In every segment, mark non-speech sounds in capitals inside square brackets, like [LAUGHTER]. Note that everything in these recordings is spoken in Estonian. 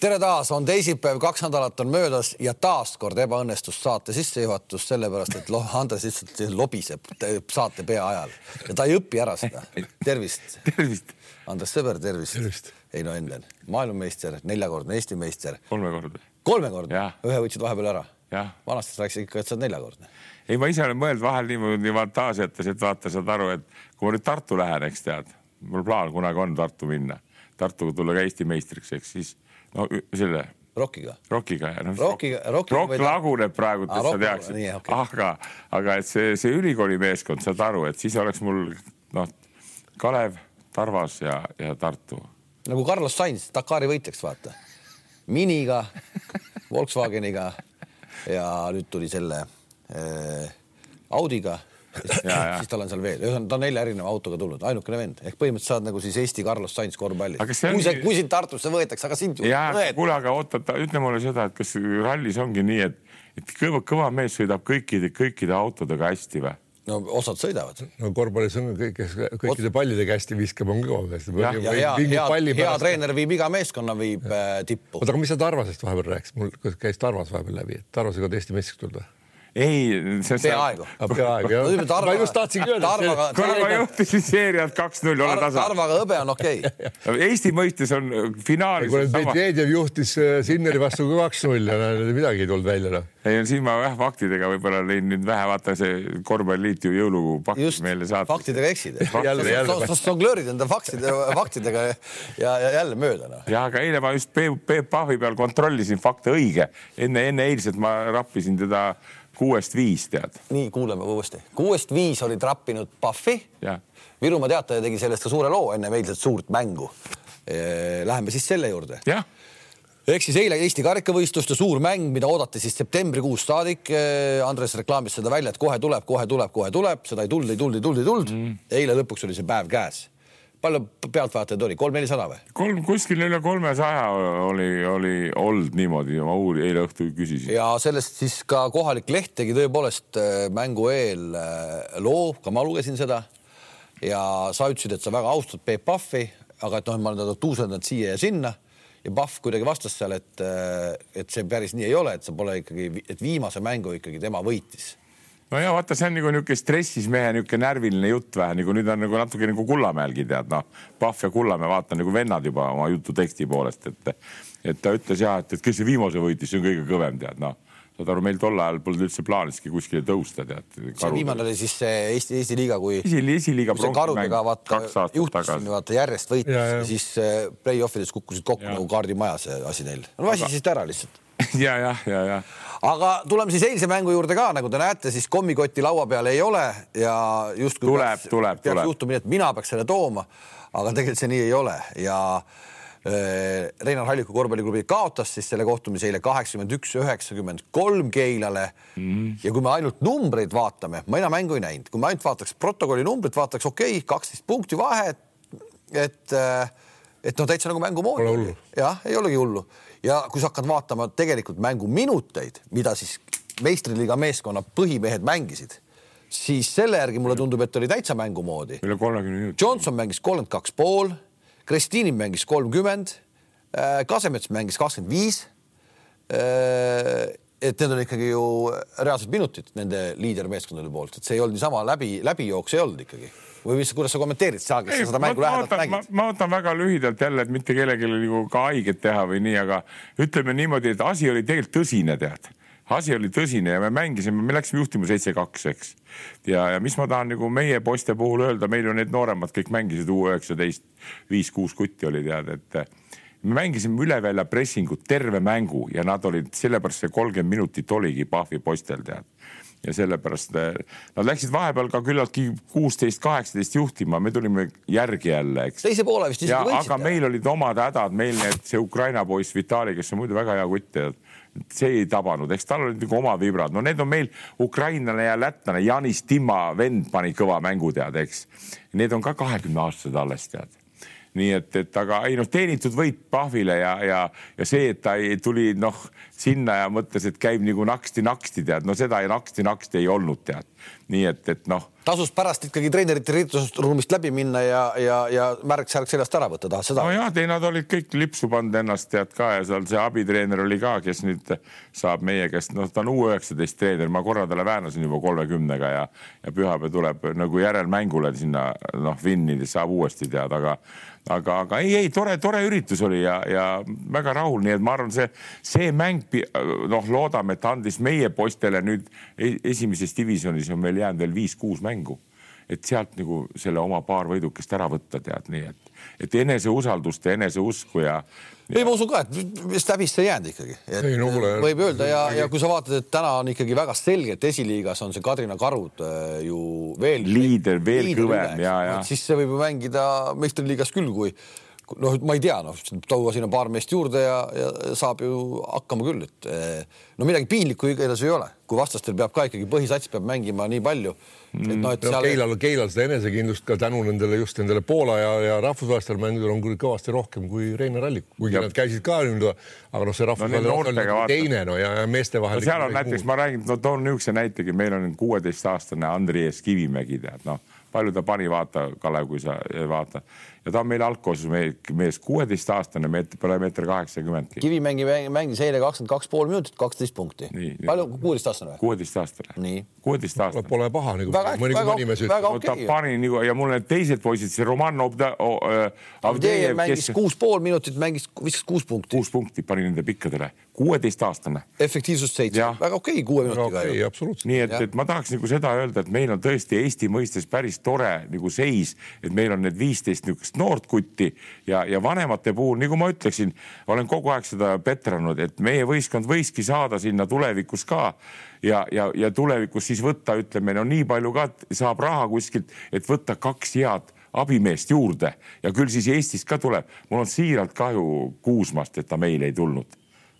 tere taas, on teisipäev, kaks nädalat on möödas ja taaskord ebaõnnestus saate sissejuhatus sellepärast, et Andres lihtsalt lobiseb saate pea ajal ja ta ei õpi ära seda. tervist. [LAUGHS] tervist. Andres Sõber, tervist, tervist.. Heino Endel, maailmameister, neljakordne Eesti meister. kolmekordne. kolmekordne, ühe võtsid vahepeal ära. vanasti rääkisid ikka, et sa oled neljakordne. ei, ma ise olen mõelnud vahel niimoodi fantaasiates, et vaata, saad aru, et kui ma nüüd Tartu lähen, eks tead, mul plaan kunagi on Tartu minna, Tartuga tulla ka Eesti meistriks, eks siis no selle Rockiga. Rockiga ja noh. Rockiga, Rockiga. Rock laguneb praegu, et sa teaksid. Okay. aga, aga et see, see ülikooli meeskond, saad aru, et siis oleks mul noh, Kalev, Tarvas ja, ja Tartu. nagu Carlos Sainz, Dakari võitjaks, vaata. Miniga, Volkswageniga ja nüüd tuli selle äh, Audiga [LAUGHS] siis tal on seal veel, ühesõnaga ta on nelja erineva autoga tulnud, ainukene vend ehk põhimõtteliselt saad nagu siis Eesti Carlos Sainz korvpalli. kui see, kui sind Tartusse võetakse, aga sind kuule, aga oota, ütle mulle seda, et kas rallis ongi nii, et, et kõva, kõva mees sõidab kõikide, kõikide autodega hästi või? no osad sõidavad. no korvpallis on kõik, kes kõikide pallidega hästi viskab, on kõva mees. ja, ja hea, hea, hea treener viib iga meeskonna viib äh, tippu. oota, aga mis sa Tarvasest vahepeal rääkisid, mul käis Tarvas vahepeal läbi, et Tarvasega on Eesti meistriks tulnud või? Ei, see peaaegu. peaaegu jah. ma just tahtsingi öelda. kuule, ma juhtisin seeriat kaks-null, ole tasa. Tarvaga hõbe on okei [LAUGHS] okay. Eesti mõistes on finaalis. kuule, Medvedjev juhtis äh, Sinneri vastu ka kaks-null ja midagi ei tulnud välja noh. ei, siin ma jah faktidega võib-olla lõin nüüd vähe, vaata see korvpalliliit ju jõulupakki meile saatis. faktidega eksid. žonglöörid enda faktide, faktidega ja, ja jälle mööda noh. ja aga eile ma just Peep Pahvi peal kontrollisin fakte õige, enne, enne eilset ma rappisin teda kuuest viis, tead. nii, kuulame uuesti. kuuest viis oli trappinud Pahvi. Virumaa Teataja tegi sellest ka suure loo enne eilset suurt mängu. Läheme siis selle juurde. ehk siis eile Eesti karikavõistluste suur mäng, mida oodati siis septembrikuus saadik. Andres reklaamis seda välja, et kohe tuleb, kohe tuleb, kohe tuleb, seda ei tulnud, ei tulnud, ei tulnud, ei tulnud mm.. eile lõpuks oli see päev käes palju pealtvaatajaid oli, kolm-nelisada või? kolm, kuskil üle kolmesaja oli, oli olnud niimoodi, ma uuri, eile õhtul küsisin. ja sellest siis ka kohalik leht tegi tõepoolest äh, mängu eel äh, loo, ka ma lugesin seda. ja sa ütlesid, et sa väga austad Peep Pahvi, aga et noh, ma olen teda tuusendanud siia ja sinna ja Pahv kuidagi vastas seal, et, äh, et see päris nii ei ole, et sa pole ikkagi, et viimase mängu ikkagi tema võitis no ja vaata, see on nagu niisugune stressis mehe niisugune närviline jutt vähe nagu nüüd on nagu natuke nagu Kullamäelgi tead noh, Pahv ja Kullamäe vaata nagu vennad juba oma jutu teksti poolest, et et ta ütles ja et, et kes see viimase võitis, see on kõige kõvem tead noh saad aru, meil tol ajal polnud üldse plaaniski kuskile tõusta, tead. see viimane oli siis see Eesti, Eesti liiga, kui. esi, esiliiga. karudega vaata juhtusin vaata järjest võitis ja, ja. ja siis äh, play-off ides kukkusid kokku ja. nagu kaardimaja see asi neil. no väsisid ära lihtsalt. [LAUGHS] ja, ja, ja, ja. Aga tuleme siis eilse mängu juurde ka, nagu te näete, siis kommikotti laua peal ei ole ja justkui tuleb, tuleb, tuleb. juhtuma nii, et mina peaks selle tooma, aga tegelikult see nii ei ole. Ja äh, Reinar Halliku korvpalliklubi kaotas siis selle kohtumise eile kaheksakümmend üks, üheksakümmend kolm Keilale. Mm.. ja kui me ainult numbreid vaatame, ma enam mängu ei näinud, kui me ainult vaataks protokolli numbrit, vaataks okei okay,, kaksteist punkti vahet, et äh, et noh, täitsa nagu mängu moodi. jah, ei olegi hullu ja kui sa hakkad vaatama tegelikult mängu minuteid, mida siis meistriliiga meeskonna põhimehed mängisid, siis selle järgi mulle tundub, et oli täitsa mängu moodi. üle kolmekümne minuti. Johnson mängis kolmkümmend kaks pool, Kristiini mängis kolmkümmend, äh, Kasemets mängis kakskümmend viis. Äh, et need on ikkagi ju reaalsed minutid nende liidermeeskondade poolt, et see ei olnud niisama läbi, läbijooks ei olnud ikkagi või mis, kuidas sa kommenteerid, sa, kes sa seda mängu lähedalt nägid? ma ootan väga lühidalt jälle, et mitte kellelegi nagu ka haiget teha või nii, aga ütleme niimoodi, et asi oli tegelikult tõsine, tead asi oli tõsine ja me mängisime, me läksime juhtima seitse-kaks, eks. ja, ja mis ma tahan nagu meie poiste puhul öelda, meil ju need nooremad kõik mängisid U üheksateist, viis-kuus kutti oli tead, et me mängisime üle välja pressingut terve mängu ja nad olid, sellepärast see kolmkümmend minutit oligi Pahvi poistel tead ja sellepärast eh, nad läksid vahepeal ka küllaltki kuusteist, kaheksateist juhtima, me tulime järgi jälle, eks. teise poole vist isegi võitsite. aga meil olid omad hädad, meil need, see Ukraina poiss Vitali, kes on muidu väga hea kutt, see ei tabanud, eks tal olid nagu oma vibrad, no need on meil ukrainlane ja lätlane, Janis Timma vend pani kõva mängu, tead, eks. Need on ka kahekümne aastased alles, tead nii et, et aga ei noh, teenitud võit Pahvile ja, ja, ja see, et ta ei, tuli noh sinna ja mõtles, et käib nagu naksti-naksti tead, no seda naksti-naksti ei olnud tead. Nii et, et noh, tasus pärast ikkagi treenerite riietusruumist läbi minna ja, ja, ja märk-särk seljast ära võtta, tahad seda? nojah, ei nad olid kõik lipsu pannud ennast tead ka ja seal see abitreener oli ka, kes nüüd saab meie käest, noh, ta on U üheksateist treener, ma korra talle väänasin juba kolmekümnega ja, ja pühapäev tuleb nagu järelmängule sinna noh, Vinni saab uuesti tead, aga aga, aga ei, ei tore, tore üritus oli ja, ja väga rahul, nii et ma arvan, see, see mäng, noh, loodame, et andis meie poistele nüüd e-, esimeses divisjonis on meil jäänud veel viis-kuus mängu. et sealt nagu selle oma paar võidukest ära võtta, tead nii, et, et eneseusaldust ja eneseusku ja, ei, ma usun ka, et vist häbisse ei jäänud ikkagi. No, võib öelda ja, ja kui sa vaatad, et täna on ikkagi väga selgelt esiliigas on see Kadrina Karud äh, ju veel. liider, veel liider kõvem ja, ja. siis see võib ju mängida meistriliigas küll, kui noh, ma ei tea, noh, tuua sinna paar meest juurde ja, ja saab ju hakkama küll, et eh, no midagi piinlikku igatahes ei ole, kui vastastel peab ka ikkagi põhisats peab mängima nii palju. et noh, et seal... no, Keilal, Keilal seda enesekindlust ka tänu nendele just nendele Poola ja, ja rahvusvahelistel mängudel on küll kõvasti rohkem kui Reinar Allik, kuigi nad käisid ka nüüd, aga noh, see rahvusvaheline no, teine no ja, ja meeste vahel no,. seal on näiteks, ma räägin, no toon niisuguse näitegi, meil on kuueteistaastane Andreas Kivimägi tead noh palju ta pani, vaata, Kalev, kui sa vaata ja ta on meil algkoosseisu mees, kuueteistaastane, meeter, pole meeter kaheksakümmend. Kivimägi mängis eile kakskümmend kaks pool minutit, kaksteist punkti. palju, kuueteistaastane või? kuueteistaastane. kuueteistaastane. Pole paha nagu mõni, mõni mees ütleb. Okay, ta pani nagu ja mul need teised poisid, see Roman Avdejev mängis kes... kuus pool minutit, mängis, viskas kuus punkti. kuus punkti pani nende pikkadele, kuueteistaastane. efektiivsust seitse, väga okei okay, kuue minutiga okay,. absoluutselt. nii et, et ma tahaks nagu seda öelda, et meil on tõesti Eesti mõistes päris tore nagu seis, et meil on need viisteist niisugust noort kutti ja, ja vanemate puhul, nagu ma ütleksin, olen kogu aeg seda petranud, et meie võistkond võiski saada sinna tulevikus ka ja, ja, ja tulevikus siis võtta, ütleme, no nii palju ka saab raha kuskilt, et võtta kaks head abimeest juurde ja küll siis Eestist ka tuleb. mul on siiralt kahju Kuusmast, et ta meile ei tulnud.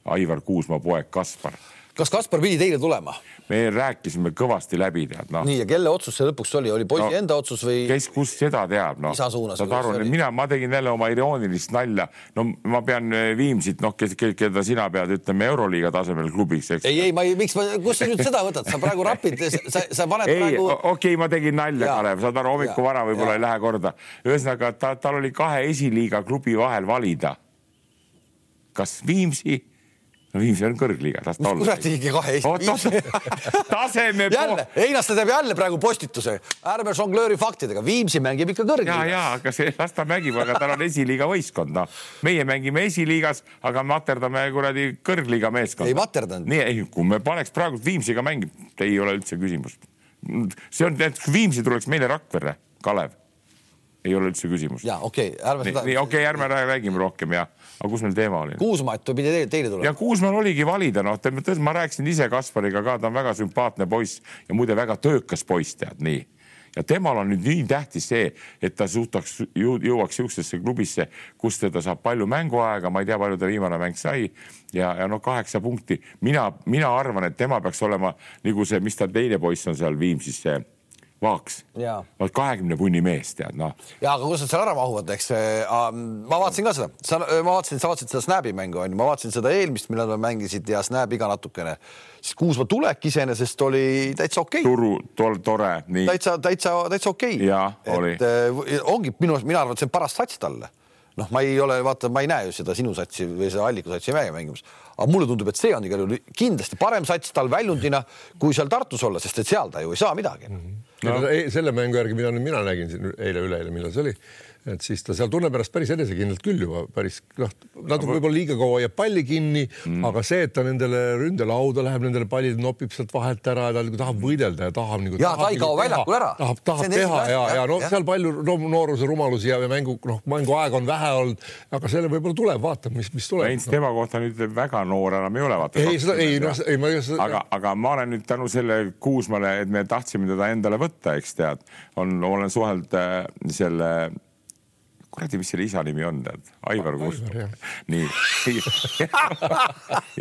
Aivar Kuusmaa poeg Kaspar kas Kaspar pidi teile tulema? me rääkisime kõvasti läbi, tead noh. nii ja kelle otsus see lõpuks oli, oli poisi no, enda otsus või? kes, kus seda teab, noh. isa suunas. saad aru, mina, ma tegin jälle oma iroonilist nalja. no ma pean eh, Viimsit, noh, kes, keda sina pead, ütleme euroliiga tasemel klubiks, eks. ei, ei, ma ei, miks ma, kust sa nüüd seda võtad, sa praegu rapid, sa, sa paned ei, praegu. okei okay,, ma tegin nalja, Kalev, saad aru, hommikul vara võib-olla ei lähe korda. ühesõnaga, ta, tal oli kahe esiliiga klubi vahel valida. kas Viimsi no Viimsi on kõrgliiga, las ta olla. kuradi kahe Eesti. [LAUGHS] taseme. jälle, Einaste teeb jälle praegu postituse, ärme žonglööri faktidega, Viimsi mängib ikka kõrgliigas. ja, ja aga see, las ta mängib, aga tal on esiliiga võistkond, noh. meie mängime esiliigas, aga materdame kuradi kõrgliiga meeskond. ei materdanud. nii, ei, kui me paneks praegu Viimsiga mängib, ei ole üldse küsimust. see on, kui Viimsi tuleks meile Rakverre, Kalev ei ole üldse küsimust. ja okei okay,, ärme seda. nii okei okay,, ärme räägime rohkem ja, aga kus meil teema oli? Kuusmaalt pidi teile, teile tulema. ja Kuusmaal oligi valida, noh, ma rääkisin ise Kaspariga ka, ta on väga sümpaatne poiss ja muide väga töökas poiss, tead nii ja temal on nüüd nii tähtis see, et ta suudaks ju, jõuaks niisugusesse klubisse, kus teda saab palju mänguaega, ma ei tea, palju ta viimane mäng sai ja, ja noh, kaheksa punkti. mina, mina arvan, et tema peaks olema nagu see, mis ta teine poiss on seal Viimsis, see Vaaks, oled kahekümne punni mees, tead noh. ja aga kus nad seal ära mahuvad, eks ma vaatasin ka seda, sa, ma vaatasin, sa vaatasid seda Snapi mängu onju, ma vaatasin seda eelmist, millal nad mängisid ja Snap iga natukene, siis Kuusma tulek iseenesest oli täitsa okei. Okay.. turu, tol, tore, nii. täitsa, täitsa, täitsa okei. Okay.. jaa, oli. Äh, ongi minu mina arvan, et see on paras sats talle. Noh, ma ei ole, vaata, ma ei näe ju seda sinu satsi või seda Alliku satsi mängimas, aga mulle tundub, et see on igal juhul kindlasti parem sats tal väljundina, kui seal Tartus olla, sest et seal ta ju ei saa midagi. Mm. -hmm no. selle mängu järgi, mida nüüd mina nägin siin eile-üleeile, millal see oli, et siis ta seal tunneb ennast päris enesekindlalt küll juba päris noh, natuke võib-olla liiga kaua jääb palli kinni mm., aga see, et ta nendele ründelauda läheb, nendele pallid nopib sealt vahelt ära ja ta nagu tahab võidelda ja tahab nagu. ja ta ei kao väljakul ära. tahab, tahab teha ja, ja, no ja. seal palju no, nooruse rumalusi ja, mängu noh, mänguaega on vähe olnud, aga selle võib-olla tuleb, vaatame, mis, mis tuleb. Heinz no. tema kohta nüüd väga noor enam ei ole, vaata. ei, seda ei, noh, ei ma ei. aga, aga ma olen nüüd tänu selle Kuusmale, et me tahtsime teda endale võtta, eks tead, on, olen suhelnud äh, selle kuradi, mis selle isa nimi on, tead, Aivar Kuusma. [LAUGHS] nii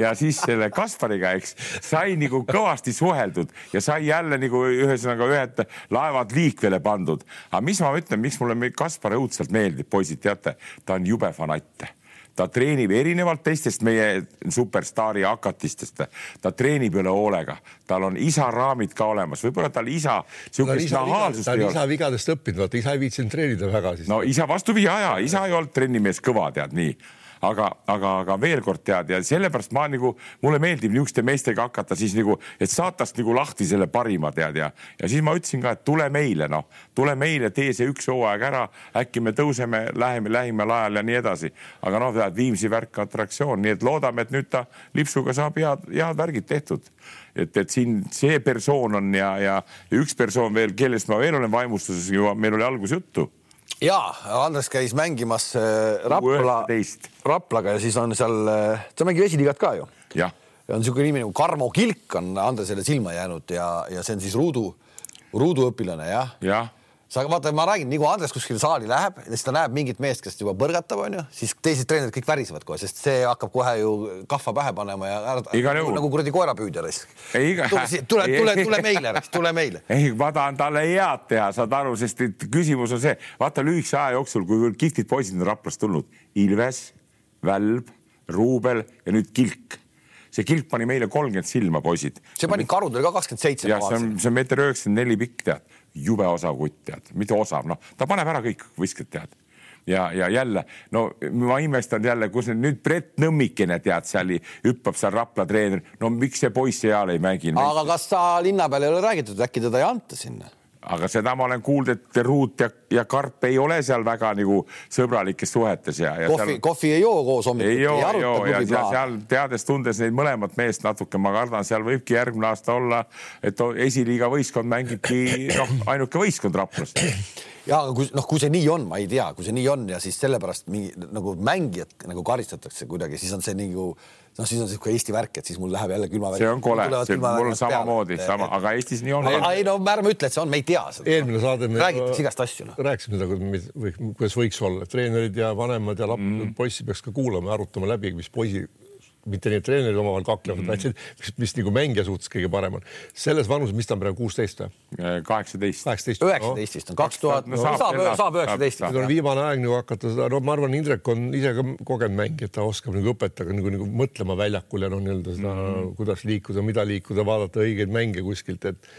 ja siis selle Kaspariga, eks, sai nagu kõvasti suheldud ja sai jälle nagu ühesõnaga ühed laevad liikvele pandud. aga mis ma ütlen, miks mulle Kaspar õudselt meeldib, poisid, teate, ta on jube fanatt ta treenib erinevalt teistest meie superstaari hakatistest, ta treenib üle hoolega, tal on isa raamid ka olemas, võib-olla tal isa niisugust nahaalsust ei ole. isa vigadest õppinud, vaata isa ei viitsinud treenida väga siis. no isa vastupidi, aja, isa ei olnud trennimees kõva, tead nii aga, aga, aga veel kord tead ja sellepärast ma nagu, mulle meeldib niisuguste meestega hakata siis nagu, et saatast nagu lahti selle parima tead ja, ja siis ma ütlesin ka, et tule meile, noh, tule meile, tee see üks hooaeg ära, äkki me tõuseme, läheme lähimal ajal ja nii edasi. aga noh, tead Viimsi värk atraktsioon, nii et loodame, et nüüd ta lipsuga saab head, head värgid tehtud. Et, et siin see persoon on ja, ja üks persoon veel, kellest ma veel olen vaimustuses meil oli alguses juttu ja Andres käis mängimas äh, Rapla, Raplaga ja siis on seal, äh, ta mängib esiliigat ka ju. ja on niisugune nimi nagu Karmo Kilk on Andresele silma jäänud ja, ja see on siis Ruudu, Ruudu õpilane jah. ja sa vaata, ma räägin, nii kui Andres kuskile saali läheb siis ta näeb mingit meest, kes juba põrgatab, onju, siis teised treenerid kõik värisevad kohe, sest see hakkab kohe ju kahva pähe panema ja ära, nagu, nagu kuradi koerapüüdja [LAUGHS] raisk. tule, tule, tule, tule meile, tule [LAUGHS] meile. ei, ma tahan talle head teha, saad aru, sest et küsimus on see, vaata lühikese aja jooksul, kui kihvtid poisid on Raplast tulnud, Ilves, Välb, Ruubel ja nüüd Kilk see kilp pani meile kolmkümmend silma, poisid. see pani karudele ka kakskümmend seitse. jah, see on, see on meeter üheksakümmend neli pikk, tead jube osav kutt, tead, mitte osav, noh, ta paneb ära kõik võistked, tead ja, ja jälle no ma imestan jälle, kus nüüd Brett Nõmmikene tead seal hüppab seal Rapla treener, no miks see poiss seal ei mängi? aga kas ta linna peal ei ole räägitud, äkki teda ei anta sinna? Aga seda ma olen kuulnud, et Ruut ja, ja Karp ei ole seal väga nagu sõbralikes suhetes ja, ja. kohvi seal..., kohvi ei joo koos hommikuti. ei joo, ei joo ja seal, seal teades-tundes neid mõlemat meest natuke, ma kardan, seal võibki järgmine aasta olla, et esiliiga võistkond mängibki noh, ainuke võistkond Raplast ja aga kui noh, kui see nii on, ma ei tea, kui see nii on ja siis sellepärast mingi nagu mängijat nagu karistatakse kuidagi, siis on see nagu noh, siis on niisugune Eesti värk, et siis mul läheb jälle külma. see on kole, mul on samamoodi, sama, aga Eestis nii on. ei no ärme ütle, et see on, me ei tea seda. eelmine saade me räägitakse igast asju no.. rääkisime seda, kuidas võiks olla, treenerid ja vanemad ja laps mm., poissi peaks ka kuulama ja arutama läbi, mis poisi mitte nii, et treenerid omavahel kaklevad mm., vaid see, mis, mis nagu mängija suhtes kõige parem on. selles vanuses, mis ta on praegu, kuusteist või? kaheksateist. kaheksateist. üheksateist vist on, kaks tuhat, saab, saab üheksateist. nüüd on viimane aeg nagu hakata seda, no ma arvan, Indrek on ise ka kogenud mängija, ta oskab nagu õpetada nagu, nagu mõtlema väljakul ja noh, nii-öelda seda mm, -hmm. kuidas liikuda, mida liikuda, vaadata õigeid mänge kuskilt, et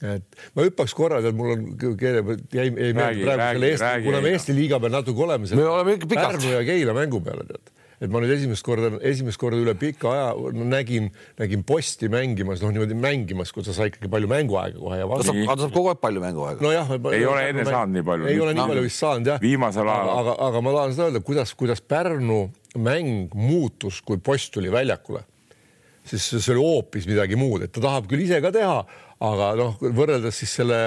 et ma hüppaks korra, tead, mul on keele peal jäi, jäi meelde praegu selle Eesti, kuna me Eesti liiga peal natuke oleme. me oleme ikka pikalt. Pärnu ja Keila mängu peale tead et ma nüüd esimest korda, esimest korda üle pika aja no, nägin, nägin posti mängimas, noh niimoodi mängimas, kus ta sai ikkagi palju mänguaega kohe ja vastu. ta saab kogu aeg palju mänguaega. nojah. ei ole enne saanud nii palju. ei ole nii palju vist saanud jah. viimasel ajal. aga, aga ma tahan seda öelda, kuidas, kuidas Pärnu mäng muutus, kui post tuli väljakule siis see oli hoopis midagi muud, et ta tahab küll ise ka teha, aga noh, võrreldes siis selle,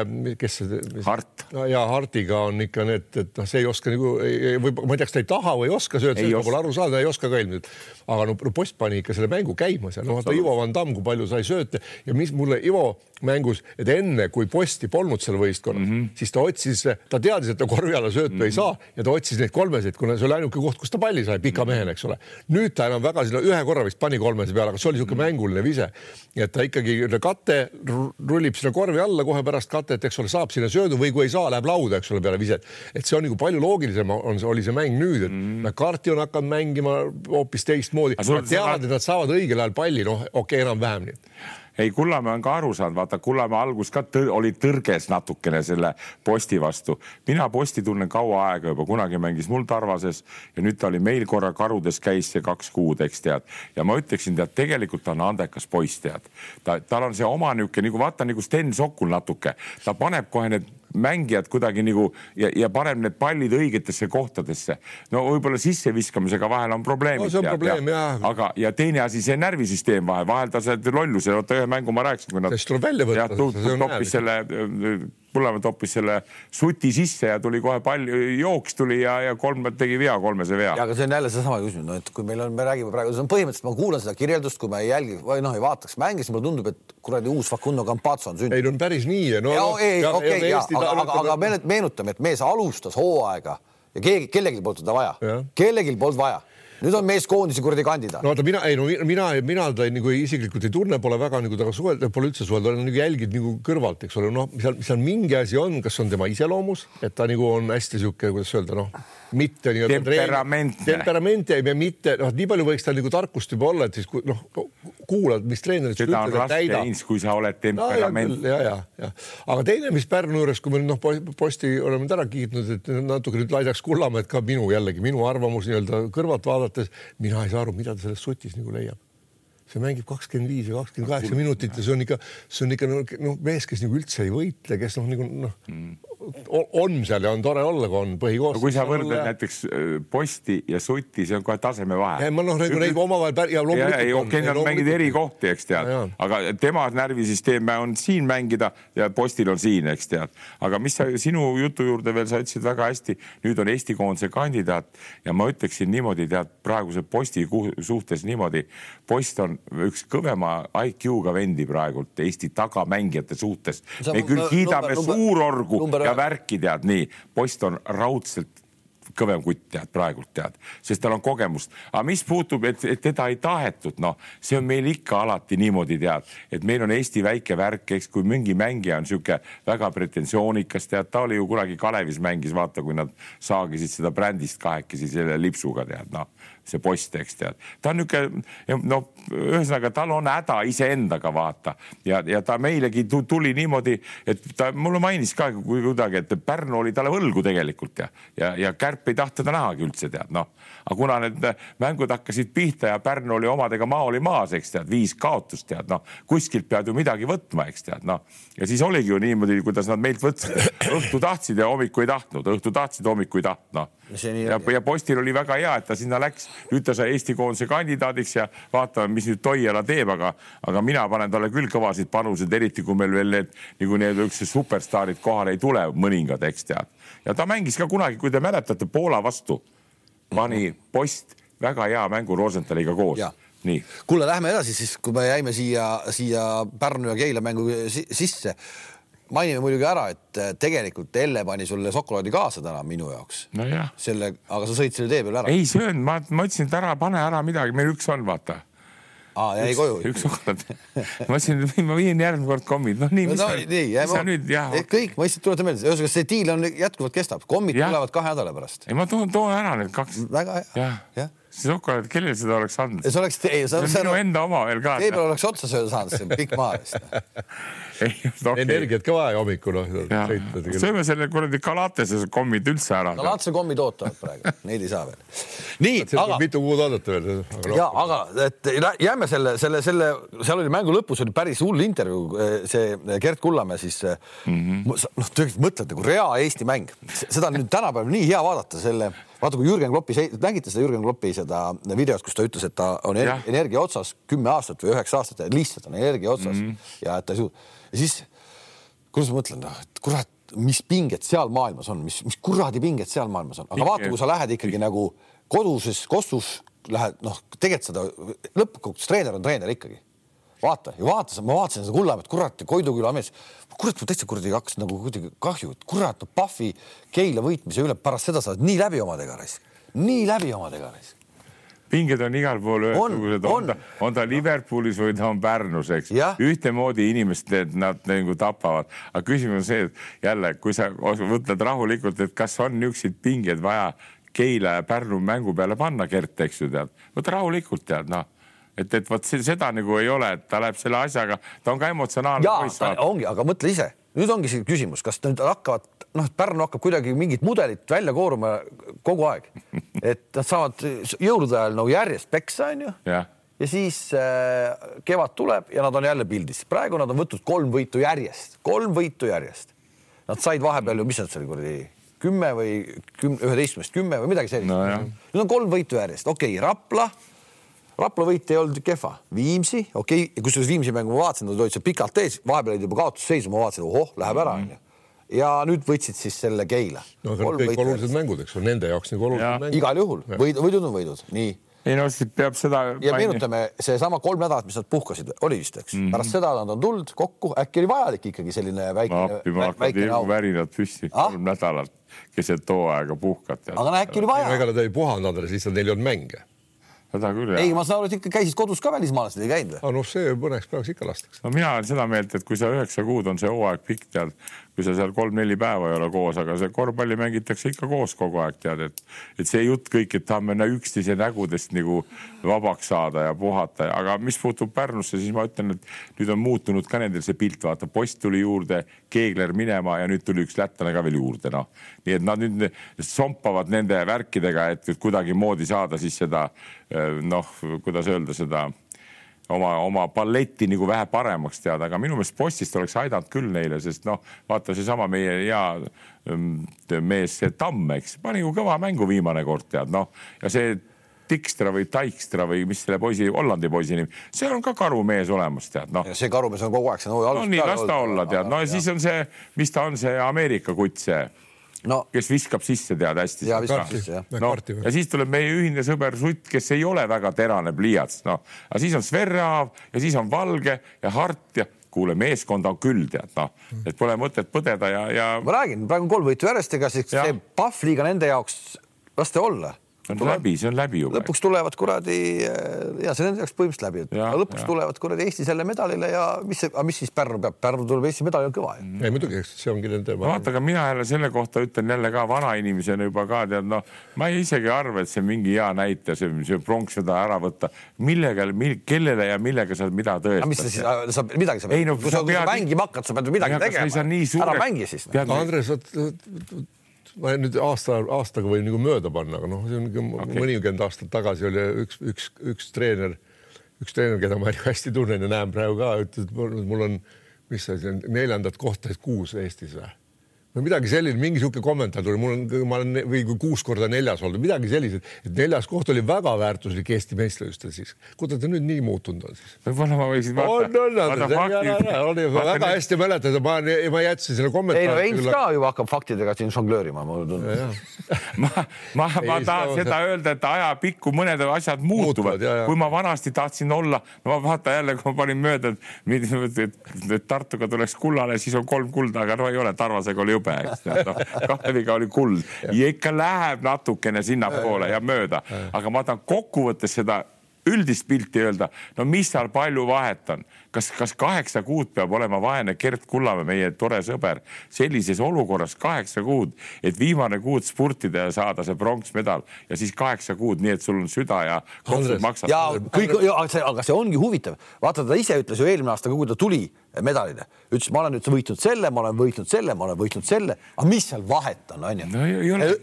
kes see. Hart. ja Hartiga on ikka need, et noh, see ei oska nagu või ma ei tea, kas ta ei taha või ei oska sööda, sellest pole aru saanud, ei oska ka ilmselt. aga no post pani ikka selle mängu käima seal, noh vaata Ivo Van Damm, kui palju sai sööte ja mis mulle Ivo mängus, et enne kui posti polnud seal võistkonnas mm, -hmm. siis ta otsis, ta teadis, et ta korvi alla söötu mm -hmm. ei mhm. saa ja ta otsis neid kolmeseid, kuna see oli ainuke koht, kus ta palli sai pika mehena, eks ole. nüüd ta enam väga sinna ühe korra vist pani kolmese peale, aga see oli niisugune mm -hmm. mänguline vise. et ta ikkagi kate rullib sinna korvi alla kohe pärast katet, eks ole, saab sinna söödu või kui ei saa, läheb lauda, eks ole, peale viset. et see on nagu palju loogilisem on, oli see mäng nüüd, et mm. McCarthy on hakanud mängima hoopis teistmoodi. Nad teavad, et nad saavad õigel ajal palli, noh, okei okay,, enam-vähem nii ei, Kullamäe on ka aru saanud, vaata Kullamäe algus ka tõ oli tõrges natukene selle posti vastu. mina posti tunnen kaua aega juba, kunagi mängis mul Tarvases ja nüüd ta oli meil korra Karudes käis see kaks kuud, eks tead. ja ma ütleksin, tead, tegelikult ta on andekas poiss, tead. ta, tal on see oma niisugune nagu vaata nagu Sten Sokul natuke, ta paneb kohe need mängijad kuidagi nagu ja, ja paneb need pallid õigetesse kohtadesse. no võib-olla sisseviskamisega vahel on probleemid no,. Probleem, aga, ja teine asi, see närvisüsteem vahel, vahel ta see lolluse, oota ühe mängu ma rääkisin, kui nad. sellest tuleb välja võtta. toppis selle Põllemaa toppis selle suti sisse ja tuli kohe palju, jooks tuli ja, ja kolm tegi vea, kolmese vea. ja aga see on jälle seesama küsimus, no et kui meil on, me räägime praegu, see on põhimõtteliselt, ma kuulan seda kirjeldust, kui ma ei jälgi või noh, ei vaataks mänge, siis mulle tundub, et kuradi uus Facundo Campazzo on sündinud. ei no päris nii no,. okei, okei, aga, aga, aga meenutame, et mees alustas hooaega ja keegi, kellelgi polnud teda vaja, kellelgi polnud vaja. Nüüd on meeskoondise kuradi kandidaat. No vaata, mina ei no mina, mina ta nagu isiklikult ei tunne, pole väga nagu temaga suhelda, pole üldse suhelda, olen nagu jälgid nagu kõrvalt, eks ole, noh, seal, seal mingi asi on, kas on tema iseloomus, et ta nagu on hästi sihuke, kuidas öelda, noh, mitte nii-öelda Temperamentne. temperament ja mitte noh, nii palju võiks tal nagu tarkust juba olla, et siis kui noh, kuulad, mis treenerid on ütlevad, täida kui sa oled no, temperamentne. ja, ja, ja aga teine, mis Pärnu juures, kui me noh, posti oleme nüüd ära kiitnud, et natuke nüüd laidaks Kullamäed ka minu jällegi minu arvamus nii-öelda kõrvalt vaadates, mina ei saa aru, mida ta sellest sutis nagu leiab see mängib kakskümmend viis ja kakskümmend kaheksa minutit ja see on ikka, see on ikka noh, mees, kes nagu üldse ei võitle, kes noh, nagu noh o- on seal ja on tore olla, kui on põhikoosseis. kui sa võrdled näiteks äh, Posti ja Suti, see on kohe tasemevahe. Ja ma noh, nagu neid omavahel pär- ja loomulikult ei on- okei, nad loomulikult- mängivad eri kohti, eks tead aga tema närvisüsteem on siin mängida ja Postil on siin, eks tead. aga mis sa sinu jutu juurde veel, sa ütlesid väga hästi, nüüd on Eesti koondise kandidaat ja ma ütleksin niimoodi, tead praeguse Posti suhtes niimoodi, Post on üks kõvema IQ-ga vendi praegult Eesti tagamängijate suhtes. Me küll kiidame number- suurorgu number ja ühe. värki tead nii, Post on raudselt kõvem kutt tead praegult tead, sest tal on kogemust, aga mis puutub, et, teda ei tahetud, noh, see on meil ikka alati niimoodi tead, et meil on Eesti väike värk, eks kui mingi mängija on sihuke väga pretensioonikas, tead, ta oli ju kunagi Kalevis mängis, vaata, kui nad saagisid seda brändist kahekesi selle lipsuga tead, noh, see post, eks tead, ta on niisugune noh, ühesõnaga tal on häda iseendaga vaata. Ja, ja ta meilegi tu- tuli niimoodi, et ta mulle mainis ka kui kuidagi, et Pärnu oli talle võlgu tegelikult ja, ja, ja Kärp ei tahtnud teda nähagi üldse tead noh, aga kuna need mängud hakkasid pihta ja Pärnu oli omadega maa oli maas, eks tead, viis kaotust tead noh, kuskilt pead ju midagi võtma, eks tead noh. Ja siis oligi ju niimoodi, kuidas nad meilt võtsid, õhtu tahtsid ja hommiku ei tahtnud, õhtu tahtsid, hommiku ei tahtnud noh nii ja, ja Postil oli väga hea, et ta sinna läks, nüüd ta sai Eesti koondise kandidaadiks ja vaatame, mis nüüd Toiala teeb, aga, aga mina panen talle küll kõvasid panuseid, eriti kui meil veel need nagu need üldse superstaarid kohale ei tule, mõningad, eks tead. ja ta mängis ka kunagi, kui te mäletate Poola vastu, pani Post väga hea mängu Rosenthaliga koos Jaa.. nii, kuule, lähme edasi siis, kui me jäime siia, siia Pärnu ja Keila mängu si sisse. Mainime muidugi ära, et äh, tegelikult Elle pani sulle šokolaadi kaasa täna minu jaoks. nojah. selle, aga sa sõid selle tee peal ära. ei söönud, ma, ma ütlesin, et ära pane ära midagi, meil üks on, vaata. aa, jäi koju. üks šokolaad. ma ütlesin, et ma viin järgmine kord kommid, noh nii, no, no, nii, mis sa nüüd jah, kõik mõistsid, tuletan meelde, ühesõnaga see diil on jätkuvalt kestab, kommid Jah. tulevad kahe nädala pärast. ei ma toon, toon ära need kaks. väga hea, jah jah. see šokolaad, kellele seda oleks andnud? see oleks, ei, see on minu enda oma veel ka. tee peal oleks otsa sööda saanud, see on pikk maa vist. [LAUGHS] [LAUGHS] [LAUGHS] Okay. energiat ka vaja hommikul noh, sõita. sööme selle kuradi Galatese kommid üldse ära. Galatse kommid ootavad praegu, neid ei saa veel. nii, aga mitu kuud oodata veel. ja aga et jääme selle, selle, selle, seal oli mängu lõpus oli päris hull intervjuu, see Gerd Kullamäe siis mm -hmm. noh, tegelikult mõtled nagu rea Eesti mäng, seda on nüüd tänapäeval nii hea vaadata selle, vaata kui Jürgen Kloppi, nägite seda Jürgen Kloppi seda videot, kus ta ütles, et ta on Jah. ener energia otsas kümme aastat või üheksa aastat ja lihtsalt on energia otsas mm -hmm. ja et ta ei suuda ja siis kuidas ma mõtlen, noh, et kurat, mis pinged seal maailmas on, mis, mis kuradi pinged seal maailmas on, aga vaata, kui sa lähed ikkagi nagu koduses kossus lähed, noh, tegelikult seda lõppkokkuvõttes treener on treener ikkagi. Vaata ja vaata, ma vaatasin seda Kullamäed, kurat, Koiduküla mees, kurat, ma täitsa kuradi hakkas nagu kuidagi kahju, et kurat, no Pahvi Keila võitmise üle pärast seda sa oled nii läbi omadega raisk, nii läbi omadega raisk. pinged on igal pool ühesugused, on on. ta, on ta Liverpoolis või ta on Pärnus, eks. Ühtemoodi inimesed, nad nagu tapavad, aga küsimus on see, et jälle, kui sa mõtled rahulikult, et kas on niisuguseid pingeid vaja Keila ja Pärnu mängu peale panna, Gert, eks ju tead, võta rahulikult tead noh, et, et vot seda nagu ei ole, et ta läheb selle asjaga, ta on ka emotsionaalne ja poiss, ongi, aga mõtle ise, nüüd ongi see küsimus, kas nüüd hakkavad noh, Pärnu hakkab kuidagi mingit mudelit välja kooruma kogu aeg, et nad saavad jõulude ajal nagu järjest peksa, onju ja siis äh, kevad tuleb ja nad on jälle pildis, praegu nad on võtnud kolm võitu järjest, kolm võitu järjest. Nad said vahepeal ju, mis nad seal kuradi kümme või küm-, üheteistkümnest kümme või midagi sellist. Nojah. nüüd on kolm võitu järjest, okei okay,, Rapla, Rapla võit ei olnud kehva, Viimsi, okei okay,, kusjuures Viimsi mängu ma vaatasin, nad olid seal pikalt ees, vahepeal olid juba kaotusseisu, ma vaatasin, ohoh, läheb ära onju. ja nüüd võitsid siis selle Keila. no aga need kõik olulised mängud, eks ole, nende jaoks nagu olulised mängud. igal juhul, võid, võidud on võidud, nii ei no siis peab seda. ja meenutame seesama kolm nädalat, mis nad puhkasid, oli vist, eks mm, -hmm. pärast seda nad on tulnud kokku, äkki oli vajalik ikkagi selline väike appi, hakkavad väikene au, värinad püsti Ah? kolm nädalat keset hooaega puhkad. aga no äkki oli ega vaja, nad ei puhanud, Andres, lihtsalt neil ei olnud mänge. Seda küll ei, ma saan aru, et ikka käisid kodus ka välismaalased, ei käinud või? aga noh, see mõneks päevaks ikka lastakse. no mina olen seda meelt, et kui sa üheksa kuud on see hooaeg pikk, tead, kui sa seal kolm-neli päeva ei ole koos, aga see korvpalli mängitakse ikka koos kogu aeg, tead, et et see jutt kõik, et tahame üksteise nägudest nagu vabaks saada ja puhata, aga mis puutub Pärnusse, siis ma ütlen, et nüüd on muutunud ka nendel see pilt, vaata, post tuli juurde, Keegler minema ja nüüd tuli üks lätlane ka veel juurde, noh. nii et nad nüüd sompavad nende värkidega, et kuidagimoodi saada siis seda noh, kuidas öelda seda oma, oma balletti nagu vähe paremaks teada, aga minu meelest postist oleks aidanud küll neile, sest noh, vaata seesama meie hea mm, mees, see Tamm, eks, pani ju kõva mängu viimane kord tead noh. Ja see Dikstra või Dijkstra või mis selle poisi, Hollandi poisi nimi, seal on ka karumees olemas tead noh. see karumees on kogu aeg siin hooaja no nii, las ta olla tead, no ja siis on see, mis ta on, see Ameerika kutt, see, no kes viskab sisse tead hästi. ja viskab Karti. sisse jah. no ja siis tuleb meie ühine sõber Sutt, kes ei ole väga terane pliiats, noh, aga siis on Sverreav ja siis on Valge ja Hart ja kuule, meeskonda on küll tead noh, et pole mõtet põdeda ja, ja ma räägin, praegu on kolm võitu järjest, ega siis Jah. see Pahvliga nende jaoks, las ta olla. On läbi, see on läbi juba. lõpuks tulevad kuradi ja see on nende jaoks põhimõtteliselt läbi, et Ja, aga lõpuks ja. tulevad kuradi Eesti selle medalile ja mis see, mis siis Pärnu peab, Pärnu tuleb Eesti medal on kõva ju. ei muidugi, eks see ongi nende. no vaata, aga mina jälle selle kohta ütlen jälle ka vanainimesena juba ka tead noh, ma ei isegi arva, et see mingi hea näitaja, see, see pronks seda ära võtta, millega, kellele ja millega sa mida aga mis sa tõestad siis, sa midagi sa Ei, no kui sa sa, pead- mängima hakkad, sa pead ju midagi Aga nii tegema. ära mängi siis. tead, Andres, vot ma nüüd aasta, aastaga võib nagu mööda panna, aga noh, see on Okei. okay. mõnikümmend aastat tagasi oli üks, üks, üks treener, üks treener, keda ma [LAUGHS] hästi tunnen ja näen praegu ka, ütles, et mul on, mis see on, neljandat kohta kuus Eestis või? Või midagi selline, mingi niisugune kommentaar tuli, mul on, ma olen või kui kuus korda neljas olnud, midagi sellised, et neljas koht oli väga väärtuslik Eesti meistrivõistlustel siis. kuidas ta nüüd nii muutunud on siis? võib-olla ma võiksin on, on, on, väga hästi mäletan, ma, ma jätsin selle ei no kommentaari. Heinz ka juba hakkab faktidega siin žonglöörima, mulle tundub. [LAUGHS] ma, ma, ma Ei, tahan seda öelda, et ajapikku mõned asjad muutuvad, kui ma vanasti tahtsin olla, no ma vaata jälle, kui ma panin mööda, et, et, et, et Tartuga tuleks kullale, siis on kolm kulda, aga no ei ole, Tarvasega oli jube, eks no,. Kaleviga oli kuld. Ja ikka läheb natukene sinnapoole ja mööda, aga ma tahan kokkuvõttes seda üldist pilti öelda, no mis seal palju vahet on, kas, kas kaheksa kuud peab olema vaene Gert Kullamäe, meie tore sõber, sellises olukorras kaheksa kuud, et viimane kuud spurtida ja saada see pronksmedal ja siis kaheksa kuud, nii et sul on süda ja Andres, maksavad. ja kõik, aga see, ongi huvitav, vaata ta ise ütles ju eelmine aasta, kui ta tuli medalile, ütles, ma olen nüüd võitnud selle, ma olen võitnud selle, ma olen võitnud selle, aga mis seal vahet on, onju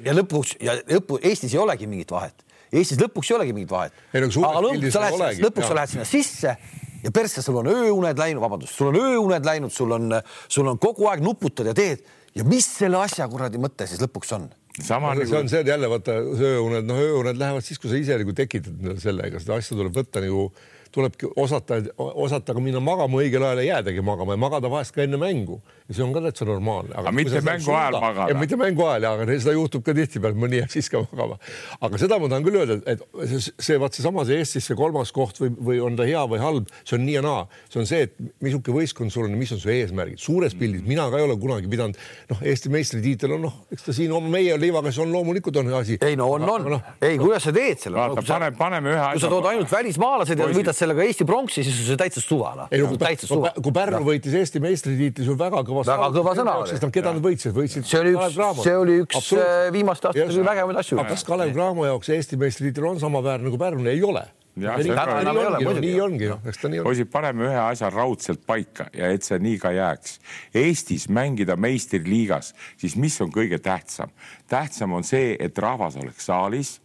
ja, lõpuks ja lõpu Eestis ei olegi mingit vahet, Eestis lõpuks ei olegi mingit vahet. Aga lõpuks sa lähed, lõpuks sa lähed sinna sisse ja persse sul on ööuned läinud, vabandust, sul on ööuned läinud, sul on, sul on kogu aeg nuputad ja teed ja mis selle asja kuradi mõte siis lõpuks on? sama see nagu on see jälle vaata see ööuned, noh, ööuned lähevad siis, kui sa ise nagu tekitad selle, ega seda asja tuleb võtta nagu tulebki osata, osata ka minna magama õigel ajal ja jäädagi magama ja magada vahest ka enne mängu ja see on ka täitsa normaalne. Aga mitte mängu ajal magada. mitte mängu ajal, aga seda juhtub ka tihtipeale, mõni jääb siis ka magama. aga seda ma tahan küll öelda, et see, see vaat seesama see Eestis see kolmas koht või, või on ta hea või halb, see on nii ja naa, see on see, et missugune võistkond sul on ja mis on su eesmärgid suures pildis, mina ka ei ole kunagi pidanud, noh, Eesti meistritiitel on noh, eks ta siin oma meie liivaga, see on loomulikult on asi. ei no on, on, ei, kuidas sa teed selle? vaata, paneme, paneme ühe kui sa tood ainult välismaalased ja võidad sellega Eesti pronksi, siis on see täitsa suva, noh. ei no kui, täitsa suva. kui Pärnu võitis Eesti meistritiitli, see on väga kõva. Väga kõva sõna oli. sest nad, keda nad võitsid, võitsid. see oli üks, see oli üks äh, viimaste aastate kõige vägevaid asju. kas Kalev Cramo jaoks Eesti meistritiitel on samaväärne nagu Pärnul? ei ole. Nii ka- enam ei ole, ongi, muidugi. nii ongi, eks ta nii on. poisid, paneme ühe asja raudselt paika ja et see nii ka jääks. Eestis mängida meistriliigas, siis mis on kõige tähtsam? tähtsam on see, et rahvas oleks saalis,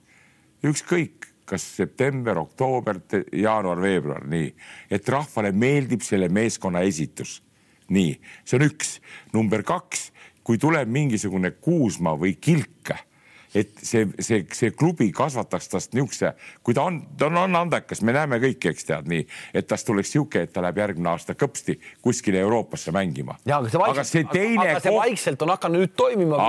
ükskõik kas september, oktoober, jaanuar, veebruar, nii, et rahvale meeldib selle meeskonna esitus. nii, see on üks. number kaks, kui tuleb mingisugune Kuusma või Kilk et see, see, see klubi kasvataks tast niisuguse, kui ta on, ta on, andekas, me näeme kõiki, eks tead nii, et tast tuleks sihuke, et ta läheb järgmine aasta kõpsti kuskile Euroopasse mängima. ja aga see aga vaikselt, see teine aga see koht, vaikselt on hakanud nüüd toimima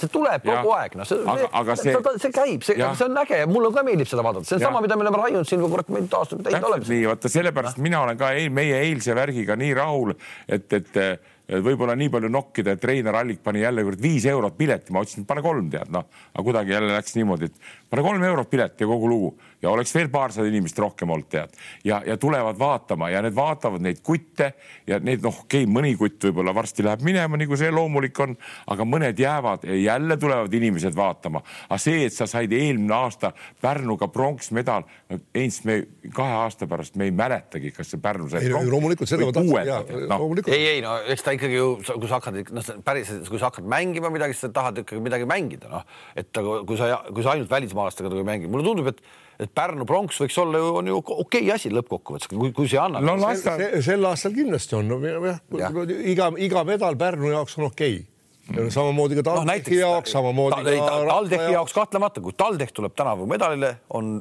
see tuleb kogu aeg, noh, see, Aga- aga see- see, see käib, see, see on äge ja mulle ka meeldib seda vaadata, see on Jah. sama, mida me oleme raiunud siin kurat mitu aastat täit täpselt oleme. nii, vaata sellepärast mina olen ka eil, meie eilse värgiga nii rahul, et, et võib-olla nii palju nokkida, et Reinar Allik pani jälle kord viis eurot pileti, ma ütlesin, pane kolm, tead, noh, aga kuidagi jälle läks niimoodi, et pane kolm eurot pilet ja kogu lugu ja oleks veel paarsada inimest rohkem olnud, tead. ja, ja tulevad vaatama ja need vaatavad neid kutte ja need noh, okei okay,, mõni kutt võib-olla varsti läheb minema, nagu see loomulik on, aga mõned jäävad ja jälle tulevad inimesed vaatama. aga see, et sa said eelmine aasta Pärnuga pronksmedal, no Heinz, me kahe aasta pärast me ei mäletagi, kas see Pärnu sai. loomulikult seda ma tahtsin, no. ei, ei no eks ta ikkagi ju, kui sa hakkad, noh, päriselt, kui sa hakkad mängima midagi, siis sa tahad ikkagi midagi mängida, noh, et kui sa, kui sa ainult välismaalastega nagu mängid, mulle tundub, et et Pärnu pronks võiks olla ju, on ju okei okay asi lõppkokkuvõttes, kui, kui see annab no,. Sel, sel aastal kindlasti on no,, jah ja. ja., iga, iga medal Pärnu jaoks on okei okay mm. samamoodi ka TalTechi no, jaoks, samamoodi ta, ka. TalTechi jaoks kahtlemata, kui TalTech tuleb tänavu medalile, on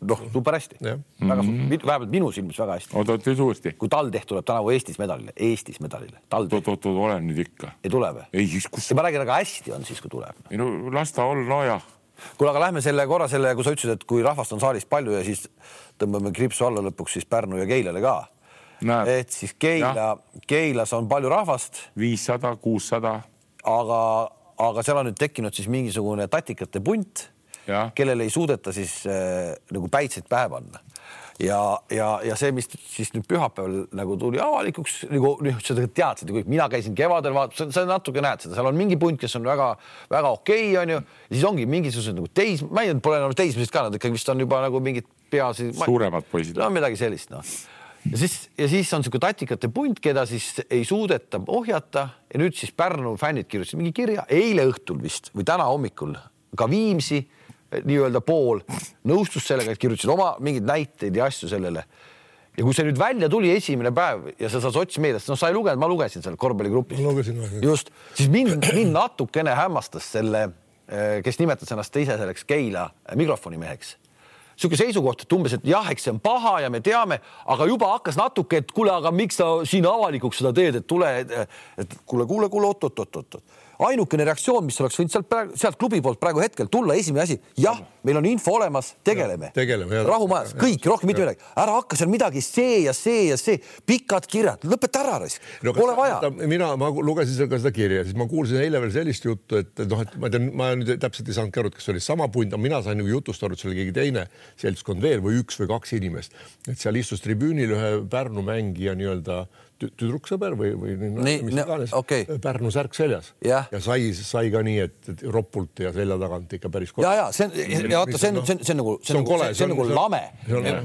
noh, super hästi, väga mm -hmm. vähemalt minu silmis väga hästi. oot, oot, ütle uuesti. kui TalTech tuleb tänavu Eestis medalile, Eestis medalile. oot, oot, oot, ole nüüd ikka. ei tule või? ei, siis kus. ma räägin, aga hästi on siis, kui tuleb. ei no las ta olla, nojah kuule, aga lähme selle korra selle, kui sa ütlesid, et kui rahvast on saalis palju ja siis tõmbame kriipsu alla lõpuks siis Pärnu ja Keilale ka. et siis Keila, Keilas on palju rahvast. viissada, kuussada. aga, aga seal on nüüd tekkinud siis mingisugune tatikate punt, kellele ei suudeta siis äh, nagu päitseid pähe panna ja, ja, ja see, mis siis nüüd pühapäeval nagu tuli avalikuks nagu noh, seda teadsid ju kõik, mina käisin kevadel vaatamas, sa natuke näed seda, seal on mingi punt, kes on väga-väga okei okay,, onju. siis ongi mingisugused nagu teis, ma ei tea, pole enam teismelised ka, nad ikkagi vist on juba nagu mingid peaasi. suuremad poisid. no midagi sellist, noh ja siis, ja siis on niisugune tatikate punt, keda siis ei suudeta ohjata ja nüüd siis Pärnu fännid kirjutasid mingi kirja eile õhtul vist või täna hommikul ka Viimsi nii-öelda pool nõustus sellega, et kirjutasid oma mingeid näiteid ja asju sellele. ja kui see nüüd välja tuli esimene päev ja sa saad sotsmeediast, noh, sa ei lugenud, ma lugesin seal korvpalligrupis. just, siis mind, mind natukene hämmastas selle, eh, kes nimetas ennast ise selleks Keila mikrofonimeheks niisugune seisukoht, et umbes, et jah, eks see on paha ja me teame, aga juba hakkas natuke, et kuule, aga miks sa siin avalikuks seda teed, et tule, et kuule, kuule, kuule, oot-oot-oot-oot ainukene reaktsioon, mis oleks võinud sealt praegu, sealt klubi poolt praegu hetkel tulla, esimene asi, jah, meil on info olemas, tegeleme, rahumajas, kõik, rohkem mitte midagi, ära hakka seal midagi, see ja see ja see, pikad kirjad, lõpeta ära, no, pole vaja. mina, ma lugesin ka seda kirja, siis ma kuulsin eile veel sellist juttu, et noh, et ma tean, ma nüüd täpselt ei saanudki aru, et kas see oli sama punt, aga mina sain nagu jutust aru, et see oli keegi teine seltskond veel või üks või kaks inimest, et seal istus tribüünil ühe Pärnu mängija nii-öelda tüdruksõber või, või nii, mis iganes okay. Pärnu särk seljas ja, ja sai, sai ka nii, et, ropult ja selja tagant ikka päris. ja, ja see on, ja vaata, see on, see on, see on nagu, see on, see, see on nagu lame.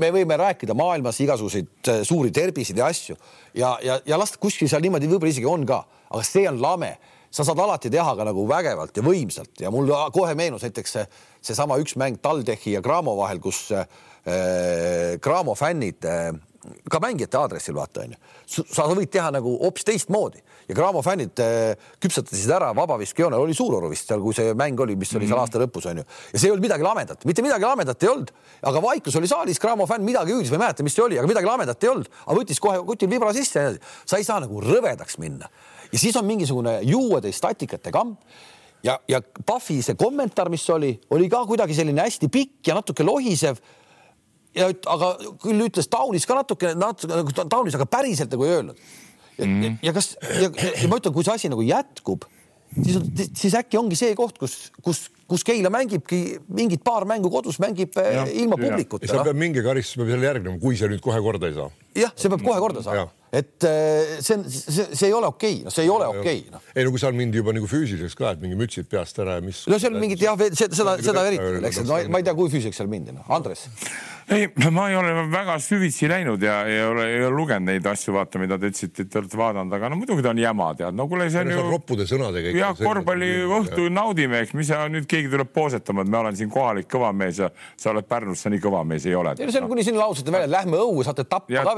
me võime rääkida maailmas igasuguseid äh, suuri terbiseid ja asju ja, ja, ja las kuskil seal niimoodi võib-olla isegi on ka, aga see on lame sa saad alati teha ka nagu vägevalt ja võimsalt ja mul kohe meenus näiteks seesama see üks mäng TalTechi ja Cramo vahel, kus äh, Cramo fännid äh, ka mängijate aadressil vaata onju, sa võid teha nagu hoopis teistmoodi. Ja Graamo fännid äh, küpsetasid ära vabaviskejoonel, oli Suuroru vist seal, kui see mäng oli, mis oli seal mhm. aasta lõpus onju. Ja see ei olnud midagi lamedat, mitte midagi lamedat ei olnud, aga vaikus oli saalis, Graamo fänn midagi hüüdis, ma ei mäleta, mis see oli, aga midagi lamedat ei olnud, aga võttis kohe kutil vibra sisse ja sa ei saa nagu rõvedaks minna. Ja siis on mingisugune juueteist statikate kamp. Ja, ja Pahvi see kommentaar, mis oli, oli ka kuidagi selline hästi pikk ja natuke lohisev ja aga küll ütles Taunis ka natuke, natuke nagu Taunis, aga päriselt nagu ei öelnud. ja, mm. ja, kas ja, ja ma ütlen, kui see asi nagu jätkub, siis, siis äkki ongi see koht, kus, kus, kus Keila mängibki mingid paar mängu kodus, mängib eh, ja, ilma publikuta. seal peab mingi karistus peab seal järgnema, kui see nüüd kohe korda ei saa. jah, see peab kohe korda saama et eh, see on, see, see ei ole okei okay., noh, see ei ole okei okay,. No. ei no kui seal mindi juba nagu füüsiliseks ka, et mingi mütsid peast ära ja mis. no seal mingid jah, seda, seda eriti, eks, et ma, ma ei tea, kui füüsiliseks seal mindi, noh, Andres ei, ma ei ole väga süvitsi läinud ja ei ole, ei ole lugenud neid asju, vaata, mida te ütlesite, et te olete vaadanud, aga no muidugi ta on jama, tead, no kuule, see on ju. roppude sõnadega. jah, korvpalliõhtu naudime, eks, mis sa nüüd keegi tuleb poosetama, et ma olen siin kohalik kõva mees ja sa oled Pärnus, sa nii kõva mees ei ole. ei no see on kuni sinna lausete välja, lähme õue, saate tappa ka,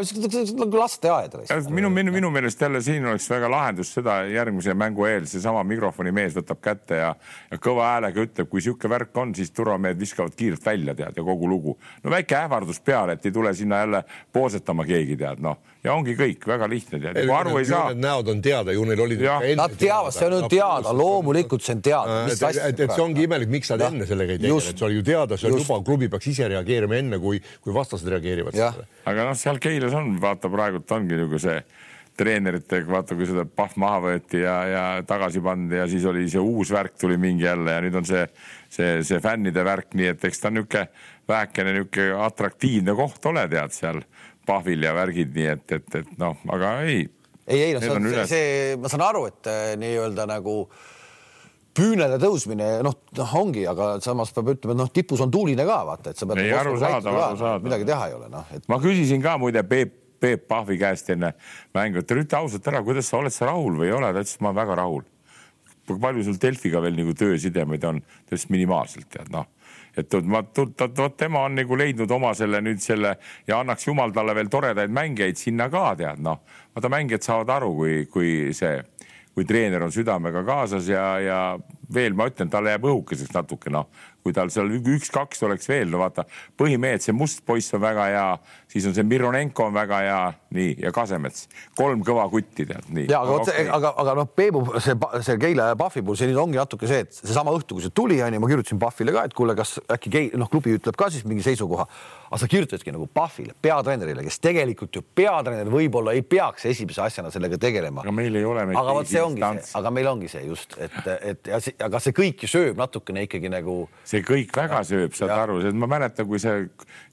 nagu lasteaed. minu, minu, minu meelest jälle siin oleks väga lahendus seda järgmise mängu eel, seesama mikrofoni mees võtab kätte ja, ja kõva häälega ütleb, kui sihuke värk on, siis turvamehed viskavad kiirelt välja, tead, ja kogu lugu. no väike ähvardus peale, et ei tule sinna jälle poosetama keegi tead noh, ja ongi kõik väga lihtne tead, kui aru ei saa. näod on teada ju, neil olid. Nad teavad, see on ju teada, loomulikult see on teada. et, et see ongi imelik, miks nad enne sellega ei tegele, et see oli ju teada, see on juba, klubi peaks ise reageerima enne, kui, kui vastased reageerivad sellele. aga noh, seal Keilas on, vaata praegult ongi nagu see treeneritega, vaata kui seda pahv maha võeti ja, ja tagasi pandi ja siis oli see uus värk tuli mingi jälle ja nüüd on see, see, see fännide värk, nii et eks ta niisugune vähekene niisugune atraktiivne koht ole, tead seal pahvil ja värgid, nii et, et, et noh, aga ei. ei, ei noh, see, see, see, ma saan aru, et äh, nii-öelda nagu püünele tõusmine, noh, noh ongi, aga samas peab ütlema, et noh, tipus on tuuline ka vaata, et sa pead. ei, nagu aru saada, aru saada. midagi teha ei ole, noh et.... ma küsisin ka muide Peep, Peep Pahvi käest enne mängu, et ütle ausalt ära, kuidas sa oled sa rahul või ei ole, ta ütles, et ma olen väga rahul. palju sul Delfiga veel nagu töösidemeid on, ta ütles minimaalselt tead noh et ma, vot tema on nagu leidnud oma selle nüüd selle ja annaks jumal talle veel toredaid mängijaid sinna ka tead noh, vaata mängijad saavad aru, kui, kui see, kui treener on südamega kaasas ja, ja veel ma ütlen, talle jääb õhukeseks natuke noh, kui tal seal üks-kaks oleks veel, no vaata, põhimehed, see must poiss on väga hea, siis on see Mironenko on väga hea, nii ja Kasemets, kolm kõva kutti tead, nii. ja aga, okay. aga, aga noh, Peebu see, see Keila ja Pahvi puhul see nüüd ongi natuke see, et seesama õhtu, kui see tuli, onju, ma kirjutasin Pahvile ka, et kuule, kas äkki Keil, noh, klubi ütleb ka siis mingi seisukoha, aga sa kirjutasidki nagu Pahvile, peatreenerile, kes tegelikult ju peatreener võib-olla ei peaks esimese asjana sellega tegelema. aga meil ei ole. aga vot see ongi see, aga meil ongi see just, et, et ja see, aga see kõik ju sööb natukene ikkagi nagu see kõik väga sööb, saad ja. aru, ma mäletan, kui sa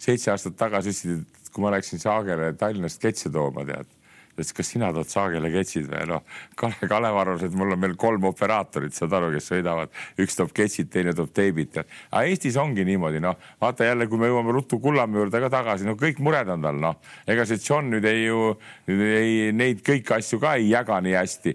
seitse aastat tagasi ütlesid, et kui ma läksin Saagele Tallinnast ketse tooma, tead ütles, kas sina tood saagele ketsid või noh, Kalev, Kalev arvas, et mul on veel kolm operaatorit, saad aru, kes sõidavad, üks toob ketsid, teine toob teibit. aga Eestis ongi niimoodi, noh, vaata jälle, kui me jõuame ruttu Kullamäe juurde ka tagasi, no kõik mured on tal, noh, ega see John nüüd ei ju, ei neid kõiki asju ka ei jaga nii hästi.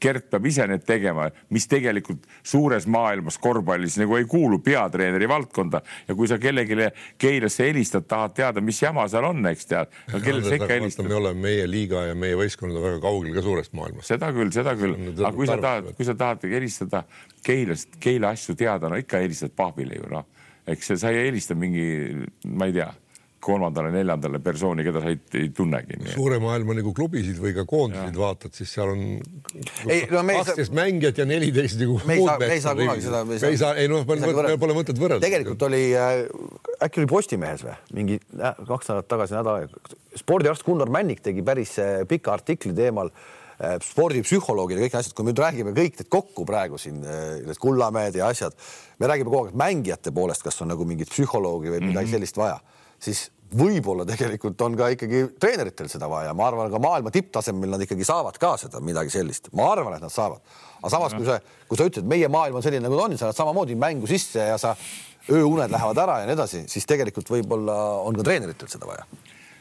Gert peab ise need tegema, mis tegelikult suures maailmas korvpallis nagu ei kuulu peatreeneri valdkonda ja kui sa kellelegi Keilasse helistad, tahad teada, mis jama seal on, eks tead no,. kellele sa ikka helistad? me oleme meie liiga liiga ja meie võistkond on väga kaugel ka suurest maailmast. seda küll, seda küll, aga kui sa tahad, kui sa tahad helistada Keilast, Keila asju teada, no ikka helistad Pahvile ju noh, eks sa ei helista mingi, ma ei tea kolmandale-neljandale persooni, keda sa ei, ei tunnegi. suure maailma nagu klubisid või ka koondiseid vaatad, siis seal on kaksteist saa... mängijat ja neliteist nagu. me ei saa, me ei saa kunagi seda. me ei saa, ei noh, meil pole mõtet võrrelda. tegelikult oli äh,, äkki oli Postimehes või mingi äh, kaks nädalat tagasi, nädal aega, spordiarst Gunnar Männik tegi päris äh, pika artikli teemal äh, spordipsühholoogid ja kõik asjad, kui me nüüd räägime kõik need kokku praegu siin, äh, need Kullamäed ja asjad, me räägime kogu aeg mängijate poolest, kas on nagu mingit psühholoogi või midagi mm -hmm. sellist vaja siis võib-olla tegelikult on ka ikkagi treeneritel seda vaja, ma arvan, ka maailma tipptasemel nad ikkagi saavad ka seda midagi sellist, ma arvan, et nad saavad. aga samas, kui sa, kui sa ütled, meie maailm on selline, nagu ta on, sa lähed samamoodi mängu sisse ja sa ööuned lähevad ära ja nii edasi, siis tegelikult võib-olla on ka treeneritel seda vaja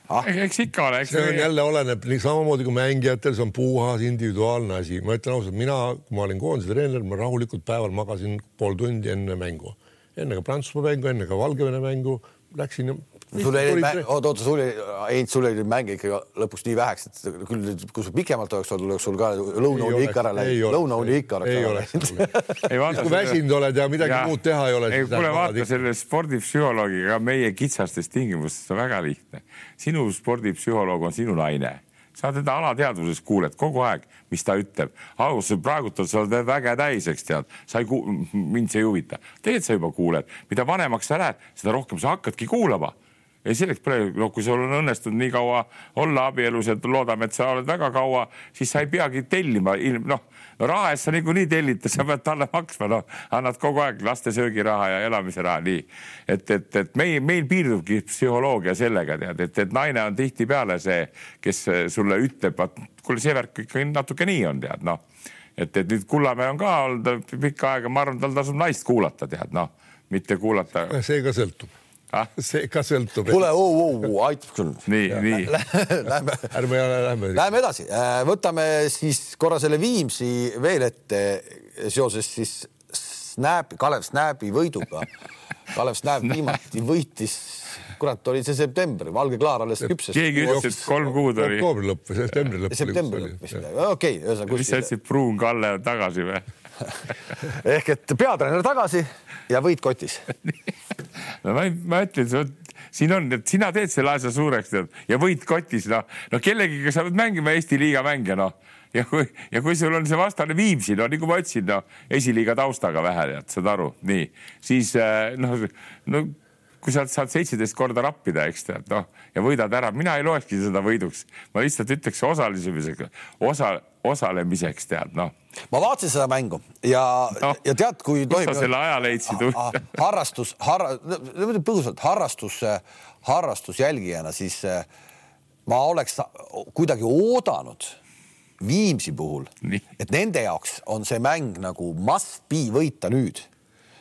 ah.. eks ikka ole. see on jälle oleneb nii samamoodi kui mängijatel, see on puhas individuaalne asi. ma ütlen ausalt, mina, kui ma olin koondise treener, ma rahulikult päeval magasin pool tundi enne mängu, enne ka Prantsusmaa mängu, enne ka Valgevene mängu, läksin sul oli, oota, oota, sul oli, Heinz, sul oli mänge ikka lõpuks nii väheks, et küll, kui sul pikemalt oleks olnud, oleks sul ka lõunauni ikka ära läinud, lõunauni ikka oleks ära läinud. [LAUGHS] kui väsinud oled ja midagi ja, muud teha ei ole. ei, kuule, vaata selle spordipsühholoogiga meie kitsastes tingimustes on väga lihtne. sinu spordipsühholoog on sinu naine sa teda alateadvuses kuuled kogu aeg, mis ta ütleb. alguses praegult on sa oled väge täis, eks tead, sa ei kuul-, mind see ei huvita. tegelikult sa juba kuuled, mida vanemaks sa lähed, seda rohkem sa hakkadki kuulama ei, selleks pole, noh, kui sul on õnnestunud nii kaua olla abielus ja loodame, et sa oled väga kaua, siis sa ei peagi tellima, noh, raha eest sa niikuinii tellid, sa pead talle maksma, noh, annad kogu aeg laste söögiraha ja elamise raha, nii. et, et, et meil, meil piirdubki psühholoogia sellega, tead, et, et naine on tihtipeale see, kes sulle ütleb, et kuule, see värk ikka natuke nii on, tead, noh. et, et nüüd Kullamäe on ka olnud pikka aega, ma arvan, tal tasub naist kuulata, tead, noh, mitte kuulata. see ka sõltub ah? see ka sõltub. kuule, aitab küll. nii, nii. Lähme, ärme, lähme. Lähme edasi, äh, võtame siis korra selle Viimsi veel ette seoses siis Snap, Kalev Snapi võiduga. Kalev Snap viimati võitis, kurat, oli see september, valge klaar alles küpses. keegi ütles, et kolm kuud oli. oktoobri lõpp või septembri lõpp. septembri lõpp vist, okei, ühesõnaga. mis sa ütlesid, Pruun Kalle on tagasi või? [LAUGHS] ehk et peatreener tagasi ja võit kotis. [LAUGHS] No ma, ma ütlen, siin on, et sina teed selle asja suureks tead ja võit kotis, noh, no kellegiga sa pead mängima Eesti liiga mänge, noh. Ja kui, ja kui sul on see vastane Viimsi, no nagu ma ütlesin, no esiliiga taustaga vähe tead, saad aru, nii, siis äh, noh, no kui sa saad seitseteist korda rappida, eks tead, noh ja võidad ära, mina ei loekski seda võiduks, ma lihtsalt ütleks osaliseks, osa, osalemiseks tead, noh. ma vaatasin seda mängu ja no,, ja tead, kui tohib. sa selle aja leidsid harrastus, harra-, põgusalt harrastus, harrastusjälgijana, siis eh, ma oleks kuidagi oodanud Viimsi puhul, et nende jaoks on see mäng nagu must be võita nüüd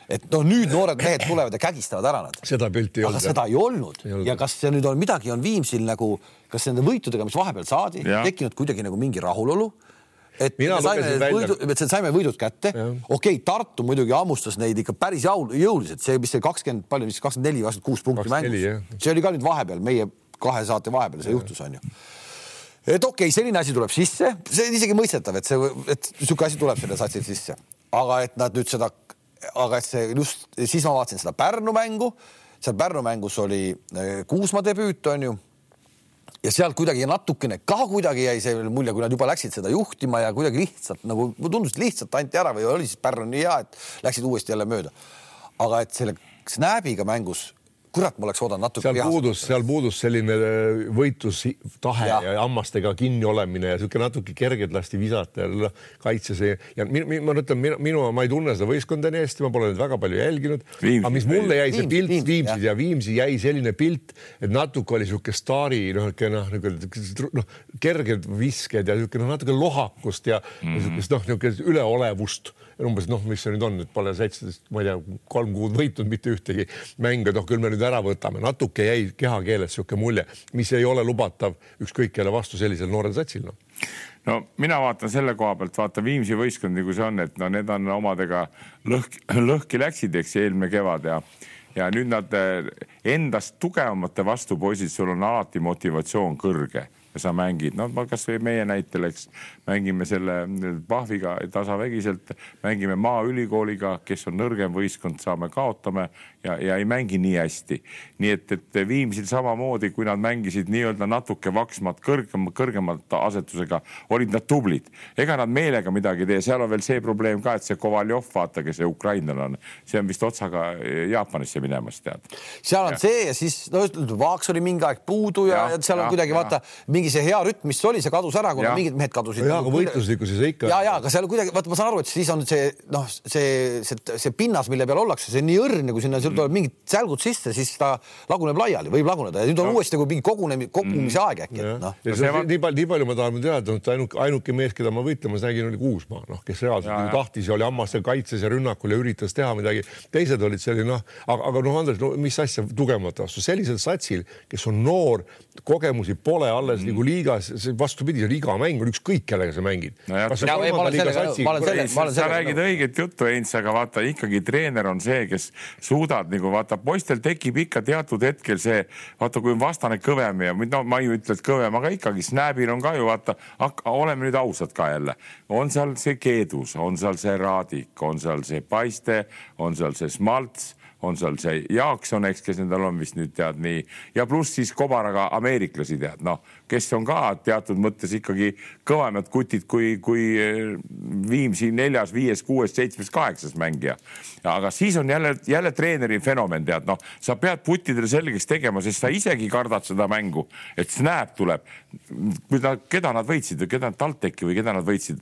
et noh, nüüd noored mehed tulevad ja kägistavad ära nad. seda pilti ei olnud. seda ei olnud. ja kas see nüüd on midagi on Viimsil nagu, kas nende võitudega, mis vahepeal saadi, tekkinud kuidagi nagu mingi rahulolu? et Mina me saime võidu, et saime võidud kätte. okei okay,, Tartu muidugi hammustas neid ikka päris jõuliselt, see, mis see kakskümmend, palju, mis kakskümmend neli, kakskümmend kuus punkti mängus. see oli ka nüüd vahepeal meie kahe saate vahepeal see ja. juhtus, onju et okei okay,, selline asi tuleb sisse, see on isegi mõistetav, et see, et niisugune asi tuleb selle satsil sisse, aga et nad nüüd seda aga et see just siis ma vaatasin seda Pärnu mängu, seal Pärnu mängus oli äh, Kuusma debüüt, onju. ja seal kuidagi natukene ka kuidagi jäi see mulje, kui nad juba läksid seda juhtima ja kuidagi lihtsalt nagu tundus, et lihtsalt anti ära või oli siis Pärnu nii hea, et läksid uuesti jälle mööda. aga et selle Snap'iga mängus kurat, ma oleks oodanud natuke. seal puudus, seal puudus selline äh, võitlustahe ja. ja hammastega kinni olemine ja niisugune natuke kergelt lasti visata ja kaitses ja, ja ma ütlen, minu, minu, ma ei tunne seda võistkonda nii hästi, ma pole neid väga palju jälginud, aga mis mulle jäi see pilt Viimsis ja Viimsi jäi selline pilt, et natuke oli niisugune staari noh, noh, niisugune noh, kerged visked ja niisugune noh, natuke lohakust ja mm -hmm. niisugust noh, niisugust üleolevust umbes noh, mis see nüüd on, et pole seitseteist, ma ei tea, kolm kuud võitnud mitte ühtegi mängu, noh, küll me nüüd ära võtame, natuke jäi kehakeeles niisugune mulje, mis ei ole lubatav ükskõik kelle vastu sellisel noorel satsil, noh. No mina vaatan selle koha pealt, vaata Viimsi võistkond, nagu see on, et no need on omadega lõhki, lõhki läksid, eks eelmine kevad ja ja nüüd nad eh, endast tugevamate vastu poisid, sul on alati motivatsioon kõrge sa mängid, no kasvõi meie näitel, eks mängime selle Pahviga tasavägiselt, mängime Maaülikooliga, kes on nõrgem võistkond, saame, kaotame ja, ja ei mängi nii hästi. nii et, et Viimsil samamoodi, kui nad mängisid nii-öelda natuke vaksmat, kõrgem, kõrgemalt asetusega, olid nad tublid. ega nad meelega midagi ei tee, seal on veel see probleem ka, et see Kovaljov, vaata, kes see ukrainlane on, see on vist otsaga Jaapanisse minemas, tead. seal on ja. see ja siis no Vaaks oli mingi aeg puudu ja, ja seal on ja, kuidagi vaata mingi see hea rütm, mis oli, see kadus ära, kuna ja. mingid mehed kadusid. ja, aga võitluslikkuses ikka. ja, ja aga seal kuidagi vaata, ma saan aru, et siis on see noh, see, see, see pinnas, mille peal ollakse, see on nii õrn, kui sinna tulevad mingid sälgud sisse, siis ta laguneb laiali, võib laguneda ja nüüd on no. uuesti nagu mingi kogunemise, kogumise aeg äkki. No. nii palju, nii palju ma tahan teada, et ainuke, ainuke mees, keda ma võitlemas nägin, oli Kuusmaa, noh, kes reaalselt ja, nagu tahtis ja oli hammaste kaitses ja rünnakul ja üritas teha midagi. teised olid selline noh, aga, aga noh, Andres, no mis asja tugevamate vastu, sellisel satsil, kes on noor, kogemusi pole alles mm. nagu liigas, vastupidi, see liiga mäng on ükskõik, kellega sa mängid no. sa räägid õiget juttu, Heinz, aga vaata ikkagi treener on see, kes suudab nagu vaata, poistel tekib ikka teatud hetkel see, vaata, kui on vastane kõvem ja no ma ei ütle, et kõvem, aga ikkagi Snapil on ka ju vaata, oleme nüüd ausad ka jälle, on seal see Keedus, on seal see Raadik, on seal see Paiste, on seal see Smalts on seal see Jaakson, eks, kes nendel on vist nüüd tead nii ja pluss siis kobaraga ameeriklasi tead, noh, kes on ka teatud mõttes ikkagi kõvemad kutid kui, kui eh, Viimsi neljas, viies, kuues, seitsmes, kaheksas mängija. aga siis on jälle, jälle treeneri fenomen, tead, noh, sa pead puttidele selgeks tegema, sest sa isegi kardad seda mängu, et snap tuleb. kui ta, keda nad võitsid või keda, TalTechi või keda nad võitsid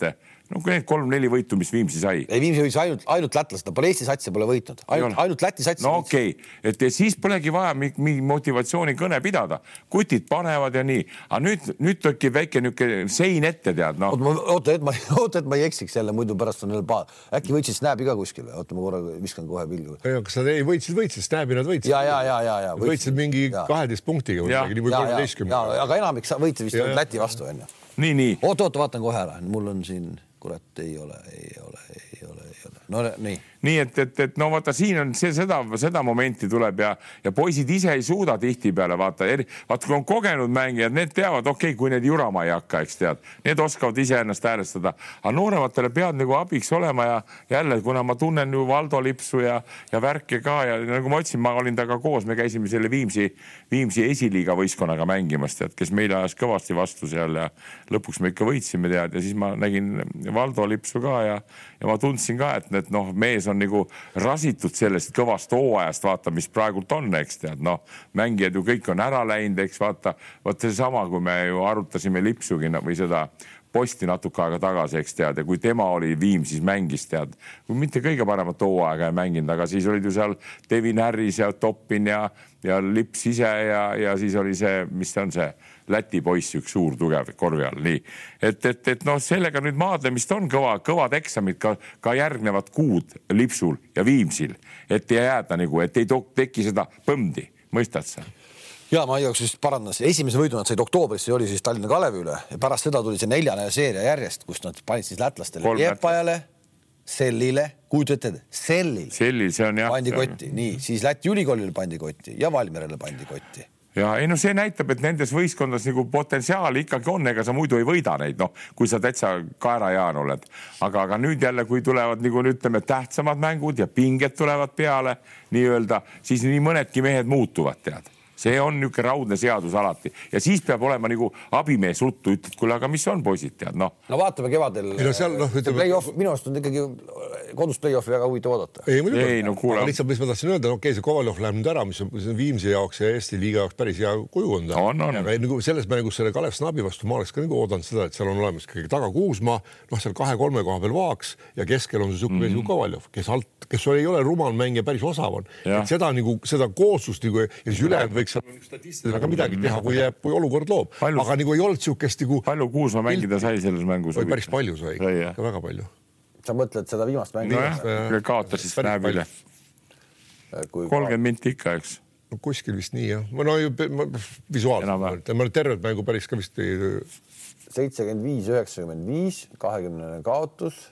no kui need kolm-neli võitu, mis Viimsi sai. ei, Viimsi võitis ainult, ainult lätlased, pole Eesti satsi pole võitnud, ainult, ainult Läti satsi. no okei okay., et siis polegi vaja mingi motivatsioonikõne pidada, kutid panevad ja nii, aga nüüd, nüüd tekib väike niisugune sein ette, tead noh. oota, et ma, [LAUGHS] oota, et ma ei eksiks jälle, muidu pärast on jälle paha. äkki võitsid Snap'i ka kuskil või? oota, ma korra viskan kohe pilgu. ei, kas nad ei võitsid, võitsid, Snap'i nad võitsid. ja, ja, ja, ja, ja. võitsid mingi kaheteist punktiga või midagi, kolmeteistkümnega. aga enamik võitsid vist Läti vastu onju. nii, nii. oot, oot, vaatan kohe ära, mul on siin kurat ei ole, ei ole, ei ole, ei ole. no nii nii et, et, et no vaata, siin on see, seda, seda momenti tuleb ja, ja poisid ise ei suuda tihtipeale vaata, vaata kui on kogenud mängijad, need teavad, okei okay,, kui need jurama ei hakka, eks tead, need oskavad iseennast häälestada, aga noorematele pead nagu abiks olema ja jälle, kuna ma tunnen ju Valdo Lipsu ja, ja värke ka ja nagu ma ütlesin, ma olin temaga koos, me käisime selle Viimsi, Viimsi esiliiga võistkonnaga mängimas, tead, kes meile ajas kõvasti vastu seal ja lõpuks me ikka võitsime, tead, ja siis ma nägin Valdo Lipsu ka ja, ja ma tundsin ka, et, et noh, mees on on nagu rasitud sellest kõvast hooajast, vaata, mis praegult on, eks tead, noh, mängijad ju kõik on ära läinud, eks vaata, vot seesama, kui me ju arutasime Lipsugi või seda posti natuke aega tagasi, eks tead, ja kui tema oli Viimsis mängis, tead, mitte kõige paremat hooaega ei mänginud, aga siis olid ju seal Devin Harris ja Toppin ja, ja Lips ise ja, ja siis oli see, mis see on see Läti poiss, üks suur tugev korvi all, nii et, et, et noh, sellega nüüd maadlemist on kõva, kõvad eksamid ka, ka järgnevad kuud Lipsul ja Viimsil, et ei jääda nagu, et ei teki seda põmdi, mõistad sa? ja ma igaks juhuks parandan, esimese võidu nad said oktoobris, see oli siis Tallinna Kalevi üle ja pärast seda tuli see neljane seeria järjest, kus nad panid siis lätlastele Liepajale, Sellile, kujuta ette, Sellil. Sellil, see on jah. pandi kotti, nii, siis Läti ülikoolile pandi kotti ja Valmierale pandi kotti ja ei noh, see näitab, et nendes võistkondades nagu potentsiaali ikkagi on, ega sa muidu ei võida neid, noh, kui sa täitsa kaerajaan oled. aga, aga nüüd jälle, kui tulevad nagu ütleme, tähtsamad mängud ja pinged tulevad peale nii-öelda, siis nii mõnedki mehed muutuvad, tead see on niisugune raudne seadus alati ja siis peab olema nagu abimees ruttu, ütled, kuule, aga mis on poisid, tead noh. no vaatame kevadel. ei no seal noh, ütleme. Play-off, minu arust on ikkagi kodus play-off'i väga huvitav oodata. ei muidugi. ei no kuule. lihtsalt, mis ma tahtsin öelda, okei okay,, see Kovaljov läheb nüüd ära, mis on, see on Viimsi jaoks ja Eesti liiga jaoks päris hea kuju on ta. on, on. aga nagu selles mängus selle Kalev Snabi vastu ma oleks ka nagu oodanud seda, et seal on olemas ikkagi taga Kuusma, noh, seal kahe-kolme koha peal Vaaks ja keskel on see niisugune mees mm -hmm. nagu Kovaljov, kes alt, kes ei ole rumal mängija, päris osav on. et seda nagu, seda kooslust nagu ja siis ülejäänud võiks seal statistiliselt väga midagi teha, kui jääb, kui olukord loob. aga nagu ei olnud niisugust nagu. palju Kuusma mängida sai selles mängus? päris palju sai, ikka väga palju. sa mõtled seda viimast mängu? nojah, kaotas siis näeb üle. kolmkümmend minti ikka, eks no kuskil vist nii jah, no ju visuaalselt, ma nüüd tervet mängu päris ka vist ei. seitsekümmend viis, üheksakümmend viis, kahekümnene kaotus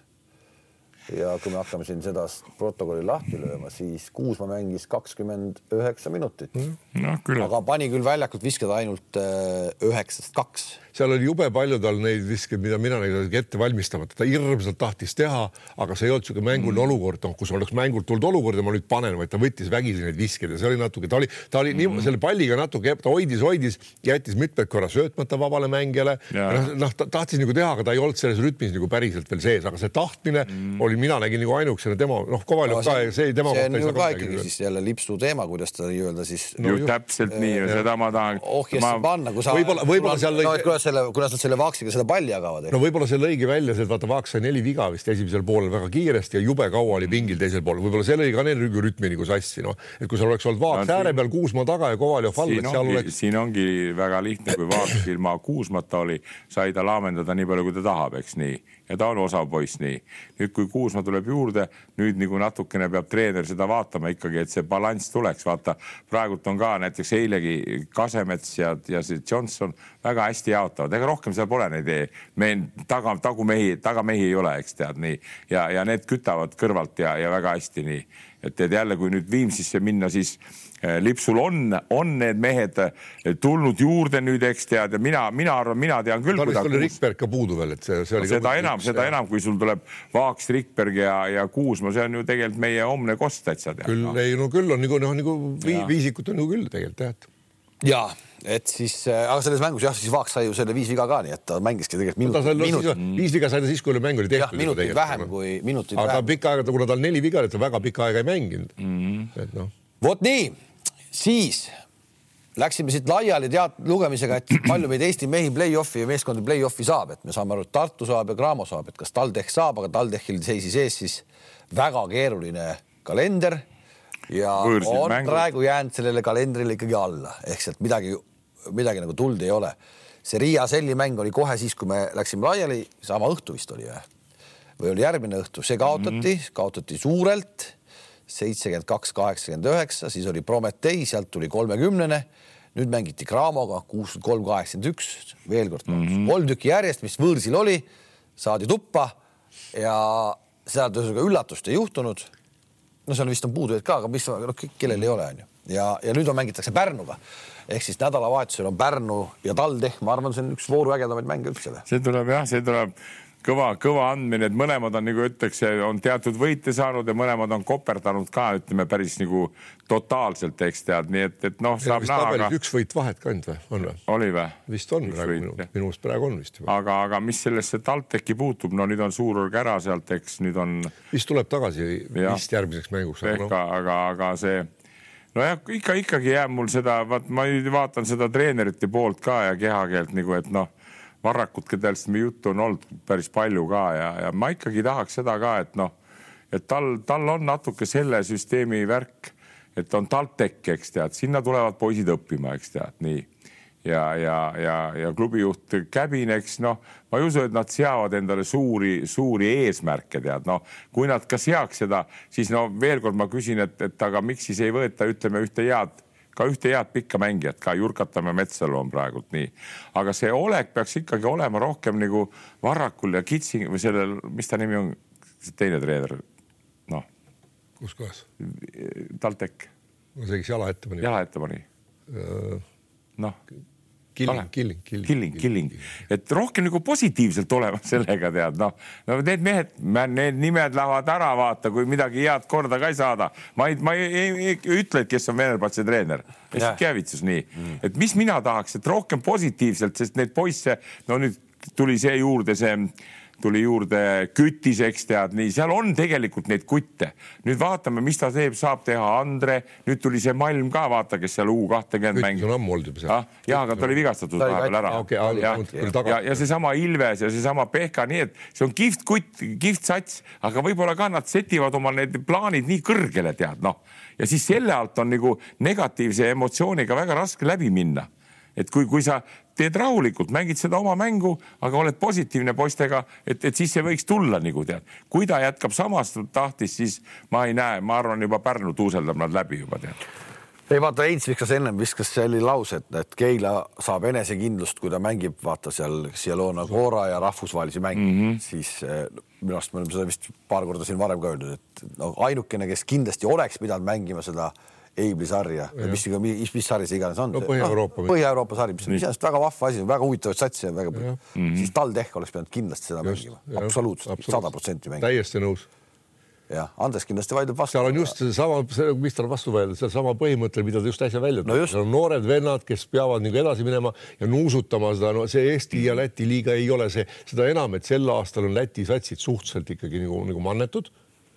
ja kui me hakkame siin seda protokolli lahti lööma, siis Kuusma mängis kakskümmend üheksa minutit no,. aga pani küll väljakult viskada ainult äh, üheksast kaks seal oli jube palju tal neid viskeid, mida mina nägin ette valmistamata, ta hirmsalt tahtis teha, aga see ei olnud niisugune mänguline mm. olukord, noh, kus oleks mängult tulnud olukord ja ma nüüd panen, vaid ta võttis vägisi neid viskeid ja see oli natuke, ta oli, ta oli mm. nii selle palliga natuke, ta hoidis, hoidis, jättis mitmed korra söötmata vabale mängijale. noh, noh, ta tahtis nagu teha, aga ta ei olnud selles rütmis nagu päriselt veel sees, aga see tahtmine mm. oli, mina nägin nagu ainukesena tema, noh, Kovaljov no, ka, see tema. see on ju ka ikkagi siis jälle lipsu teema, kuidas ta nii-öelda siis no,. täpselt nii ja seda ma tahan. ohjesse panna, kui sa. võib-olla, võib-olla seal lõi selle, kuidas nad selle Vaaksiga seda palli jagavad. no võib-olla see lõigi välja, see vaata Vaaks sai neli viga vist esimesel poolel väga kiiresti ja jube kaua oli pingil teisel pool, võib-olla see lõi ka neil rütmi nagu sassi, noh, et kui seal oleks olnud Vaaks no, ääre peal Kuusmaa taga ja Kovaljov all, et seal oleks. siin ongi väga lihtne, kui Vaaks [LAUGHS] ilma Kuusmata oli, sai ta laamendada nii palju, kui ta tahab, eks nii ja ta on osav poiss, nii. nüüd, kui Kuusma tuleb juurde, nüüd nagu natukene peab treener seda vaatama ikkagi, et see balanss tuleks, vaata praegult on ka näiteks eilegi Kasemets ja, ja see Johnson väga hästi jaotavad, ega rohkem seal pole neid meil taga, tagumehi, tagamehi ei ole, eks tead nii. Ja, ja need kütavad kõrvalt ja, ja väga hästi nii, et, et jälle, kui nüüd Viimsisse minna, siis lipsul on, on need mehed eh, tulnud juurde nüüd, eks tead, ja mina, mina arvan, mina tean küll. tal vist oli Rikberg ka puudu veel, et see, see oli no,. seda enam, seda enam, kui sul tuleb Vaaks, Rikberg ja, ja Kuusma, see on ju tegelikult meie homne kost täitsa. küll no., ei no küll on nagu noh, nagu vii, viisikut on ju küll tegelikult jah, et ja et siis, äh, aga selles mängus jah, siis Vaaks sai ju selle viis viga ka, nii et ta mängiski tegelikult minut, no, minut. viis viga sai ta siis, kui mäng oli tehtud. minutit vähem kui minutit aga vähem. aga pikka aega, kuna tal neli viga oli, ta väga pikka aega ei mänginud mm. -hmm. et noh. Vot nii. Siis läksime siit laiali tead lugemisega, et palju meid Eesti mehi play-off'i ja meeskondi play-off'i saab, et me saame aru, et Tartu saab ja Graamo saab, et kas TalTech saab, aga TalTechil seisis ees siis väga keeruline kalender. Ja Võõrsid on mängud. praegu jäänud sellele kalendrile ikkagi alla, ehk sealt midagi, midagi nagu tuld ei ole. see Riia Selli mäng oli kohe siis, kui me läksime laiali, sama õhtu vist oli või? või oli järgmine õhtu, see kaotati. Mm, -hmm. kaotati suurelt seitsekümmend kaks, kaheksakümmend üheksa, siis oli Prometee, sealt tuli kolmekümnene. nüüd mängiti Cramoga kuuskümmend kolm, kaheksakümmend üks, veel kord mm -hmm. kolm tükki järjest, mis võõrsil oli, saadi tuppa ja sealt ühesõnaga üllatust ei juhtunud. no seal vist on puudujaid ka, aga mis noh, kellel ei ole, onju ja, ja nüüd on, mängitakse Pärnuga ehk siis nädalavahetusel on Pärnu ja TalTech, ma arvan, see on üks vooru ägedamaid mänge üldse. see tuleb jah, see tuleb kõva, kõva andmine, et mõlemad on nagu ütleks, on teatud võite saanud ja mõlemad on koperdanud ka, ütleme päris nagu totaalselt, eks tead, nii et, et noh, saab näha. Aga... üks võit vahet ka ainult või, on või? oli või? vist on üks praegu võit, minu, minu arust praegu on vist. aga, aga mis sellesse TalTechi puutub, no nüüd on suururg ära sealt, eks nüüd on. vist tuleb tagasi ja. vist järgmiseks mänguks. ehk no., aga, aga see nojah, ikka ikkagi jääb mul seda, vaat ma nüüd vaatan seda treenerite poolt ka ja kehakeelt nagu, et noh Varrakut, kellest me juttu on olnud päris palju ka ja, ja ma ikkagi tahaks seda ka, et noh, et tal, tal on natuke selle süsteemi värk, et on TalTech, eks tead, sinna tulevad poisid õppima, eks tead, nii. Ja, ja, ja, ja klubijuht Käbin, eks noh, ma ei usu, et nad seavad endale suuri, suuri eesmärke, tead noh, kui nad ka seaks seda, siis no veel kord ma küsin, et, et aga miks siis ei võeta, ütleme ühte head ka ühte head pikka mängijat ka, Jurkatamäe Metsalu on praegult nii. aga see olek peaks ikkagi olema rohkem nagu Varrakul ja Kitsing või sellel, mis ta nimi on, teine treener, noh. kus kohas? TalTech. no see, kes jala ette pani. jala ette pani. noh Killing, killing, killing, killing, killing, et rohkem nagu positiivselt olema sellega tead, noh, no need mehed, need nimed lähevad ära, vaata, kui midagi head korda ka ei saada. ma ei, ma ei, ei, ei ütle, et kes on Venerbatsi treener, lihtsalt käivitsus nii. Mm., et mis mina tahaks, et rohkem positiivselt, sest neid poisse, no nüüd tuli see juurde, see tuli juurde kütis, eks tead, nii seal on tegelikult neid kutte. nüüd vaatame, mis ta teeb, saab teha Andre, nüüd tuli see Malm ka, vaata, kes seal U kahtekümmend mängib. on ammu olnud juba seal ah,. ja, aga ta oli vigastatud vahepeal ära. Okay, ja, ja, ja, ja seesama Ilves ja seesama Pehka, nii et see on kihvt kutt, kihvt sats, aga võib-olla ka nad setivad oma need plaanid nii kõrgele, tead noh. ja siis selle alt on nagu negatiivse emotsiooniga väga raske läbi minna et kui, kui sa teed rahulikult, mängid seda oma mängu, aga oled positiivne poistega, et, et siis see võiks tulla nagu tead. kui ta jätkab samas tahtis, siis ma ei näe, ma arvan, juba Pärnu tuuseldab nad läbi juba tead ei vaata, Heinz viskas ennem viskas selline lause, et, et Keila saab enesekindlust, kui ta mängib, vaata seal Cialona Cora ja rahvusvahelisi mänge mm, -hmm. siis eh, minu arust me oleme seda vist paar korda siin varem ka öeldud, et no ainukene, kes kindlasti oleks pidanud mängima seda Eibli sarja, mis, mis, mis sari see iganes on no,. Põhja-Euroopa no, Põhja-Euroopa sari, mis on iseenesest väga vahva asi, väga huvitavaid satse on väga palju. Mm -hmm. siis TalTech oleks pidanud kindlasti seda Just, mängima, absoluutselt, sada protsenti mängima. täiesti nõus jah, Andres kindlasti vaidleb vastu. seal on just seesama, mis tal vastu vaielda, seesama põhimõte, mida ta just äsja välja tõi no. seal on noored vennad, kes peavad nagu edasi minema ja nuusutama seda, no see Eesti ja Läti liiga ei ole see, seda enam, et sel aastal on Läti satsid suhteliselt ikkagi nagu, nagu mannetud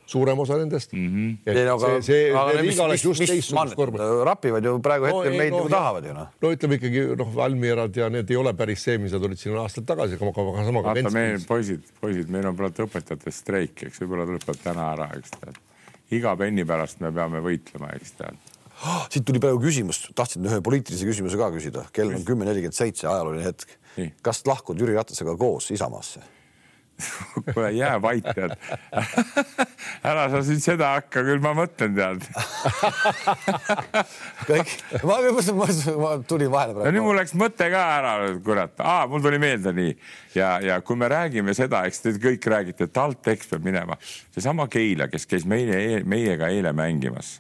suurem osa nendest mm. -hmm. Ei, no, see, see, see liiga oleks just teistsugust korvpalli. rapivad ju praegu no, hetkel meid no, nagu tahavad ju noh. no ütleme ikkagi noh, Valmierad ja need ei ole päris see, mis nad olid siin aastad tagasi, aga sama ka. vaata meil poisid, poisid, meil on praegu õpetajate streik, eks võib-olla lõpeb täna ära, eks tead. iga penni pärast me peame võitlema, eks tead oh,. siit tuli praegu küsimus, tahtsin ühe poliitilise küsimuse ka küsida, kell on kümme nelikümmend seitse, ajalooline hetk. kas lahkud Jüri Ratasega koos Isamaasse? [LAUGHS] kuule, jää vait, tead. ära sa nüüd seda hakka, küll ma mõtlen, tead. kõik, ma, ma, ma tulin vahele praegu. no nüüd mul läks mõte ka ära, kurat, mul tuli meelde nii ja, ja kui me räägime seda, eks te kõik räägite, et TalTech peab minema, seesama Keila, kes käis meie, meiega eile mängimas.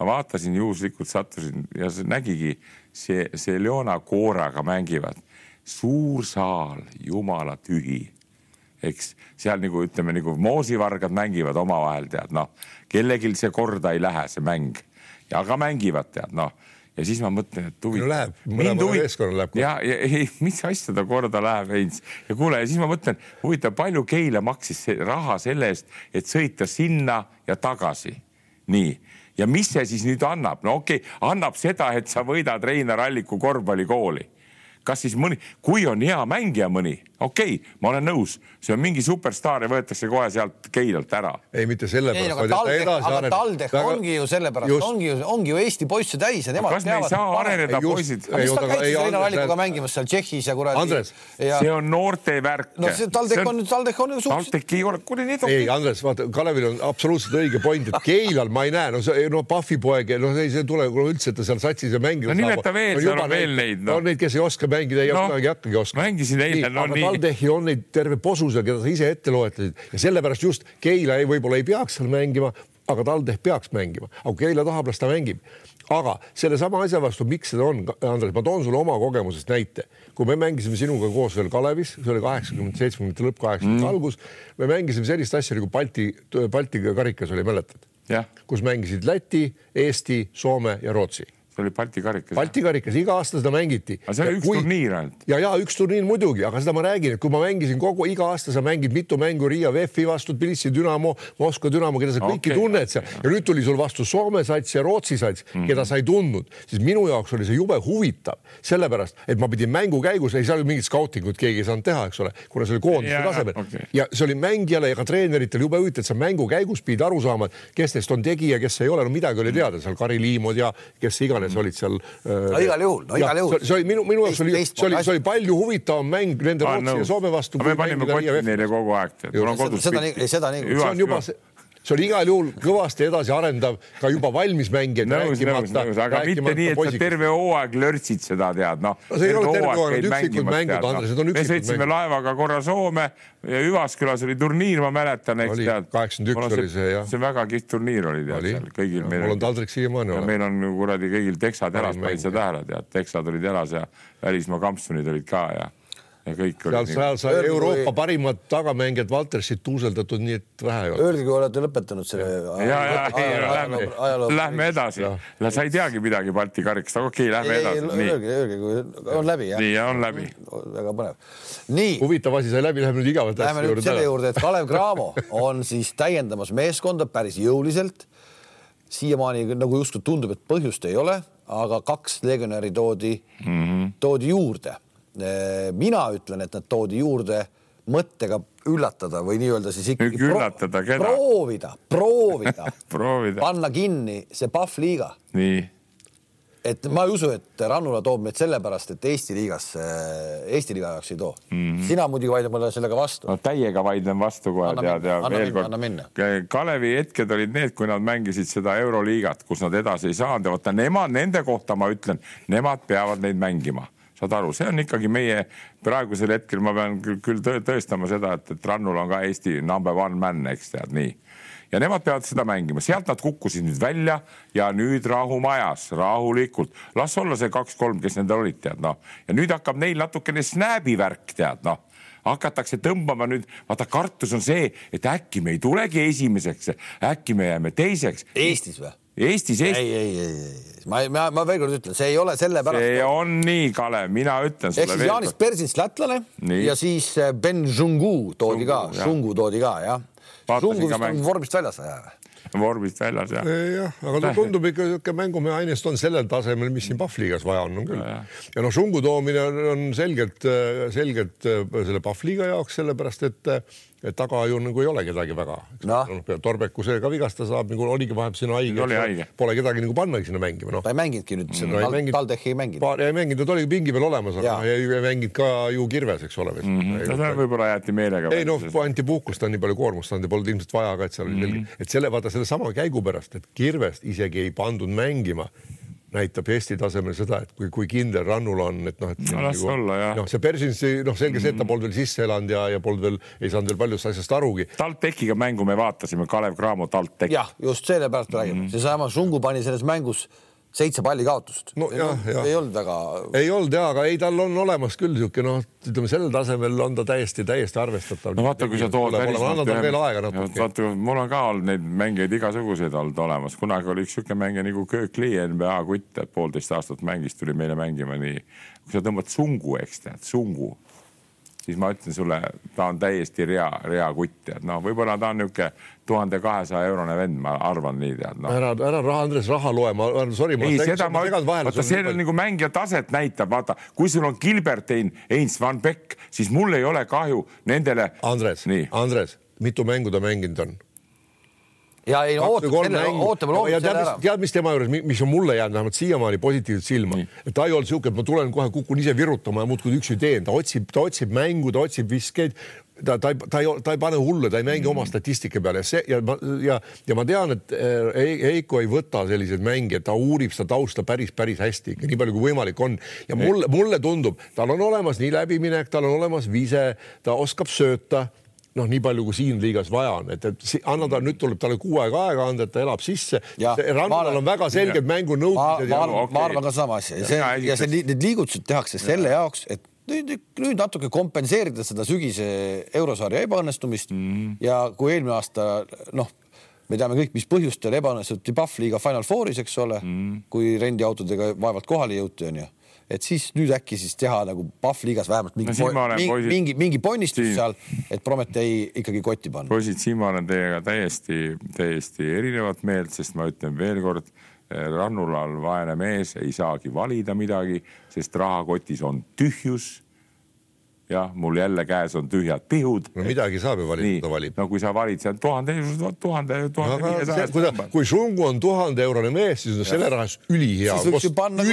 ma vaatasin juhuslikult, sattusin ja nägigi see, see Leona Kooraga mängivad, suur saal, jumala tühi eks seal nagu ütleme nagu moosivargad mängivad omavahel tead noh, kellelgi see korda ei lähe, see mäng ja aga mängivad tead noh ja siis ma mõtlen, et huvitav no. Läheb, mõlemale meeskonnale läheb. ja, ja ei, mis asja ta korda läheb, Heinz ja kuule, ja siis ma mõtlen, huvitav, palju Keila maksis see raha selle eest, et sõita sinna ja tagasi. nii, ja mis see siis nüüd annab, no okei okay,, annab seda, et sa võidad Reinar Alliku korvpallikooli kas siis mõni, kui on hea mängija mõni, okei okay,, ma olen nõus, see on mingi superstaar ja võetakse kohe sealt Keilalt ära. ei, mitte sellepärast. aga TalTech, aga TalTech väga... ongi ju sellepärast, ongi ju, ongi ju Eesti poisse täis ja nemad kas teavad. kas me ei saa areneda, poisid? mis ta käis Reinar Allikuga mängimas seal Tšehhis ja kuradi. Andres ja..., see on noorte värk. no see TalTech on, TalTech on ju suhteliselt. TalTech ei ole, kuule need on. ei, Andres, vaata, Kalevil on absoluutselt õige point, et Keilal ma ei näe, no see, no Pahvi poeg, no see ei tule üldse, et ta seal satsis ja mängib. no nimeta veel, seal on veel neid. on neid, kes ei oska mängida, ei oska hakkagi oskama. mängisin eile, no nii. TalTechil on neid terve posuse, keda sa ise ette loetlesid ja sellepärast just Keila ei, võib-olla ei peaks seal mängima, aga TalTech peaks mängima, aga Keila tahab, las ta mängib aga sellesama asja vastu, miks seda on, Andres, ma toon sulle oma kogemusest näite. kui me mängisime sinuga koos veel Kalevis, see oli kaheksakümnendate, seitsmekümnendate lõpp, kaheksakümnendate mm. algus, me mängisime sellist asja nagu Balti, Balti karikas oli, mäletad? kus mängisid Läti, Eesti, Soome ja Rootsi see oli Balti karikas. Balti karikas, iga aasta seda mängiti. aga see oli üks kui... turniir ainult. ja, ja üks turniir muidugi, aga seda ma räägin, et kui ma mängisin kogu iga aasta, sa mängid mitu mängu Riia VEF-i vastu, Tbilisi Dünamo, Moskva Dünamo, keda sa kõiki okay. tunned seal ja nüüd tuli sul vastu Soome sats ja Rootsi sats mm, -hmm. keda sa ei tundnud, siis minu jaoks oli see jube huvitav, sellepärast et ma pidin mängu käigus, ei saa ju mingit skautingut keegi ei saanud teha, eks ole, kuna see oli koondise tasemel okay. ja see oli mängijale ja ka treeneritel jube huvitav, et sa mängu käigus pidid aru saama, kes neist on tegija, kes ei ole, no midagi oli teada seal Kari Liimod ja kes iganes olid seal no igal juhul, no igal juhul. see oli minu, minu jaoks oli, see oli, see oli palju huvitavam mäng nende Rootsi ja Soome vastu. me panime kotti neile kogu aeg. seda nii, seda nii. see on juba see see on igal juhul kõvasti edasiarendav ka juba valmis mängijaid. nõus, nõus, nõus, aga mitte nii, et sa terve hooaeg lörtsid seda tead, noh. no see ei ole terve hooaeg, need üksikud mängud, Andres, need on üksikud mängud. me sõitsime laevaga korra Soome ja Üvaskülas oli turniir, ma mäletan, eks tead. kaheksakümmend üks oli see jah. see väga kihvt turniir oli tead seal kõigil. mul on taldrik siiamaani olemas. meil on kuradi kõigil teksateras, panid sa tähele tead, teksad olid eras ja välismaa kampsunid olid ka ja ja kõik seal, seal sai Euroopa kui... parimad tagamängijad Valtersit tuuseldatud, nii et vähe ei ole. Öelge, kui olete lõpetanud selle. ja, ja, ja lähme, lähme edasi. sa ei teagi midagi Balti karikast, aga okei okay,, lähme edasi. Öelge, öelge, kui on läbi, nii, on läbi. väga põnev. nii. huvitav asi sai läbi, läheme nüüd igavalt asja juurde. Läheme nüüd selle juurde, et Kalev Cramo on siis täiendamas meeskonda päris jõuliselt. siiamaani nagu justkui tundub, et põhjust ei ole, aga kaks legionäri toodi mm, -hmm. toodi juurde mina ütlen, et nad toodi juurde mõttega üllatada või nii-öelda siis ikkagi üllatada, pro proovida, proovida [LAUGHS] proovida., panna kinni see Pahv liiga. nii. et ma ei usu, et Rannula toob meid sellepärast, et Eesti liigasse, Eesti liiga jaoks ei too mm. -hmm. sina muidugi vaidled mulle sellega vastu. no täiega vaidlen vastu kohe tead ja veel kord. Kalevi hetked olid need, kui nad mängisid seda Euroliigat, kus nad edasi ei saanud ja vaata nemad, nende kohta ma ütlen, nemad peavad neid mängima saad aru, see on ikkagi meie praegusel hetkel, ma pean küll, tõestama seda, et, et Rannul on ka Eesti number one man, eks tead nii. ja nemad peavad seda mängima, sealt nad kukkusid nüüd välja ja nüüd rahumajas, rahulikult, las olla see kaks-kolm, kes nendel olid, tead noh. ja nüüd hakkab neil natukene snap'i värk, tead noh hakatakse tõmbama nüüd, vaata kartus on see, et äkki me ei tulegi esimeseks, äkki me jääme teiseks. Eestis või? Eestis, Eestis. ei, ei, ei, ei, ma, ma, ma veel kord ütlen, see ei ole sellepärast. see on nii, Kalev, mina ütlen sulle. ehk siis Jaanis Persins lätlane nii. ja siis äh, Ben Zungu toodi Zungu, ka, Zungu toodi ka jah. Zungu vist on vormist väljas või? vormist väljas jah. jah, aga ta tundub ikka niisugune mängumehaanist on sellel tasemel, mis siin Pahvliigas vaja on, on küll. ja, noh, Sungu toomine on selgelt, selgelt äh, selle Pahvliiga jaoks, sellepärast et et taga ju nagu ei ole kedagi väga no.. No, Torbekuse ka vigastada saab, nagu oligi vahepeal sinna haige. Pole kedagi nagu pannagi sinna mängima no.. ta ei mänginudki nüüd mm. no,, Tal, Taldech ei mänginud. ei mänginud, ta oli pingi peal olemas, aga ei, ei mänginud ka ju Kirves, eks ole mm. -hmm. no see võib-olla jäeti meelega. ei noh, anti puhkust, on nii palju koormust andnud ja polnud ilmselt vaja ka, et seal oli mm -hmm. et selle vaata sellesama käigu pärast, et Kirvest isegi ei pandud mängima näitab Eesti tasemel seda, et kui, kui kindel Rannul on, et noh, et no, las nagu, olla jah. noh, see Persinsi noh, selge see, et ta polnud veel sisse elanud ja, ja polnud veel, ei saanud veel paljust asjast arugi. TalTechiga mängu me vaatasime, Kalev Cramo TalTech. jah, just sellepärast räägime mm -hmm., seesama Sungu pani selles mängus seitse palli kaotust no,. ei olnud väga. ei olnud ja, aga ei, tal on olemas küll niisugune noh, ütleme sellel tasemel on ta täiesti, täiesti arvestatav. no vaata, kui sa tood välismaalt. anna talle veel aega natuke. vaata, mul on ka olnud neid mängijaid igasuguseid olnud olemas, kunagi oli üks niisugune mängija nagu Köök Lee NBA kutt, poolteist aastat mängis, tuli meile mängima nii. kui sa tõmbad sungu, eks tead, sungu siis ma ütlen sulle, ta on täiesti rea, rea kutt, tead noh, võib-olla ta on niisugune tuhande kahesaja eurone vend, ma arvan nii tead no.. ära, ära raha, Andres, raha loe, ma olen sorry. ei, seda ma, vaata, see on nagu mängija taset näitab, vaata, kui sul on Gilbertein, Heinz Van Beck, siis mul ei ole kahju nendele. Andres, Andres, mitu mängu ta mänginud on? Ja ei ootab selle, ootame loomulikult selle ära. tead, mis tema juures, mis on mulle jäänud vähemalt siiamaani positiivselt silma, et ta ei olnud niisugune, et ma tulen kohe, kukun ise virutama ja muudkui üksi teen, ta otsib, ta otsib mängu, ta otsib viskeid, ta, ta ei, ta ei, ta ei pane hullu, ta ei mängi mm. oma statistika peale. Ja see ja ma ja, ja ma tean, et Heiko ei võta selliseid mänge, ta uurib seda tausta päris, päris hästi, nii palju kui võimalik on. ja mulle, mulle tundub, tal on olemas nii läbiminek, tal on olemas vise, ta oskab sööta noh, nii palju kui siin liigas vaja on, et, et anna ta nüüd tuleb talle kuu aega aega anda, et ta elab sisse. Ma Rannal olen- on väga selged ma, mängunõudmised ma ja arvan okei. ma arvan ka sama asja ja see Ja ja see, need liigutused tehakse selle jaoks, et nüüd, nüüd natuke kompenseerida seda sügise eurosarja ebaõnnestumist mm -hmm. ja kui eelmine aasta noh, me teame kõik, mis põhjustel ebaõnnestuti Pahv liiga Final Fouris, eks ole mm, -hmm. kui rendiautodega vaevalt kohale jõuti, onju et siis nüüd äkki siis teha nagu Pahv liigas vähemalt mingi No olen, mingi, poisid- mingi, mingi ponnistus Siin. seal, et Prometee ikkagi kotti panna. poisid, siin ma olen teiega täiesti, täiesti erinevat meelt, sest ma ütlen veelkord, Rannulal vaene mees ei saagi valida midagi, sest rahakotis on tühjus. Jah, mul jälle käes on tühjad pihud. no midagi saab ju valida, ta valib. no kui sa valid seal tuhande, tuhande, tuhande aga see, viiesajast kui ta, kui Šungu on tuhande eurone mees, siis on selle raha eest ülihea siis võiks ju panna,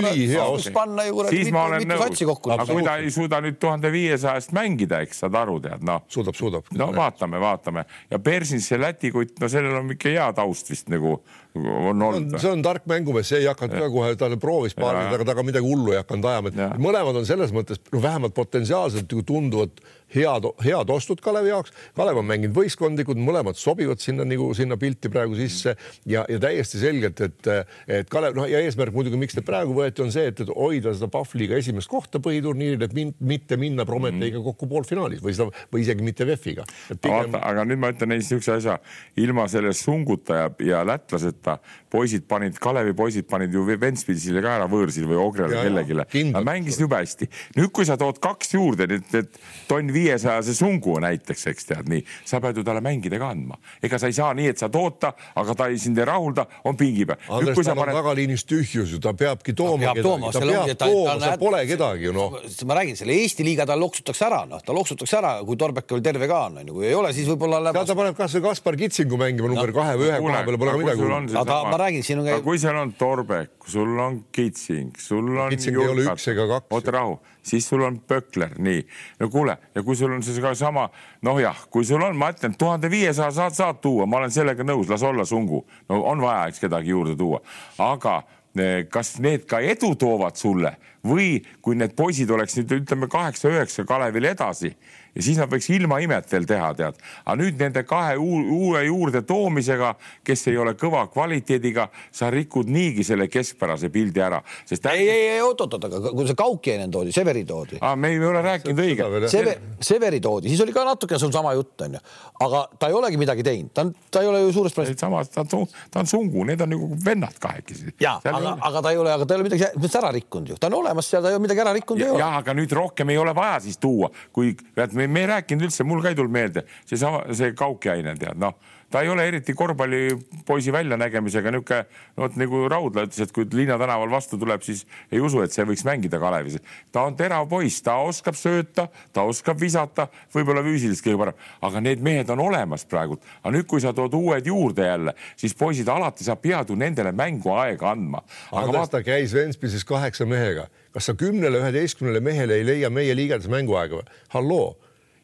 ost. panna ju kuradi siis ma mitu, olen mitu satsi nõus, kokku. aga kui ta ei suuda nüüd tuhande viiesajast mängida, eks saad aru, tead noh suudab, suudab. no vaatame, vaatame ja Persins see Läti kutt, no sellel on ikka hea taust vist nagu on olnud. see on tark mängumees, see ei hakanud ka kohe, ta proovis paar nädalat, aga ta ka midagi hullu ei hakanud ajama, Ja. et mõlemad on selles mõttes no vähemalt potentsiaalselt ju tunduvad head, head ostud Kalevi jaoks. Kalev on mänginud võistkondlikud, mõlemad sobivad sinna nagu sinna pilti praegu sisse ja, ja täiesti selgelt, et, et Kalev, noh ja eesmärk muidugi, miks ta praegu võeti, on see, et, et hoida seda Pahvliga esimest kohta põhiturniiril, et min, mitte minna Prometeiga kokku poolfinaalis või seda või isegi mitte VEF-iga. vaata, aga nüüd ma ütlen siukse asja, ilma selle sunguta ja, ja lätlaseta poisid panid, Kalevi poisid panid ju Ventspilsile ka ära võõrsil või Ogrele kellelegi. Nad mängisid jube hästi. nüüd, kui sa tood kaks juurde, nüüd, et tonn viiesajase sungu näiteks, eks tead nii, sa pead ju talle mängida ka andma. ega sa ei saa nii, et sa tood ta, aga ta ei sind ei rahulda, on pingi peal. Andres, tal on tagaliinis tühjus ju, ta peabki tooma peab tooma, ta peab ta- tooma, ta seal pole kedagi ju noh. ma räägin, selle Eesti liiga ta loksutakse ära, noh, ta loksutakse ära, kui Torbek veel terve ka on, onju, kui ei ole, siis võib-olla läheb. ta paneb kasvõi Kaspar Kitsingu mängima number kahe või ühe koha peale, pole ka midagi. Aga ma räägin, siin on kui seal on Torbek, sul on Kitsing, sul on. Kitsing ei ole üks ega kaks. oota rahu, siis sul on Pökler, nii. no kuule, ja kui sul on see ka sama, noh jah, kui sul on, ma ütlen, tuhande viiesaja saad, saad tuua, ma olen sellega nõus, las olla sungu. no on vaja, eks kedagi juurde tuua, aga eh, kas need ka edu toovad sulle või kui need poisid oleks nüüd ütleme kaheksa-üheksa Kalevil edasi ja siis nad võiks ilma imet veel teha, tead. aga nüüd nende kahe uue juurde toomisega, kes ei ole kõva kvaliteediga, sa rikud niigi selle keskpärase pildi ära, sest. ei, ei, ei oot-oot, aga kui see Kaukjenen toodi, Severi toodi. aa, me ei ole rääkinud õige. Seve, Severi toodi, siis oli ka natukene sul sama jutt onju, aga ta ei olegi midagi teinud, ta on, ta ei ole ju suures plaanis. samas ta on, ta on sungu, need on nagu vennad kahekesi. ja, aga, aga ta ei ole, aga ta ei ole midagi midagi ära rikkunud ju, ta on olemas seal, ta ei ole midagi ära rikkunud jah, aga nüüd rohkem ei ole vaja siis tuua, kui tead, me, me ei rääkinud üldse, mul ka ei tulnud meelde seesama, see Kaukjainen tead, noh, ta ei ole eriti korvpallipoisi väljanägemisega niisugune, no vot nagu Raudla ütles, et kui Liina tänaval vastu tuleb, siis ei usu, et see võiks mängida Kalevis. ta on terav poiss, ta oskab sööta, ta oskab visata, võib-olla füüsiliselt kõige parem, aga need mehed on olemas praegu. aga nüüd, kui sa tood uued juurde jälle, siis poisid alati sa pead ju nendele mänguaega andma. Andres, ta käis Ventspilis kaheksa mehega, kas sa kümnele, üheteistkümnele mehele ei leia meie liigas mänguaega või? halloo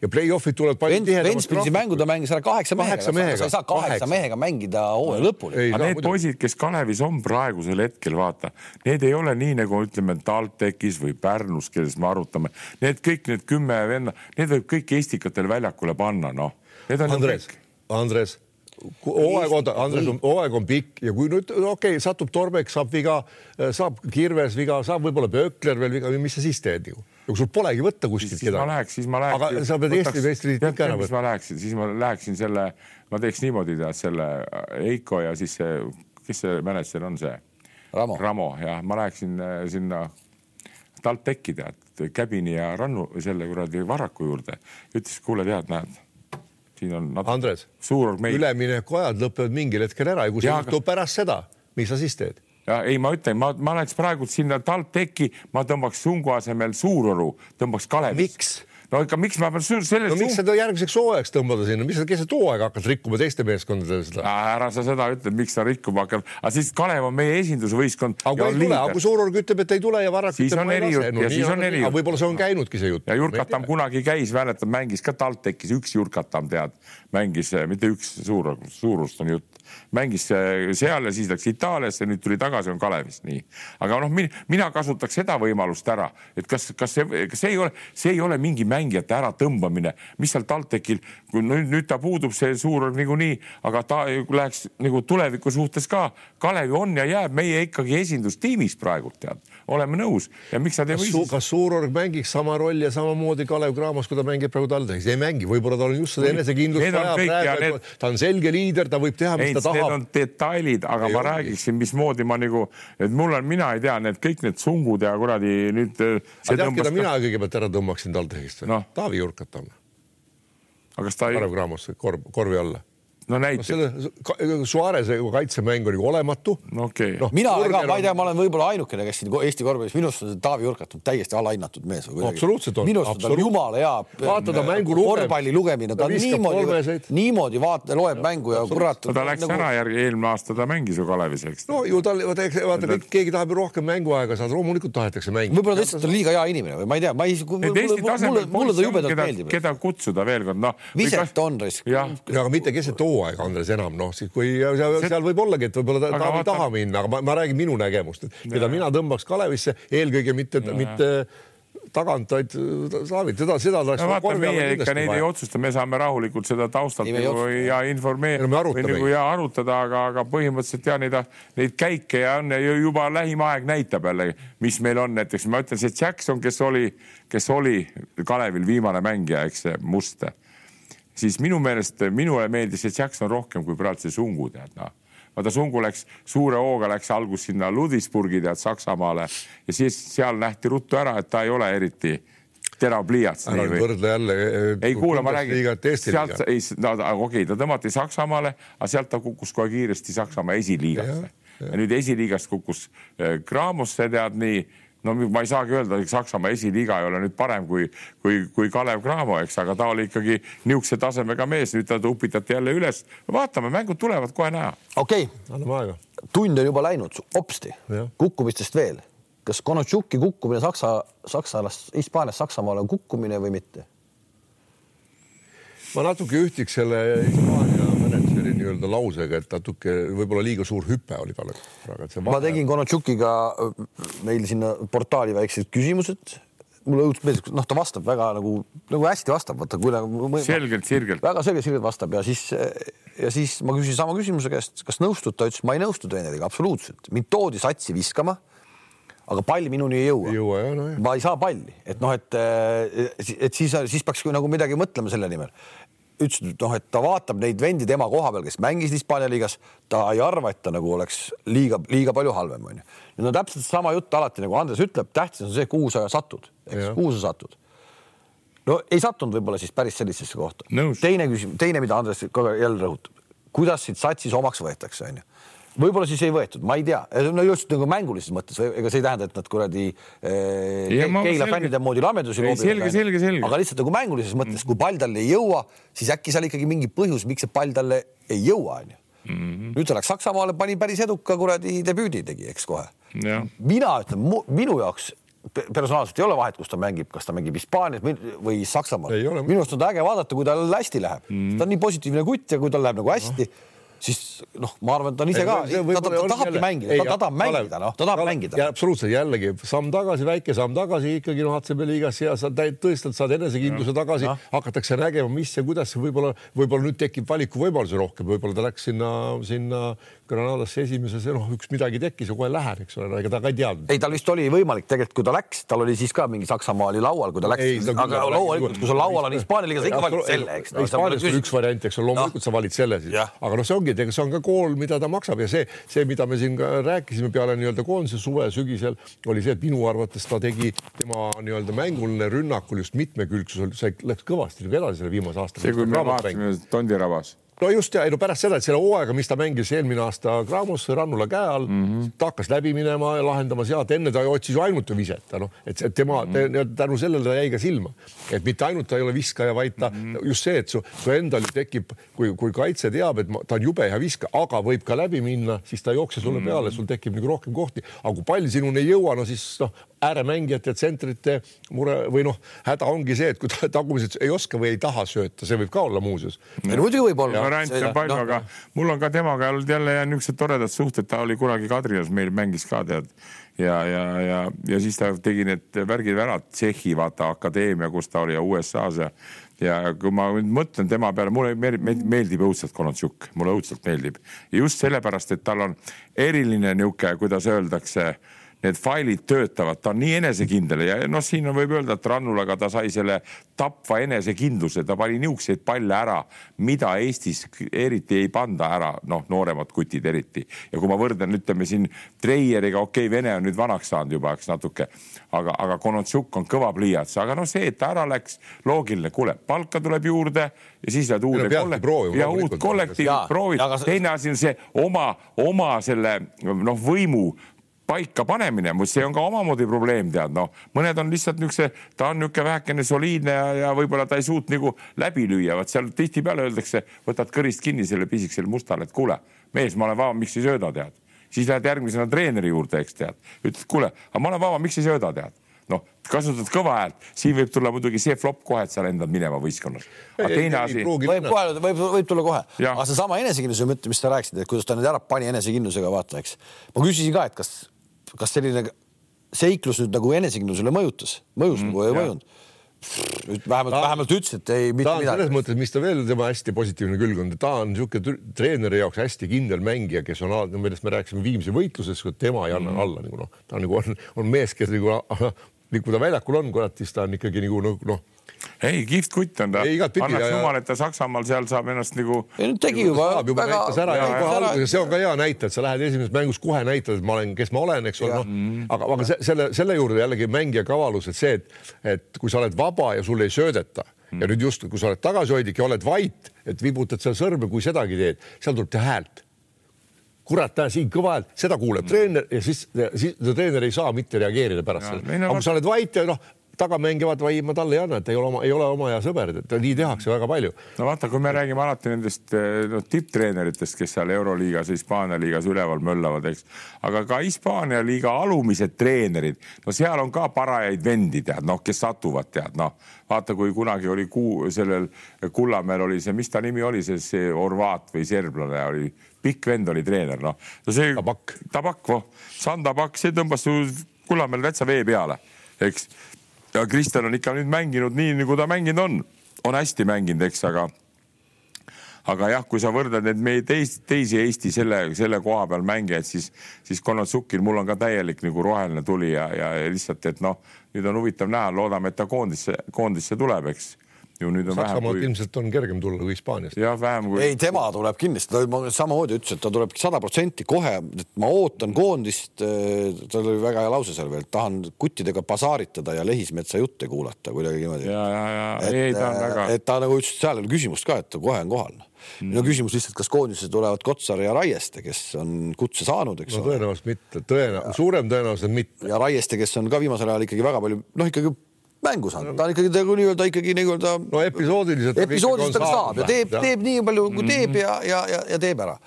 ja play-off'id tulevad palju tihedamalt. Ventspilsi mängu ta mängis ära kaheksa mehega, mehega. sa ei saa kaheksa Kaheksa. mehega mängida hooaja lõpuni. Aga need poisid, kes Kalevis on praegusel hetkel, vaata, need ei ole nii nagu ütleme TalTechis või Pärnus, kellest me arutame. Need kõik need kümme venna, need võib kõik Estikatel väljakule panna, noh. Need on ju Andres Andres, hooaeg on, Andres, hooaeg on pikk ja kui nüüd okei okay,, satub Torbek, saab viga, saab Kirves viga, saab võib-olla Pöökler veel viga, mis sa siis teed ju? Kui sul polegi võtta kuskilt siis ma läheks, siis ma läheks. aga sa pead Eesti meistritiitli ikka ära võtma. ma läheksin, siis ma läheksin selle, ma teeks niimoodi tead selle Eiko ja siis see, kes see mänedžer on see? Ramo. Ramo jah, ma läheksin äh, sinna TalTechi tead, Käbini ja Rannu selle kuradi Varraku juurde. ütles, kuule tead, näed, siin on natuke Andres, üleminekuajad lõpevad mingil hetkel ära ja kui see juhtub pärast seda, mis sa siis teed? Ja ei, ma ütlen, ma, ma läheks praegu sinna TalTechi, ma tõmbaks Sungu asemel Suuroru, tõmbaks Kalevis. Miks? no ikka, miks ma pean selle no miks seda järgmiseks hooajaks tõmbada sinna, mis sa keset hooaega hakkad rikkuma teiste meeskondadele seda? ära sa seda ütle, miks ta rikkuma hakkab, aga siis Kalev on meie esindusvõistkond. aga kui ei tule, aga kui Suurorg ütleb, et ei tule ja Varrak Siis on eri jutt no ja siis on eri, jutt. võib-olla see on käinudki see jutt. ja Jurkatam kunagi käis, mäletad, mängis ka TalTechis, üks Jurkatam tead, mängis, mitte üks suur, suurust on jutt, mängis äh, seal ja siis läks Itaaliasse, nüüd tuli tagasi, on Kalevis, nii. aga noh, mina kasutaks seda võimalust ära, et kas, kas see, kas see ei ole, see ei ole mingi mäng mängijate äratõmbamine, mis seal TalTechil, nüüd, nüüd ta puudub, see suur niikuinii, aga ta läheks nagu tuleviku suhtes ka. Kalevi on ja jääb meie ikkagi esindustiimis praegult tead, oleme nõus ja miks nad ei või siis kas Suurorg mängiks sama rolli ja samamoodi Kalev Cramos, kui ta mängib praegu TalTechis, ei mängi, võib-olla tal on just seda enesekindlust Need vaja praegu need- need..., ta on selge liider, ta võib teha, mis ei, ta need tahab on detailid, aga Ei ma ongi. räägiksin, mismoodi ma nagu, et mul on, mina ei tea, need kõik need sungud ja kuradi nüüd äh, tead, keda tõmbas mina kõigepealt ära tõmbaksin TalTechist no.? Taavi Jurkat on, aga kas ta ei, Kalev Cramos korv, korvi alla no no näiteks, selle ka- Suarese kaitsemäng oli olematu. no okei noh, mina ka, ma on- ei tea, ma olen võib-olla ainukene, kes siin Eesti korvpallis, minu arust on see Taavi Jurkat on täiesti alahinnatud mees. Absoluutselt on, minu arust on jumala hea. Vaata, ta mängu lugeb. korvpalli lugemine, ta niimoodi niimoodi vaata, loeb mängu ja kurat. no ta läks ära järgi, eelmine aasta ta mängis ju Kalevis, eks. no ju tal, vaata, kõik, keegi tahab ju rohkem mänguaega saada, loomulikult tahetakse mängida. võib-olla ta lihtsalt on liiga hea inimene või ma ei tea, ma ei, mulle, mulle ta jubedalt keda, meeldib. keda kutsuda veel kord, noh. Viset on raisk. jah, ja aga mitte keset hooaega, Andres, enam noh, siis kui seal, See- seal võib ollagi, et võib-olla ta tahab vaata- taha minna, aga ma, ma räägin minu nägemust, et keda mina tõmbaks Kalevisse eelkõige mitte, mitte tagant, vaid Taavit, seda, seda oleks no vaata, meie ikka neid ei otsusta, me saame rahulikult seda taustalt Ei, nagu ja informeerida no me arutamegi. nagu ja arutada, aga, aga põhimõtteliselt ja neid, neid käike ja on ja ju- juba lähim aeg näitab jälle, mis meil on. Näiteks, ma ütlen, see Jackson, kes oli, kes oli Kalevil viimane mängija, eks see must, siis minu meelest minule meeldis see Jackson rohkem kui praegu see Sungu tead noh vaata Sungu läks suure hooga läks algus sinna Ludwigsburgi tead Saksamaale ja siis seal nähti ruttu ära, et ta ei ole eriti terav pliiats. ära nüüd võrdle jälle. ei kuule, ma räägin, sealt ei, no okei okay,, ta tõmmati Saksamaale, aga sealt ta kukkus kohe kiiresti Saksamaa esiliigasse Jah, ja, ja nüüd esiliigast kukkus äh, Kraamosse tead nii no ma ei saagi öelda, et Saksamaa esiliiga ei ole nüüd parem kui, kui, kui Kalev Cramo, eks, aga ta oli ikkagi niisuguse tasemega mees, nüüd ta upitati jälle üles. vaatame, mängud tulevad kohe näha. okei okay., anname aega. tund on juba läinud, hopsti kukkumistest veel. kas Konotšuki kukkumine Saksa, Saksast, Hispaaniast Saksamaale on kukkumine või mitte? ma natuke ühtiks selle Hispaania nii-öelda lausega, et natuke võib-olla liiga suur hüpe oli talle. ma tegin Konotšukiga äh, meil sinna portaali väiksed küsimused. mulle õudselt meeldis, noh, ta vastab väga nagu, nagu hästi vastab, vaata kui nagu. selgelt, sirgelt. väga selgelt-selgelt vastab ja siis ja siis ma küsisin sama küsimuse käest, kas nõustud, ta ütles, ma ei nõustu treeneriga absoluutselt, mind toodi satsi viskama. aga pall minuni ei jõua ei. jõua jah, nojah. ma ei saa palli, et noh, et, et siis, siis peaks nagu midagi mõtlema selle nimel. ütles, et noh, et ta vaatab neid vendi tema koha peal, kes mängisid Hispaania liigas, ta ei arva, et ta nagu oleks liiga, liiga palju halvem, onju. nüüd on täpselt sama jutt alati nagu Andres ütleb, tähtis on see, kuhu sa satud, kuhu sa satud. no ei sattunud võib-olla siis päris sellisesse kohta Nõus.. teine küsimus, teine, mida Andres kogu aeg jälle rõhutab, kuidas siit satsis omaks võetakse, onju võib-olla siis ei võetud, ma ei tea, no just nagu mängulises mõttes, ega see ei tähenda, et nad kuradi eh, Keila fännide moodi lamedusi Ei, loobivad, selge, selge, selge. aga lihtsalt nagu mängulises mõttes, kui pall talle ei jõua, siis äkki seal ikkagi mingi põhjus, miks see pall talle ei jõua, onju. Mhm. nüüd ta läks Saksamaale, pani päris eduka kuradi debüüdi tegi, eks kohe. mina ütlen, minu jaoks pe- personaalselt ei ole vahet, kus ta mängib, kas ta mängib Hispaanias või- Saksamaal minu arust on ta äge vaadata, kui tal hästi läheb mm.. ta on nii positiivne kutt ja kui tal läheb nagu hästi no siis noh, ma arvan, et ta on ise ka, ta, ta, ta tahabki mängida, ta, ta tahab mängida, noh, ta tahab mängida. absoluutselt jällegi samm tagasi, väike samm tagasi ikkagi noh, HCB liigas ja sa tõestad, saad enesekindluse tagasi, hakatakse nägema, mis ja kuidas võib-olla, võib-olla nüüd tekib valikuvõimalusi rohkem, võib-olla ta läks sinna, sinna Granadasse esimeses ja noh, üks midagi tekkis ja kohe lähen, eks ole, ega ta ka ei teadnud. ei, tal vist oli võimalik tegelikult, kui ta läks, tal oli siis ka mingi Saksamaa oli laual, kui ta läks. Aga loomulikult, kui sul laual on Hispaania liiga, sa ikka valid selle, eks. Hispaanias on üks variant, eks ole, loomulikult sa valid selle siis. Aga noh, see ongi, ega see on ka kool, mida ta maksab ja see, see, mida me siin ka rääkisime peale nii-öelda koondise suve sügisel oli see, et minu arvates ta tegi tema nii-öelda mänguline rünnakul just mitmekülgsus, see läks kõvasti edasi selle viimase aasta. see, kui me vaatasime Tondirabas, no just ja ei no pärast seda, et selle hooaega, mis ta mängis eelmine aasta Graamos Rannula käe all mm, -hmm. ta hakkas läbi minema ja lahendama sealt, enne ta otsis ju ainult viseta, noh, et tema mm -hmm. tänu sellele ta jäi ka silma, et mitte ainult ta ei ole viskaja, vaid ta mm -hmm. just see, et su, su endal tekib, kui, kui kaitse teab, et ma, ta on jube hea viskaja, aga võib ka läbi minna, siis ta ei jookse sulle peale, sul tekib nagu rohkem kohti, aga kui pall sinuni ei jõua, no siis noh, ääremängijate ja tsentrite mure või noh, häda ongi see, et kui ta tagumised ei oska või ei taha sööta, see võib ka olla muuseas. muidugi võib olla. variante on palju no., aga mul on ka temaga olnud jälle niisugused toredad suhted, ta oli kunagi Kadriorus meil mängis ka tead ja, ja, ja, ja siis ta tegi need värgid ära, Tšehhi vaata akadeemia, kus ta oli ja USA-s ja ja kui ma nüüd mõtlen tema peale, mulle meeldib õudselt Konatsjuk, mulle õudselt meeldib ja just sellepärast, et tal on eriline niisugune, kuidas öeldakse need failid töötavad, ta on nii enesekindel ja noh, siin on, võib öelda, et Rannulaga ta sai selle tapva enesekindluse, ta pani niisuguseid palle ära, mida Eestis eriti ei panda ära, noh, nooremad kutid eriti. ja kui ma võrdlen, ütleme siin Treieriga, okei okay,, Vene on nüüd vanaks saanud juba, eks natuke, aga, aga Konotsjuk on kõva pliiats, aga noh, see, et ta ära läks, loogiline, kuule, palka tuleb juurde ja siis lähed uude kollektiivi ja uut kollektiivi proovid. teine asi on see oma, oma selle noh, võimu paika panemine, see on ka omamoodi probleem, tead noh, mõned on lihtsalt niisuguse, ta on niisugune vähekene soliidne ja, ja võib-olla ta ei suutnud nagu läbi lüüa, vot seal tihtipeale öeldakse, võtad kõrist kinni selle pisikesele mustale, et kuule, mees, ma olen vaba, miks ei sööda, tead. siis lähed järgmisena treeneri juurde, eks tead, ütled, kuule, aga ma olen vaba, miks ei sööda, tead noh, kasutad kõva häält, siin võib tulla muidugi see flop kohe, et sa lendad minema võistkonnas. teine asi. võib kohe, võib, võib tulla kohe, aga seesama enesekindluse mõte, mis sa rääkisid, et kuidas ta nüüd ära pani enesekindlusega, vaata, eks. ma küsisin ka, et kas kas selline seiklus nüüd nagu enesekindlusele mõjutas, mõjus mm, nagu ei mõjunud? vähemalt, vähemalt ütles, et ei mitte midagi. selles mõttes, mis ta veel tema hästi positiivne külg on, ta on niisugune treeneri jaoks hästi kindel mängija, kes on, millest me rääkisime viimse võitluses, tema ei anna mm. alla nagu noh, ta on nagu on, on mees, kes nagu, [LAUGHS] nagu ta väljakul on, kurat, siis ta on ikkagi nagu noh ei, kihvt kutt on ta. annaks jumal, et ta Saksamaal seal saab ennast nagu. ei no tegi juba. juba väga... näitas ära ja, ja kohe alguses, see on ka hea näite, et sa lähed esimeses mängus kohe näitad, et ma olen, kes ma olen, eks ole, noh mm.. aga, aga se, selle, selle juurde jällegi mängija kavalus, et see, et, et kui sa oled vaba ja sulle ei söödeta mm. ja nüüd just, kui sa oled tagasihoidlik ja oled vait, et vibutad seal sõrme, kui sedagi teed, seal tuleb teha häält kurat, siin kõva hääl, seda kuuleb mm. treener ja siis, siis treener ei saa mitte reageerida pärast seda. aga kui sa oled vait ja noh, taga mängivad, vai ma talle ei anna, et ei ole oma, ei ole oma hea sõber, et nii tehakse väga palju. no vaata, kui me räägime alati nendest no, tipptreeneritest, kes seal Euroliigas, Hispaania liigas üleval möllavad, eks, aga ka Hispaania liiga alumised treenerid, no seal on ka parajaid vendi, tead, noh, kes satuvad, tead, noh, vaata, kui kunagi oli kuu sellel Kullamäel oli see, mis ta nimi oli, see, see Horvaat või serblane oli, pikk vend oli treener, noh. see Tabak, Tabak, voh, Sandabak, see tõmbas Kullamäel täitsa vee peale, eks ja Kristjan on ikka nüüd mänginud nii, nagu ta mänginud on, on hästi mänginud, eks, aga aga jah, kui sa võrdled need meie teisi, teisi Eesti selle, selle koha peal mängijaid, siis, siis Konatsukil mul on ka täielik nagu roheline tuli ja, ja lihtsalt, et noh, nüüd on huvitav näha, loodame, et ta koondisse, koondisse tuleb, eks ju nüüd on Saksamaalt kui. ilmselt on kergem tulla kui Hispaaniast. jah, vähem kui. ei, tema tuleb kindlasti, ta samamoodi ütles, et ta tuleb sada protsenti kohe, et ma ootan koondist. Äh, tal oli väga hea lause seal veel, tahan kuttidega basaaritada ja Lehismetsa jutte kuulata kuidagi niimoodi. ja, ja, ja et, ei, ta on väga. et ta nagu ütles, seal ei ole küsimust ka, et ta kohe on kohal mm.. minu küsimus lihtsalt, kas koondisse tulevad Kotsar ja Raieste, kes on kutse saanud, eks no, ole. tõenäoliselt mitte, tõenäoliselt, suurem tõenäosus mitte. ja Raieste, kes on ka viimasel ajal ikkagi väga palju, noh, ikkagi mängu saanud, ta on ikkagi nagu nii-öelda ikkagi nii-öelda. no episoodiliselt. episoodiliselt ta saab ja teeb, teeb nii palju, kui teeb -hmm. ja, ja, ja, ja teeb ära.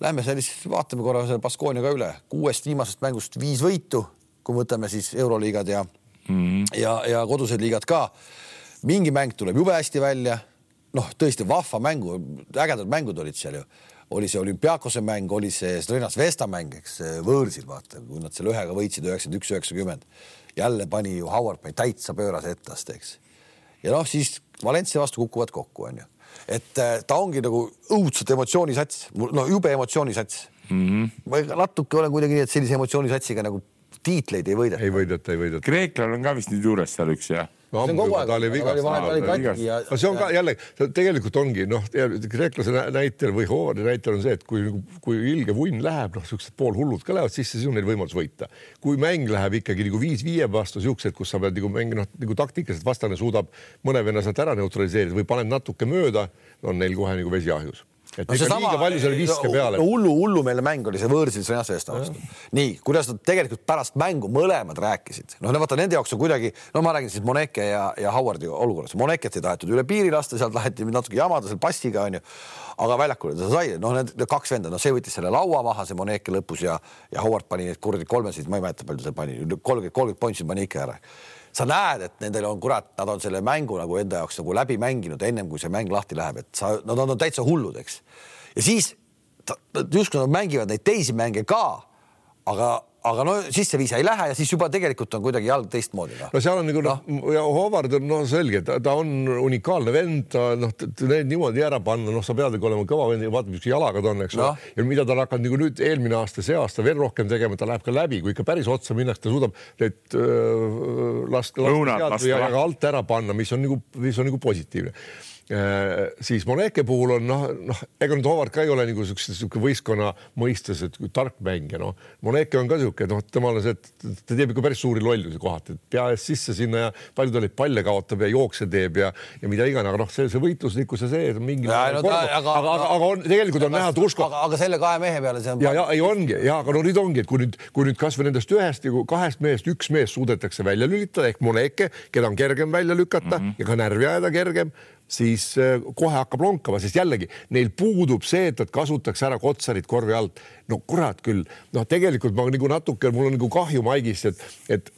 Lähme siis vaatame korra selle Baskooniaga üle, kuuest viimasest mängust viis võitu, kui võtame siis euroliigad ja mm, -hmm. ja, ja kodused liigad ka. mingi mäng tuleb jube hästi välja. noh, tõesti vahva mängu, ägedad mängud olid seal ju oli see olümpiaakose mäng, oli see Strenas Vesta mäng, eks võõrsil vaata, kui nad selle ühega võitsid üheksakümmend üks, üheksakümmend jälle pani ju Howard pani täitsa pöörase etast, eks. ja noh, siis Valencia vastu kukuvad kokku, onju. et äh, ta ongi nagu õudselt emotsioonisats, no jube emotsioonisats mm. -hmm. ma natuke olen kuidagi nii, et sellise emotsioonisatsiga nagu tiitleid ei võideta. ei võideta, ei võideta. kreeklane on ka vist nüüd juures seal üks ja no, see on kogu aeg, ta oli vigas. Ja... no see on ka jälle, tegelikult ongi noh, kreeklase näitel või Hoovari näitel on see, et kui, kui ilge vunn läheb, noh, siuksed poolhullud ka lähevad sisse, siis on neil võimalus võita. kui mäng läheb ikkagi nagu viis viie vastu siuksed, kus sa pead nagu mängima, noh nagu taktikaliselt vastane suudab mõne venna sealt ära neutraliseerida või paned natuke mööda, on neil kohe nagu vesi ahjus et no, ikka liiga palju selle viske peale. hullu, hullumeelne mäng oli see võõrsil Sõnasõesta vastu. nii, kuidas nad tegelikult pärast mängu mõlemad rääkisid, noh, vaata nende jaoks on kuidagi, no ma räägin siis Moneke ja, ja Howardi olukorras, Moneket ei tahetud üle piiri lasta, sealt taheti natuke jamada seal passiga onju. Aga väljakule ta sai, noh, need kaks venda, no see võttis selle laua maha, see Moneke lõpus ja, ja Howard pani need kuradi kolmesid, ma ei mäleta, palju ta pani, kolmkümmend, kolmkümmend pointsi pani ikka ära sa näed, et nendel on kurat, nad on selle mängu nagu enda jaoks nagu läbi mänginud ennem kui see mäng lahti läheb, et sa, nad on täitsa hullud, eks. ja siis justkui nad mängivad neid teisi mänge ka, aga aga no sisseviisa ei lähe ja siis juba tegelikult on kuidagi jalg teistmoodi no.. no seal on nagu noh no. ja Howard on noh, selge, ta, ta on unikaalne vend, ta noh, need niimoodi ära panna, noh, sa pead ikka olema kõva vend ja vaata, mis jalaga ta on, eks ole. No.. ja mida ta on hakanud nagu nüüd eelmine aasta, see aasta veel rohkem tegema, ta läheb ka läbi, kui ikka päris otsa minnakse, ta suudab need lasta, lasta ja ka alt ära panna, mis on nagu, mis on nagu positiivne siis Moneke puhul on noh, noh, ega nüüd Howard ka ei ole nagu siukse, sihuke võistkonna mõistes, et tark mängija, noh. Moneke on ka sihuke, noh, temal on see, et ta teeb ikka päris suuri lollusi kohati, et pea ees sisse sinna ja palju ta neid palle kaotab ja jookse teeb ja, ja mida iganes, aga noh, see, see võitluslikkus ja see mingi. No, aga, aga, aga, aga on tegelikult on näha Tuško. aga, selle kahe mehe peale see on. ja, ja ei ongi ja, aga no nüüd ongi, et kui nüüd, kui nüüd kasvõi nendest ühest nagu kahest mehest üks mees suudetakse välja lülitada ehk Moneke, keda on kergem välja lükata mm -hmm. ja ka närvi ajada kergem siis äh, kohe hakkab lonkama, sest jällegi neil puudub see, et nad kasutaks ära Kotsarit korvi alt. no kurat küll, noh, tegelikult ma nagu natuke, mul on nagu kahju Maigist, et, et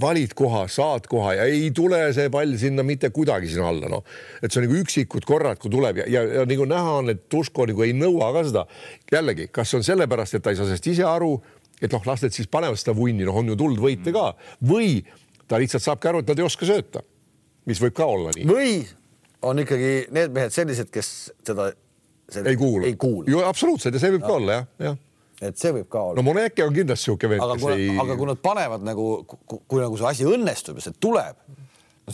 valid koha, saad koha ja ei tule see pall sinna mitte kuidagi sinna alla, noh. et see on nagu üksikud korrad, kui tuleb ja, ja, ja nagu näha on, et Tuško nagu ei nõua ka seda. jällegi, kas on sellepärast, et ta ei saa sellest ise aru, et noh, las need siis panevad seda vunni, noh, on ju tulnud võite ka või ta lihtsalt saabki aru, et nad ei oska sööta mis võib ka olla nii. või on ikkagi need mehed sellised, kes seda, ei kuulu, ei kuulu.. ju absoluutselt ja see võib no. ka olla jah, jah et see võib ka olla. no Moneke on kindlasti niisugune vend, kes ei. aga kui nad panevad nagu, kui nagu see asi õnnestub ja see tuleb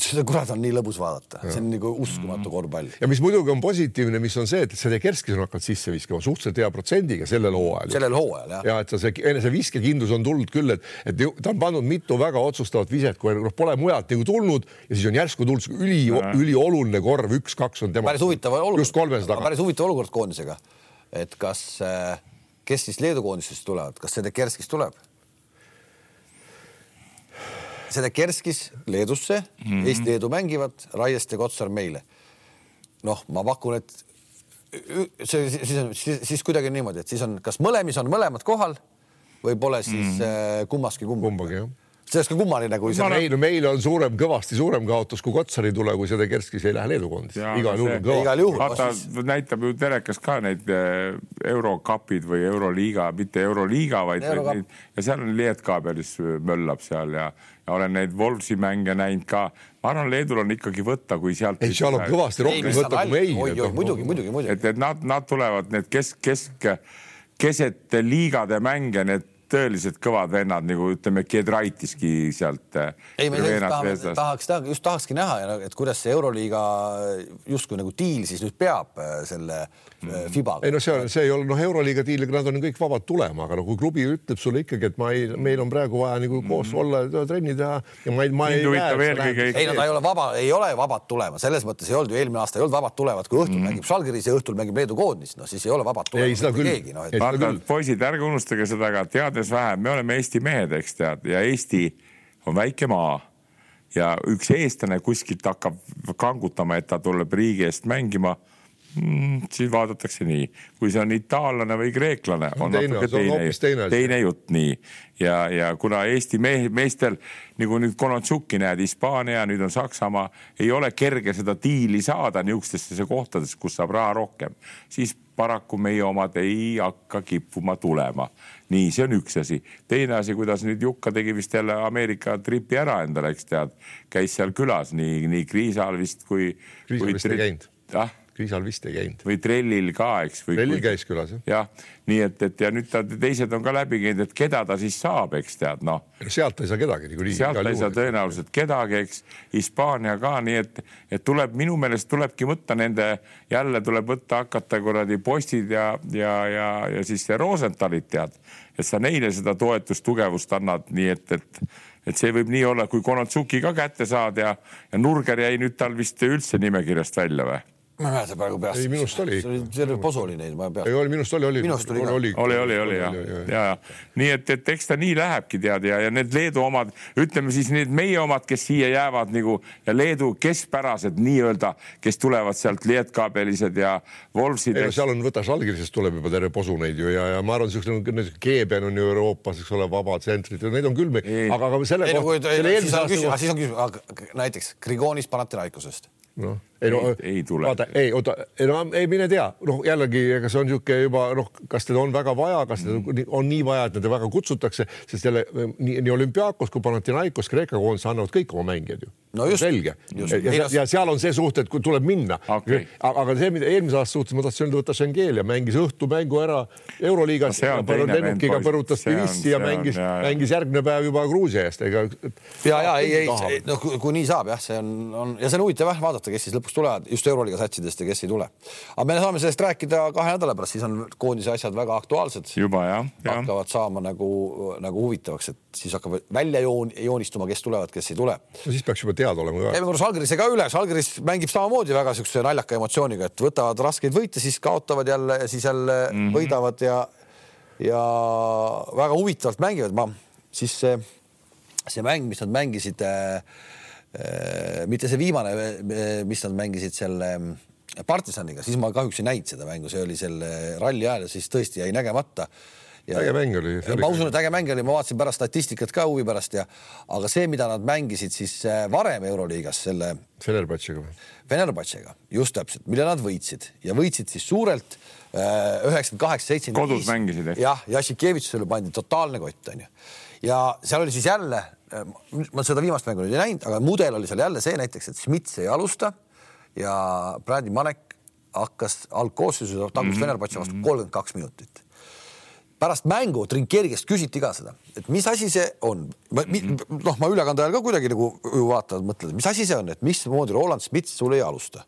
seda kurat on nii lõbus vaadata, see on nagu uskumatu korvpall. ja mis muidugi on positiivne, mis on see, et see Kerskis on hakanud sisse viskama suhteliselt hea protsendiga sellel hooajal. sellel hooajal jah. ja et see enese viskekindlus on tulnud küll, et, et ta on pannud mitu väga otsustavat viset, kui noh, pole mujalt nagu tulnud ja siis on järsku tulnud üli, ülioluline korv, üks-kaks on tema. päris huvitav olukord. just kolmes taga. päris huvitav olukord koondisega. et kas, äh, kes siis Leedu koondisest tulevad, kas see Kerskis tuleb? Sedekerskis Leedusse mm, -hmm. Eesti-Leedu mängivad, Raieste ja Kotsar meile. noh, ma pakun, et see siis on siis, siis kuidagi niimoodi, et siis on, kas mõlemis on mõlemad kohal või pole siis mm -hmm. kummaski kumbagi. kumbagi jah see oleks ka kummaline, kui see. meil, meil on suurem, kõvasti suurem kaotus, kui Kotsar ei tule, kui see Kerskis ei lähe Leedu koondisse. igal juhul kõva. igal juhul. vaata siis..., näitab ju telekas ka neid äh, eurokapid või euroliiga, mitte euroliiga, vaid Euro ja seal on Lietkabelis möllab seal ja, ja olen neid Wolvesi mänge näinud ka. ma arvan, Leedul on ikkagi võtta, kui sealt. ei, seal on kõvasti rohkem võtta kui meil. muidugi, muidugi, muidugi. et, et nad, nad tulevad need kesk, kesk, keset liigade mänge, need tõeliselt kõvad vennad nagu ütleme, Giedraitiski sealt. Ei, me tahame, tahaks, just tahakski näha, et kuidas see Euroliiga justkui nagu diil siis nüüd peab äh, selle mm. Fibaga. ei no see on, see ei ole noh, Euroliiga diiliga, nad on kõik vabad tulema, aga no kui klubi ütleb sulle ikkagi, et ma ei, meil on praegu vaja nagu koos mm. olla, trenni teha ja ma ei, ma ei. ei no ta ei ole vaba, ei ole vabad tulema, selles mõttes ei olnud ju eelmine aasta ei olnud vabad tulevad, kui õhtul mm. mängib Žalgiris ja õhtul mängib Leedu koondis, no siis ei ole vabad tulema. ei, seda küll. No, et... poisid, ärge unustage seda ka, tead teades vähem, me oleme Eesti mehed, eks tead, ja Eesti on väike maa ja üks eestlane kuskilt hakkab kangutama, et ta tuleb riigi eest mängima. Siis vaadatakse nii, kui see on itaallane või kreeklane, on teine, natuke teine, teine, teine jutt nii ja, ja kuna Eesti mehe, meestel nagu nüüd Konatsukki näed, Hispaania, nüüd on Saksamaa, ei ole kerge seda diili saada niisugustesse kohtadesse, kus saab raha rohkem, siis paraku meie omad ei hakka kippuma tulema. nii, see on üks asi. teine asi, kuidas nüüd Jukka tegi vist jälle Ameerika tripi ära endale, eks tead, käis seal külas nii, nii Kriisal vist kui. Kriisal vist ei käinud. ah Kriisal vist ei käinud. või Trellil ka, eks. Trellil käis külas jah. jah, nii et, et ja nüüd ta teised on ka läbi käinud, et keda ta siis saab, eks tead noh. sealt ei saa kedagi niikuinii. sealt ei saa tõenäoliselt kedagi, eks. Hispaania ka, nii et, et tuleb minu meelest tulebki võtta nende, jälle tuleb võtta, hakata kuradi postid ja, ja, ja, ja siis see Rosenthalit tead, et sa neile seda toetust, tugevust annad, nii et, et et see võib nii olla, kui Konatsuki ka kätte saad ja, ja Nurger jäi nüüd tal vist üldse nimekirjast välja või? Ma ei mäleta praegu peast. Ei, minust oli see oli, terve posu oli neid, ma ei ei pea. oli minust oli, oli. Minust oli ka. oli, oli, oli jah, ja, ja nii et, et eks ta nii lähebki tead ja, ja need Leedu omad, ütleme siis need meie omad, kes siia jäävad nagu ja Leedu keskpärased nii-öelda, kes tulevad sealt Lietkabelised ja ei no seal on, võta Žalgirisest tuleb juba terve posu neid ju ja, ja ma arvan, niisugune Keeben on ju Euroopas, eks ole, vabad tsentrid ja neid on küll, Ei. aga, aga selle ei no kui, selle siis on küsimus, siis on küsimus, näiteks Grigonis Panathinaikosest. noh, ei no Ei- ei tule. vaata, ei oota, ei no ei mine tea, noh jällegi, ega see on niisugune juba noh, kas teda on väga vaja, kas teda Mm. on nii vaja, et teda väga kutsutakse, sest jälle nii, nii olümpiaakos kui Panathinaikos, Kreeka koondis annavad kõik oma mängijad ju. No just, selge. ja, ja, ja seal on see suht, et kui tuleb minna Okei. aga, see, mida eelmise aasta suhtes ma tahtsin öelda, võtta Schengelia mängis õhtumängu ära Euroliigas No ja lennukiga põrutas Tbilisi ja mängis, mängis järgmine päev juba Gruusia eest, ega. ja, ja ei, ei, noh, kui nii saab jah, see on, on ja see on huvitav jah vaadata, kes siis lõpuks tulevad just Euroliiga satsidest ja kes ei tule. aga me saame sellest rääkida kahe nädala pärast, siis on koondise asjad väga aktuaalsed. juba jah, jah. hakkavad saama nagu, nagu huvitavaks, et siis hakkab välja joon, joonistuma, kes tulevad, kes ei tule. no siis peaks juba teada olema ka. käime korra Žalgirise ka üle, Žalgiris mängib samamoodi väga siukse naljaka emotsiooniga, et võtavad raskeid võite, siis kaotavad jälle ja siis jälle mm -hmm. võidavad ja ja väga huvitavalt mängivad, ma siis see, see mäng, mis nad mängisid äh, mitte see viimane, mis nad mängisid selle äh, partisaniga, siis ma kahjuks ei näinud seda mängu, see oli selle ralli ajal ja siis tõesti jäi nägemata. äge mäng oli. ma usun, et äge mäng oli, ma vaatasin pärast statistikat ka huvi pärast ja, aga see, mida nad mängisid siis äh, varem Euroliigas selle Fenerbahce'iga või? Fenerbahce'ga, just täpselt, mille nad võitsid ja võitsid siis suurelt äh, üheksakümmend kaheksa, seitsekümmend Kodus mängisid, ehk? jah, Jassikevitsusele pandi totaalne kott onju ja seal oli siis jälle, ma seda viimast mängu nüüd ei näinud, aga mudel oli seal jälle see näiteks, et Smits ei alusta ja Brady Manek hakkas algkoosseisus, tagus -hmm. Fenerbahce vastu kolmkümmend kaks minutit pärast mängu Trinkieri käest küsiti ka seda, et mis asi see on. noh, ma ülekande ajal ka kuidagi nagu ju vaatad, mõtled, mis asi see on, et mismoodi Roland Smits sul ei alusta.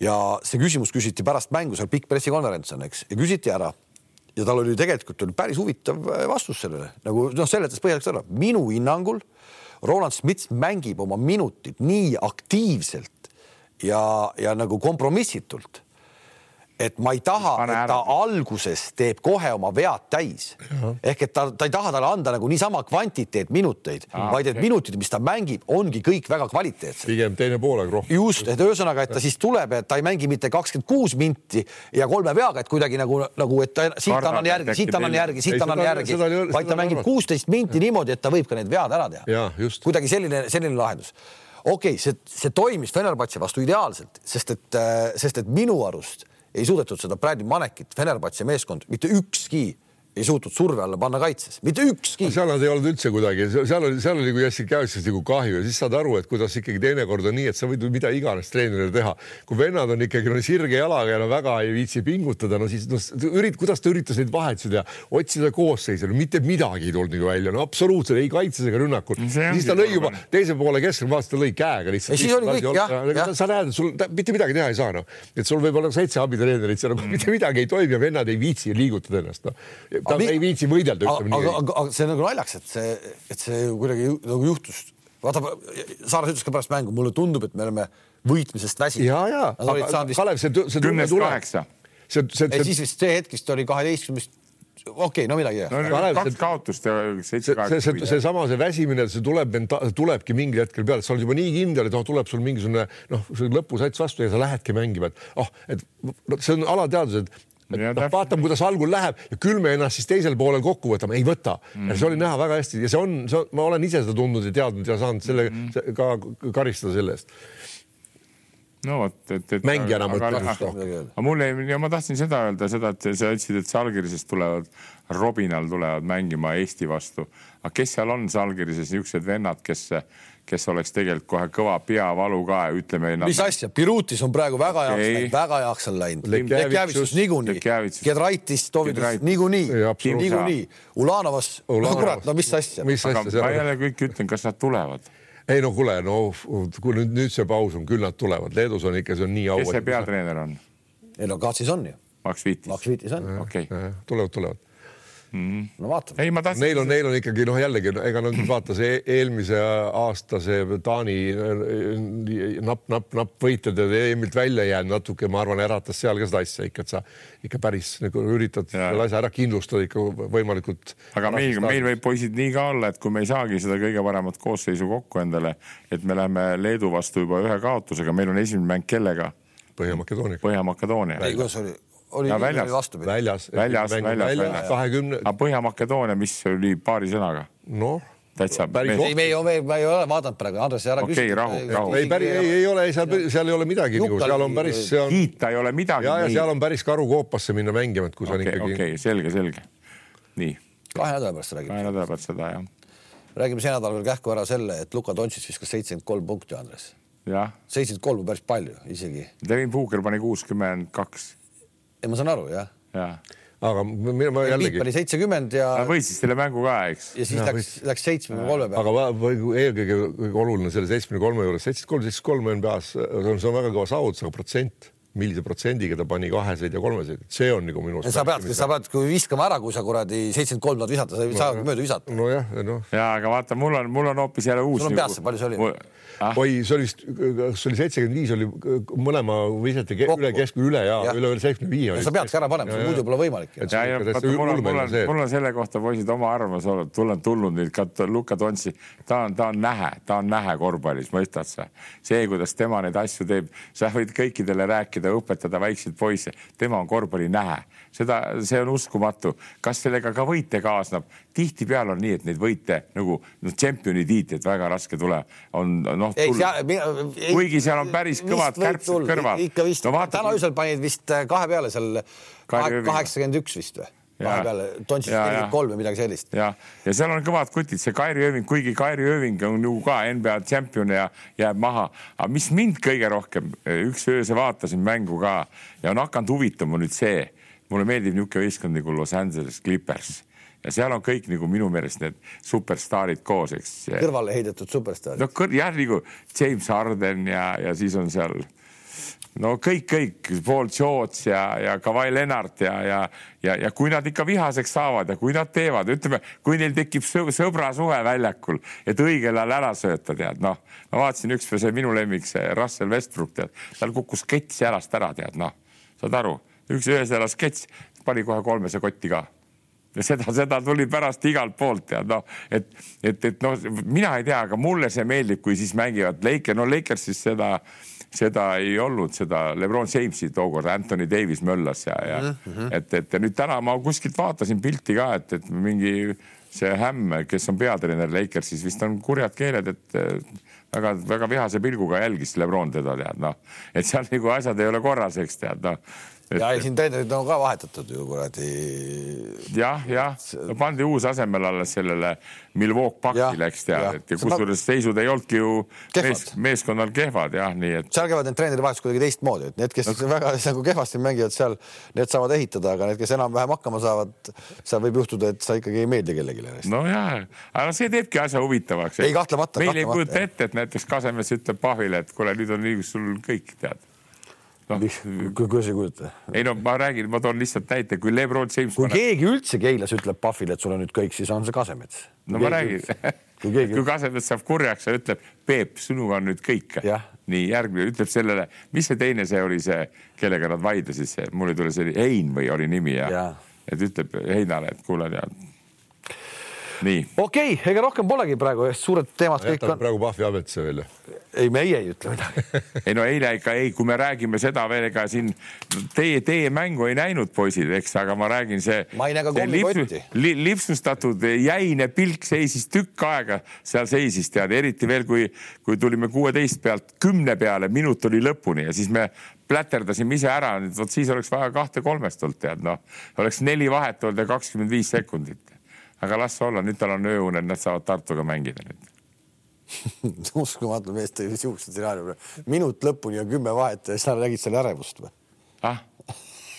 ja see küsimus küsiti pärast mängu seal pikk pressikonverents on, eks, ja küsiti ära ja tal oli tegelikult oli päris huvitav äh, vastus sellele. Nagu noh, seletas põhjalikult ära, minu hinnangul Roland Smits mängib oma minutid nii aktiivselt ja, ja nagu kompromissitult et ma ei taha, et ta alguses teeb kohe oma vead täis. ehk et ta, ta ei taha talle anda nagu niisama kvantiteet minuteid, vaid et minutid, mis ta mängib, ongi kõik väga kvaliteetsed. pigem teine poolaeg rohkem. just, et ühesõnaga, et ta siis tuleb, et ta ei mängi mitte kakskümmend kuus minti ja kolme peaga, et kuidagi nagu, nagu, et ta siit annan järgi, siit annan järgi, siit annan järgi vaid ta mängib kuusteist minti niimoodi, et ta võib ka need vead ära teha. Kuidagi selline, selline lahendus. okei okay,, see, see toimis Fenerbahce vastu ideaalselt, sest et, sest et minu arust ei suudetud seda Brady Manekit, Fenerbahce meeskond, mitte ükski ei suutnud surve alla panna kaitses, mitte ükski. seal nad ei olnud üldse kuidagi, seal oli, seal oli kui Jassikevitšist nagu kahju ja siis saad aru, et kuidas ikkagi teinekord on nii, et sa võid mida iganes treenerile teha. kui vennad on ikkagi no, sirge jalaga ja no väga ei viitsi pingutada, no siis noh, ürit-, kuidas ta üritas neid vahetusi teha, otsida koosseisu, no mitte midagi ei tulnud nagu välja, no absoluutselt ei kaitses ega rünnakul. Siis ta lõi juba teise poole keskel, vaatas, ta lõi käega lihtsalt. Ja siis oli kõik, jah, jah. sa näed, et sul ta- mitte midagi teha ei saa, noh, et sul võib olla seitse abitreenerit, seal nagu [LAUGHS] mitte midagi ei toimi ja vennad ei viitsi liigutada ennast, noh. Ta mi- ei viitsi võidelda, aga, ütleme aga, nii. aga, aga see nagu naljakas, et see, et see kuidagi nagu juhtus. vaata, Saares ütles ka pärast mängu, mulle tundub, et me oleme võitmisest väsinud. ja, ja, aga saanud Kalev, see, see tunne tuleb. kaheksa. see, see, ei see, siis vist see hetk vist oli kaheteistkümnest, okei okay,, no midagi no kaks see- kaotust ja seitse see, see, see, seesama, see väsimine, see tuleb, tulebki mingil hetkel peale, sa oled juba nii kindel, et noh, tuleb sul mingisugune noh, lõpusats vastu ja sa lähedki mängima, et oh, et no, see on alateadus, et noh, vaatame, kuidas algul läheb ja küll me ennast siis teisel poolel kokku võtame, ei võta mm.. see oli näha väga hästi ja see on, see on, ma olen ise seda tundnud ja teadnud ja saanud selle mm. ka karistada selle eest. no vot, et, et. Mängijana aga, just rohkem. aga mul ei, ja ma tahtsin seda öelda seda, et sa ütlesid, et Salgirisest tulevad, Robinal tulevad mängima Eesti vastu. aga kes seal on Salgirises niisugused vennad, kes, kes oleks tegelikult kohe kõva peavalu ka ütleme. mis asja, Birutis on praegu väga heaks Ei. läinud, väga heaks on läinud. Lekjavitsus- niikuinii. Gedraitis, Tovidus niikuinii niikuinii. Ulanovas, no kurat, no mis asja. mis aga asja ma jälle kõik ütlen, kas nad tulevad, ei no kuule, no kui nüüd, nüüd see paus on, küll nad tulevad, Leedus on ikka, see on nii au. kes see peatreener on? ei no Katsis on ju, Max Viitis Max? Viitis on. okei, tulevad, tulevad. No vaatame. Neil on, neil on ikkagi noh, jällegi no, ega nad nüüd vaata see eelmise aasta see Taani napp-napp-napp võitjad ja EM-ilt välja jäänud natuke, ma arvan, äratas seal ka seda asja ikka, et sa ikka päris nagu üritad selle asja ära kindlustada ikka võimalikult. aga meil, meil võib poisid nii ka olla, et kui me ei saagi seda kõige paremat koosseisu kokku endale, et me läheme Leedu vastu juba ühe kaotusega, meil on esimene mäng kellega? Põhja-Makedoonia Põhja-Makedoonia. ei, kuidas oli, oli Ja väljas. vastupidi. väljas, Väljas, väljas, väljas. kahekümne, aga Põhja-Makedoonia, mis oli paari sõnaga, noh, täitsa. Me ei, me ei, me ei ole vaadanud praegu, Andres, ära Okei, küsi. rahu, rahu. ei päris, ei, ei ole, seal, seal ei ole midagi nagu, seal on päris, see on kiita ei ole midagi. ja, ja seal on päris karukoopasse minna mängima, et kui sa on okei, ikkagi okei, selge, selge. nii, kahe nädala pärast kahe räägime. nädala pärast seda jah, räägime see nädal veel kähku ära selle, et Luka Dontšis viskas seitsekümmend kolm punkti, Andres. seitsekümmend kolm on päris palju isegi. Devin Booker pani kuuskümmend kaks, ei, ma saan aru, jah. jah. aga mina ma Piip jällegi oli, seitsekümmend ja, ta võitis selle mängu ka, eks. ja siis läks, läks seitsmekümne kolme peale. aga eelkõige kõige oluline selle seitsmekümne kolme juures, seitsekümmend kolm, seitsekümmend kolm NBA-s, see on väga kõva saavutus, aga protsent, millise protsendiga ta pani kaheseid ja kolmeseid, see on nagu minu sa pead, sa pead, kui viskama ära, kui sa kuradi seitsekümmend kolm tahad visata, sa ei saa mööda visata. nojah, noh, ja aga vaata, mul on, mul on hoopis jälle uus. Sul on peas see, palju see oli? ah,? oi, see oli vist, kas see oli seitsekümmend viis oli mõlema visati ke- Kokku. üle keskmine üle ja Jah. üle seitsmekümne viis. sa peadki ära panema, muidu pole võimalik. Et- ja, ja mul on, mul on mul on selle kohta poisid oma arvamus olnud, mul on tulnud nüüd ka Luka Tontsi, ta on, ta on nähe, ta on nähe korvpallis, mõistad sa? see, kuidas tema neid asju teeb, sa võid kõikidele rääkida, õpetada väikseid poisse, tema on korvpalli nähe, seda, see on uskumatu. kas sellega ka võite kaasneb? tihtipeale on nii, et neid võite nagu noh, tšempioni tiitlit väga raske tule, on noh. Kuigi seal on päris kõvad kärpsed kõrval. ikka vist No täna öösel panid vist äh, kahe peale seal kaheksakümmend üks vist või? Dontšis Jaa, nelikümmend kolm või midagi sellist. ja, ja seal on kõvad kutid, see Kairi Ööving, kuigi Kairi Ööving on ju ka NBA tšempion ja jääb maha, aga mis mind kõige rohkem, üks öösel vaatasin mängu ka ja on hakanud huvitama nüüd see, mulle meeldib niisugune võistkond nagu Los Angeles Clippers ja seal on kõik nagu minu meelest need superstaarid koos, eks. kõrvale heidetud superstaarid. no jah, nagu James Harden ja, ja siis on seal no kõik, kõik, Paul George ja, ja Kawhi Leonard ja, ja, ja, ja kui nad ikka vihaseks saavad ja kui nad teevad, ütleme, kui neil tekib sõ- sõbrasuhe väljakul, et õigel ajal ära sööta, tead, noh, ma vaatasin üks see minu lemmik, see Russell Westbrook, tead, tal kukkus kets jalast ära, tead, noh, saad aru, üks öösel elas kets, pani kohe kolmese kotti ka. Ja seda, seda tuli pärast igalt poolt tead noh, et, et, et noh, mina ei tea, aga mulle see meeldib, kui siis mängivad Laker, no Lakersis seda, seda ei olnud, seda Lebron Jamesi tookord, Anthony Davis möllas ja, ja mm -hmm. et, et ja nüüd täna ma kuskilt vaatasin pilti ka, et, et mingi see Hämm, kes on peatreener Lakersis, vist on kurjad keeled, et väga-väga vihase pilguga jälgis Lebron teda tead noh, et seal nagu asjad ei ole korras, eks tead noh. Ja ei, siin treenerid on ka vahetatud ju kuradi. jah, jah, pandi uus asemel alles sellele Milwaukee Jah, Bucksile, eks tead et ja kusjuures seisud ei olnudki ju mees, meeskonnal kehvad jah, nii et seal käivad need treeneri vahetused kuidagi teistmoodi, et need, kes väga [LAUGHS] nagu kehvasti mängivad seal, need saavad ehitada, aga need, kes enam-vähem hakkama saavad, seal võib juhtuda, et sa ikkagi ei meeldi kellelegi. nojah, aga see teebki asja huvitavaks. Ei, kahtlemata, meil ei kahtlemata, kujuta ette, et näiteks Kasemets ütleb Pahvile, et kuule, nüüd on õigus sul kõik tead. noh, kuidas ei kujuta? ei no ma räägin, ma toon lihtsalt näite, kui Lebron James kui keegi üldse Keilas ütleb Pahvile, et sul on nüüd kõik, siis on see Kasemets. no ma räägin, kui keegi kui Kasemets saab kurjaks ja ütleb, Peep, sinuga on nüüd kõik nii järgmine ütleb sellele, mis see teine see oli see, kellega nad vaidlesid, mul ei tule see oli Hein või oli nimi ja, Jaa. et ütleb Heinale, et kuule tead. nii, okei okay,, ega rohkem polegi praegu, suured teemad kõik jätame on. praegu Pahvi ametisse veel. ei, meie ei ütle midagi. [LAUGHS] ei no eile ikka ei, kui me räägime seda veel, ega siin teie, teie mängu ei näinud, poisid, eks, aga ma räägin, see. Ma ei näe ka kommikotti. li,. lipsustatud jäine pilk seisis tükk aega, seal seisis tead, eriti veel, kui, kui tulime kuueteist pealt kümne peale, minut oli lõpuni ja siis me pläterdasime ise ära, vot siis oleks vaja kahte-kolmest olnud tead, noh, oleks neli vahet olnud ja kakskümmend viis sekundit. Aga las olla, nüüd tal on ööuned, nad saavad Tartuga mängida nüüd [LAUGHS] uskumatu mees tõi sihukese stsenaariumi. minut lõpuni ja kümme vahet ja sa nägid seal ärevust või? ah,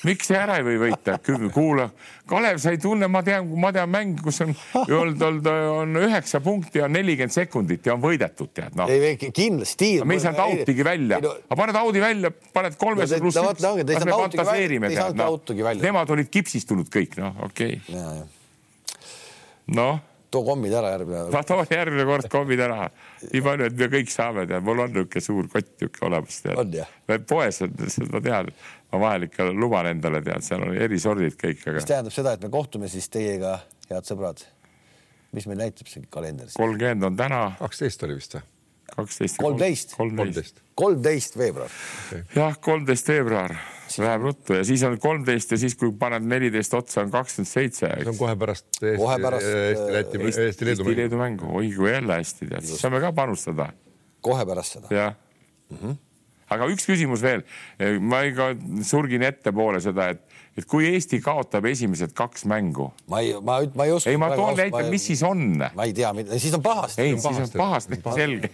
miks see ära ei või võita, kuula, Kalev, sa ei tunne, ma tean, ma tean mänge, kus on olnud, olnud on üheksa punkti ja nelikümmend sekundit ja on võidetud, tead noh. ei, kindlasti. me ei saanud outigi välja, aga paned out'i välja, paned kolmese pluss üks noh nemad olid kipsistunud kõik noh, okei okay.. Noh too kommid ära järgmine. ma toon järgmine kord kommid ära. nii palju, et me kõik saame tead, mul on niisugune suur kott niisugune olemas tead. poes on, ma tean, ma vahel ikka luban endale tead, seal on erisordid kõik, aga. mis tähendab seda, et me kohtume siis teiega, head sõbrad. mis meil näitab see kalender kolmkümmend on täna. kaksteist oli vist või? Kaksteist. kolmteist. kolmteist. veebruar jah, kolmteist veebruar läheb ruttu ja siis on kolmteist ja siis, kui paned neliteist otsa, on kakskümmend seitse. see on kohe pärast Eesti, kohe pärast Eesti-Läti, Eesti-Leedu Eesti, Eesti mängu. oi kui jälle hästi tead, siis saame ka panustada. kohe pärast seda. jah mm -hmm.. aga üks küsimus veel, ma ikka surgin ettepoole seda, et et kui Eesti kaotab esimesed kaks mängu. ma ei, ma, ma ei oska. ei, ma toon näite, mis siis on. ma ei tea, siis on pahasti. ei, siis on pahasti, selge.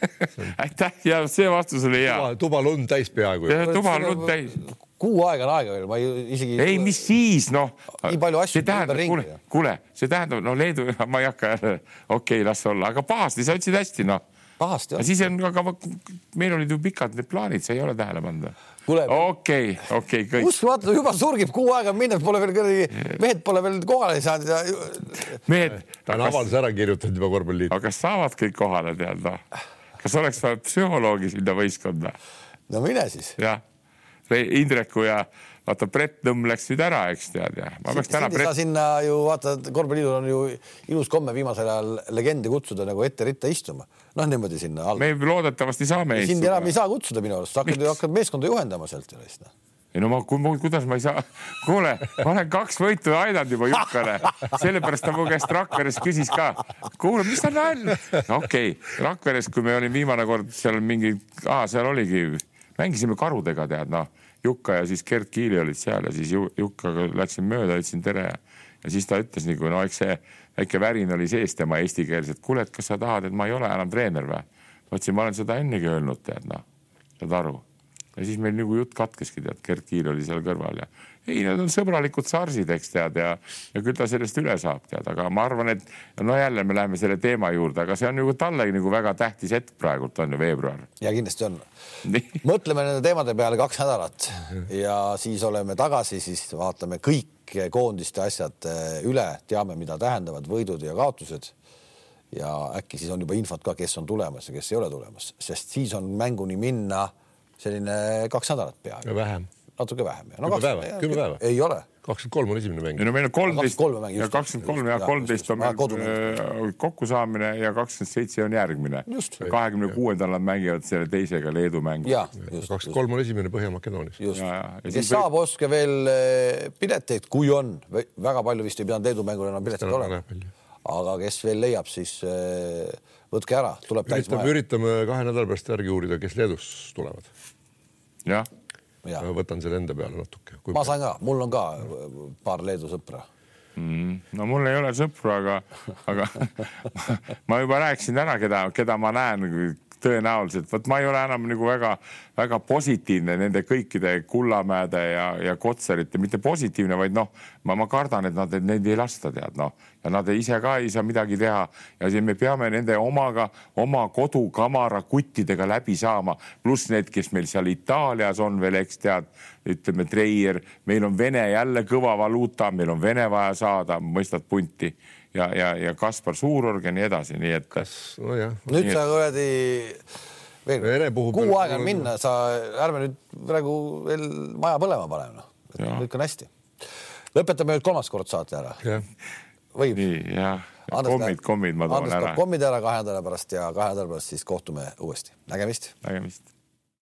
[LAUGHS] aitäh ja see vastus oli hea. tuba lund täis peaaegu. tuba lund täis. kuu aega on aega veel, ma ei, isegi. ei, mis siis noh. nii palju asju. kuule, kuule, see tähendab, no Leedu, [LAUGHS] ma ei hakka okei okay,, las olla, aga pahasti, sa ütlesid hästi, noh pahasti on. siis on, aga meil olid ju pikad need plaanid, sa ei ole tähele pannud okei, okei, kõik. uskumatu, juba surgib kuu aega minnes, pole veel kuradi, mehed pole veel kohale saanud ja. mehed. ta on avalduse ära kirjutanud juba korvpalliliit. aga kas saavad kõik kohale tead noh? kas oleks vaja psühholoogi sinna võistkonda? no mine siis. jah, Indreku ja vaata, Brett Nõmm läks nüüd ära, eks tead ja. ma peaks täna Brett. sinna ju vaata, korvpalliliidul on ju ilus komme viimasel ajal legendi kutsuda nagu ette ritta istuma. noh, niimoodi sinna alla. me loodetavasti saame. sind enam ei saa kutsuda minu arust, sa hakkad, hakkad meeskonda juhendama sealt ju noh ei no ma, kuidas ma ei saa, kuule, ma olen kaks võitu aidanud juba Jukkale, sellepärast ta mu käest Rakveres küsis ka. kuule, mis ta nalja, okei okay., Rakveres, kui me olime viimane kord seal mingi, seal oligi, mängisime karudega, tead noh Jukka ja siis Gerd Kiili olid seal ja siis Jukkaga läksin mööda, ütlesin tere ja, siis ta ütles nagu no eks see väike värin oli sees tema eestikeelset, kuule, et kas sa tahad, et ma ei ole enam treener või? ma ütlesin, ma olen seda ennegi öelnud, tead noh, saad aru. ja siis meil nagu jutt katkeski, tead, Gerd Kiil oli seal kõrval ja ei, need on sõbralikud sarsid, eks tead ja, ja küll ta sellest üle saab, tead, aga ma arvan, et no jälle me läheme selle teema juurde, aga see on ju tallegi nagu väga tähtis hetk praegult on ju veebruar. ja kindlasti on. mõtleme nende teemade peale kaks nädalat ja siis oleme tagasi, siis vaatame kõik koondiste asjad eh, üle, teame, mida tähendavad võidud ja kaotused. ja äkki siis on juba infot ka, kes on tulemas ja kes ei ole tulemas, sest siis on mänguni minna selline kaks nädalat peaaegu. vähem natuke vähem. No, kümme päeva, kümme päeva. ei ole. kakskümmend kolm on esimene mäng. ei no meil on kolmteist ja kakskümmend kolm ja kolmteist on meil äh, kokkusaamine ja kakskümmend seitse on järgmine. kahekümne kuuendal nad mängivad selle teisega Leedu mängu. kakskümmend kolm on esimene Põhja-Makedoonias. kes saab, ostke veel äh, pileteid, kui on, väga palju vist ei pidanud Leedu mängul enam pileteid olema. aga kes veel leiab, siis äh, võtke ära, tuleb täis maja. üritame kahe nädala pärast järgi uurida, kes Leedus tulevad. jah ma võtan selle enda peale natuke. ma saan ka, mul on ka paar Leedu sõpra mm,. no mul ei ole sõpru, aga, aga [LAUGHS] ma juba rääkisin täna, keda, keda ma näen tõenäoliselt, vot ma ei ole enam nagu väga-väga positiivne nende kõikide Kullamäede ja, ja Kotserite, mitte positiivne, vaid noh, ma, ma kardan, et nad, neid ei lasta, tead noh, ja nad ise ka ei saa midagi teha. Ja siis me peame nende omaga, oma kodukamara kuttidega läbi saama, pluss need, kes meil seal Itaalias on veel, eks tead, ütleme Treier, meil on Vene jälle kõva valuuta, meil on Vene vaja saada, mõistad punti ja, ja, ja Kaspar Suurorg ja nii edasi, nii et. kas, nojah. nüüd sa kuradi veel kuu aega on minna, sa ärme nüüd praegu veel maja põlema pane, noh, kõik on hästi. lõpetame nüüd kolmas kord saate ära. võib? nii jah, kommid, kommid ma toon ära. kommid ära kahe nädala pärast ja kahe nädala pärast siis kohtume uuesti. nägemist. nägemist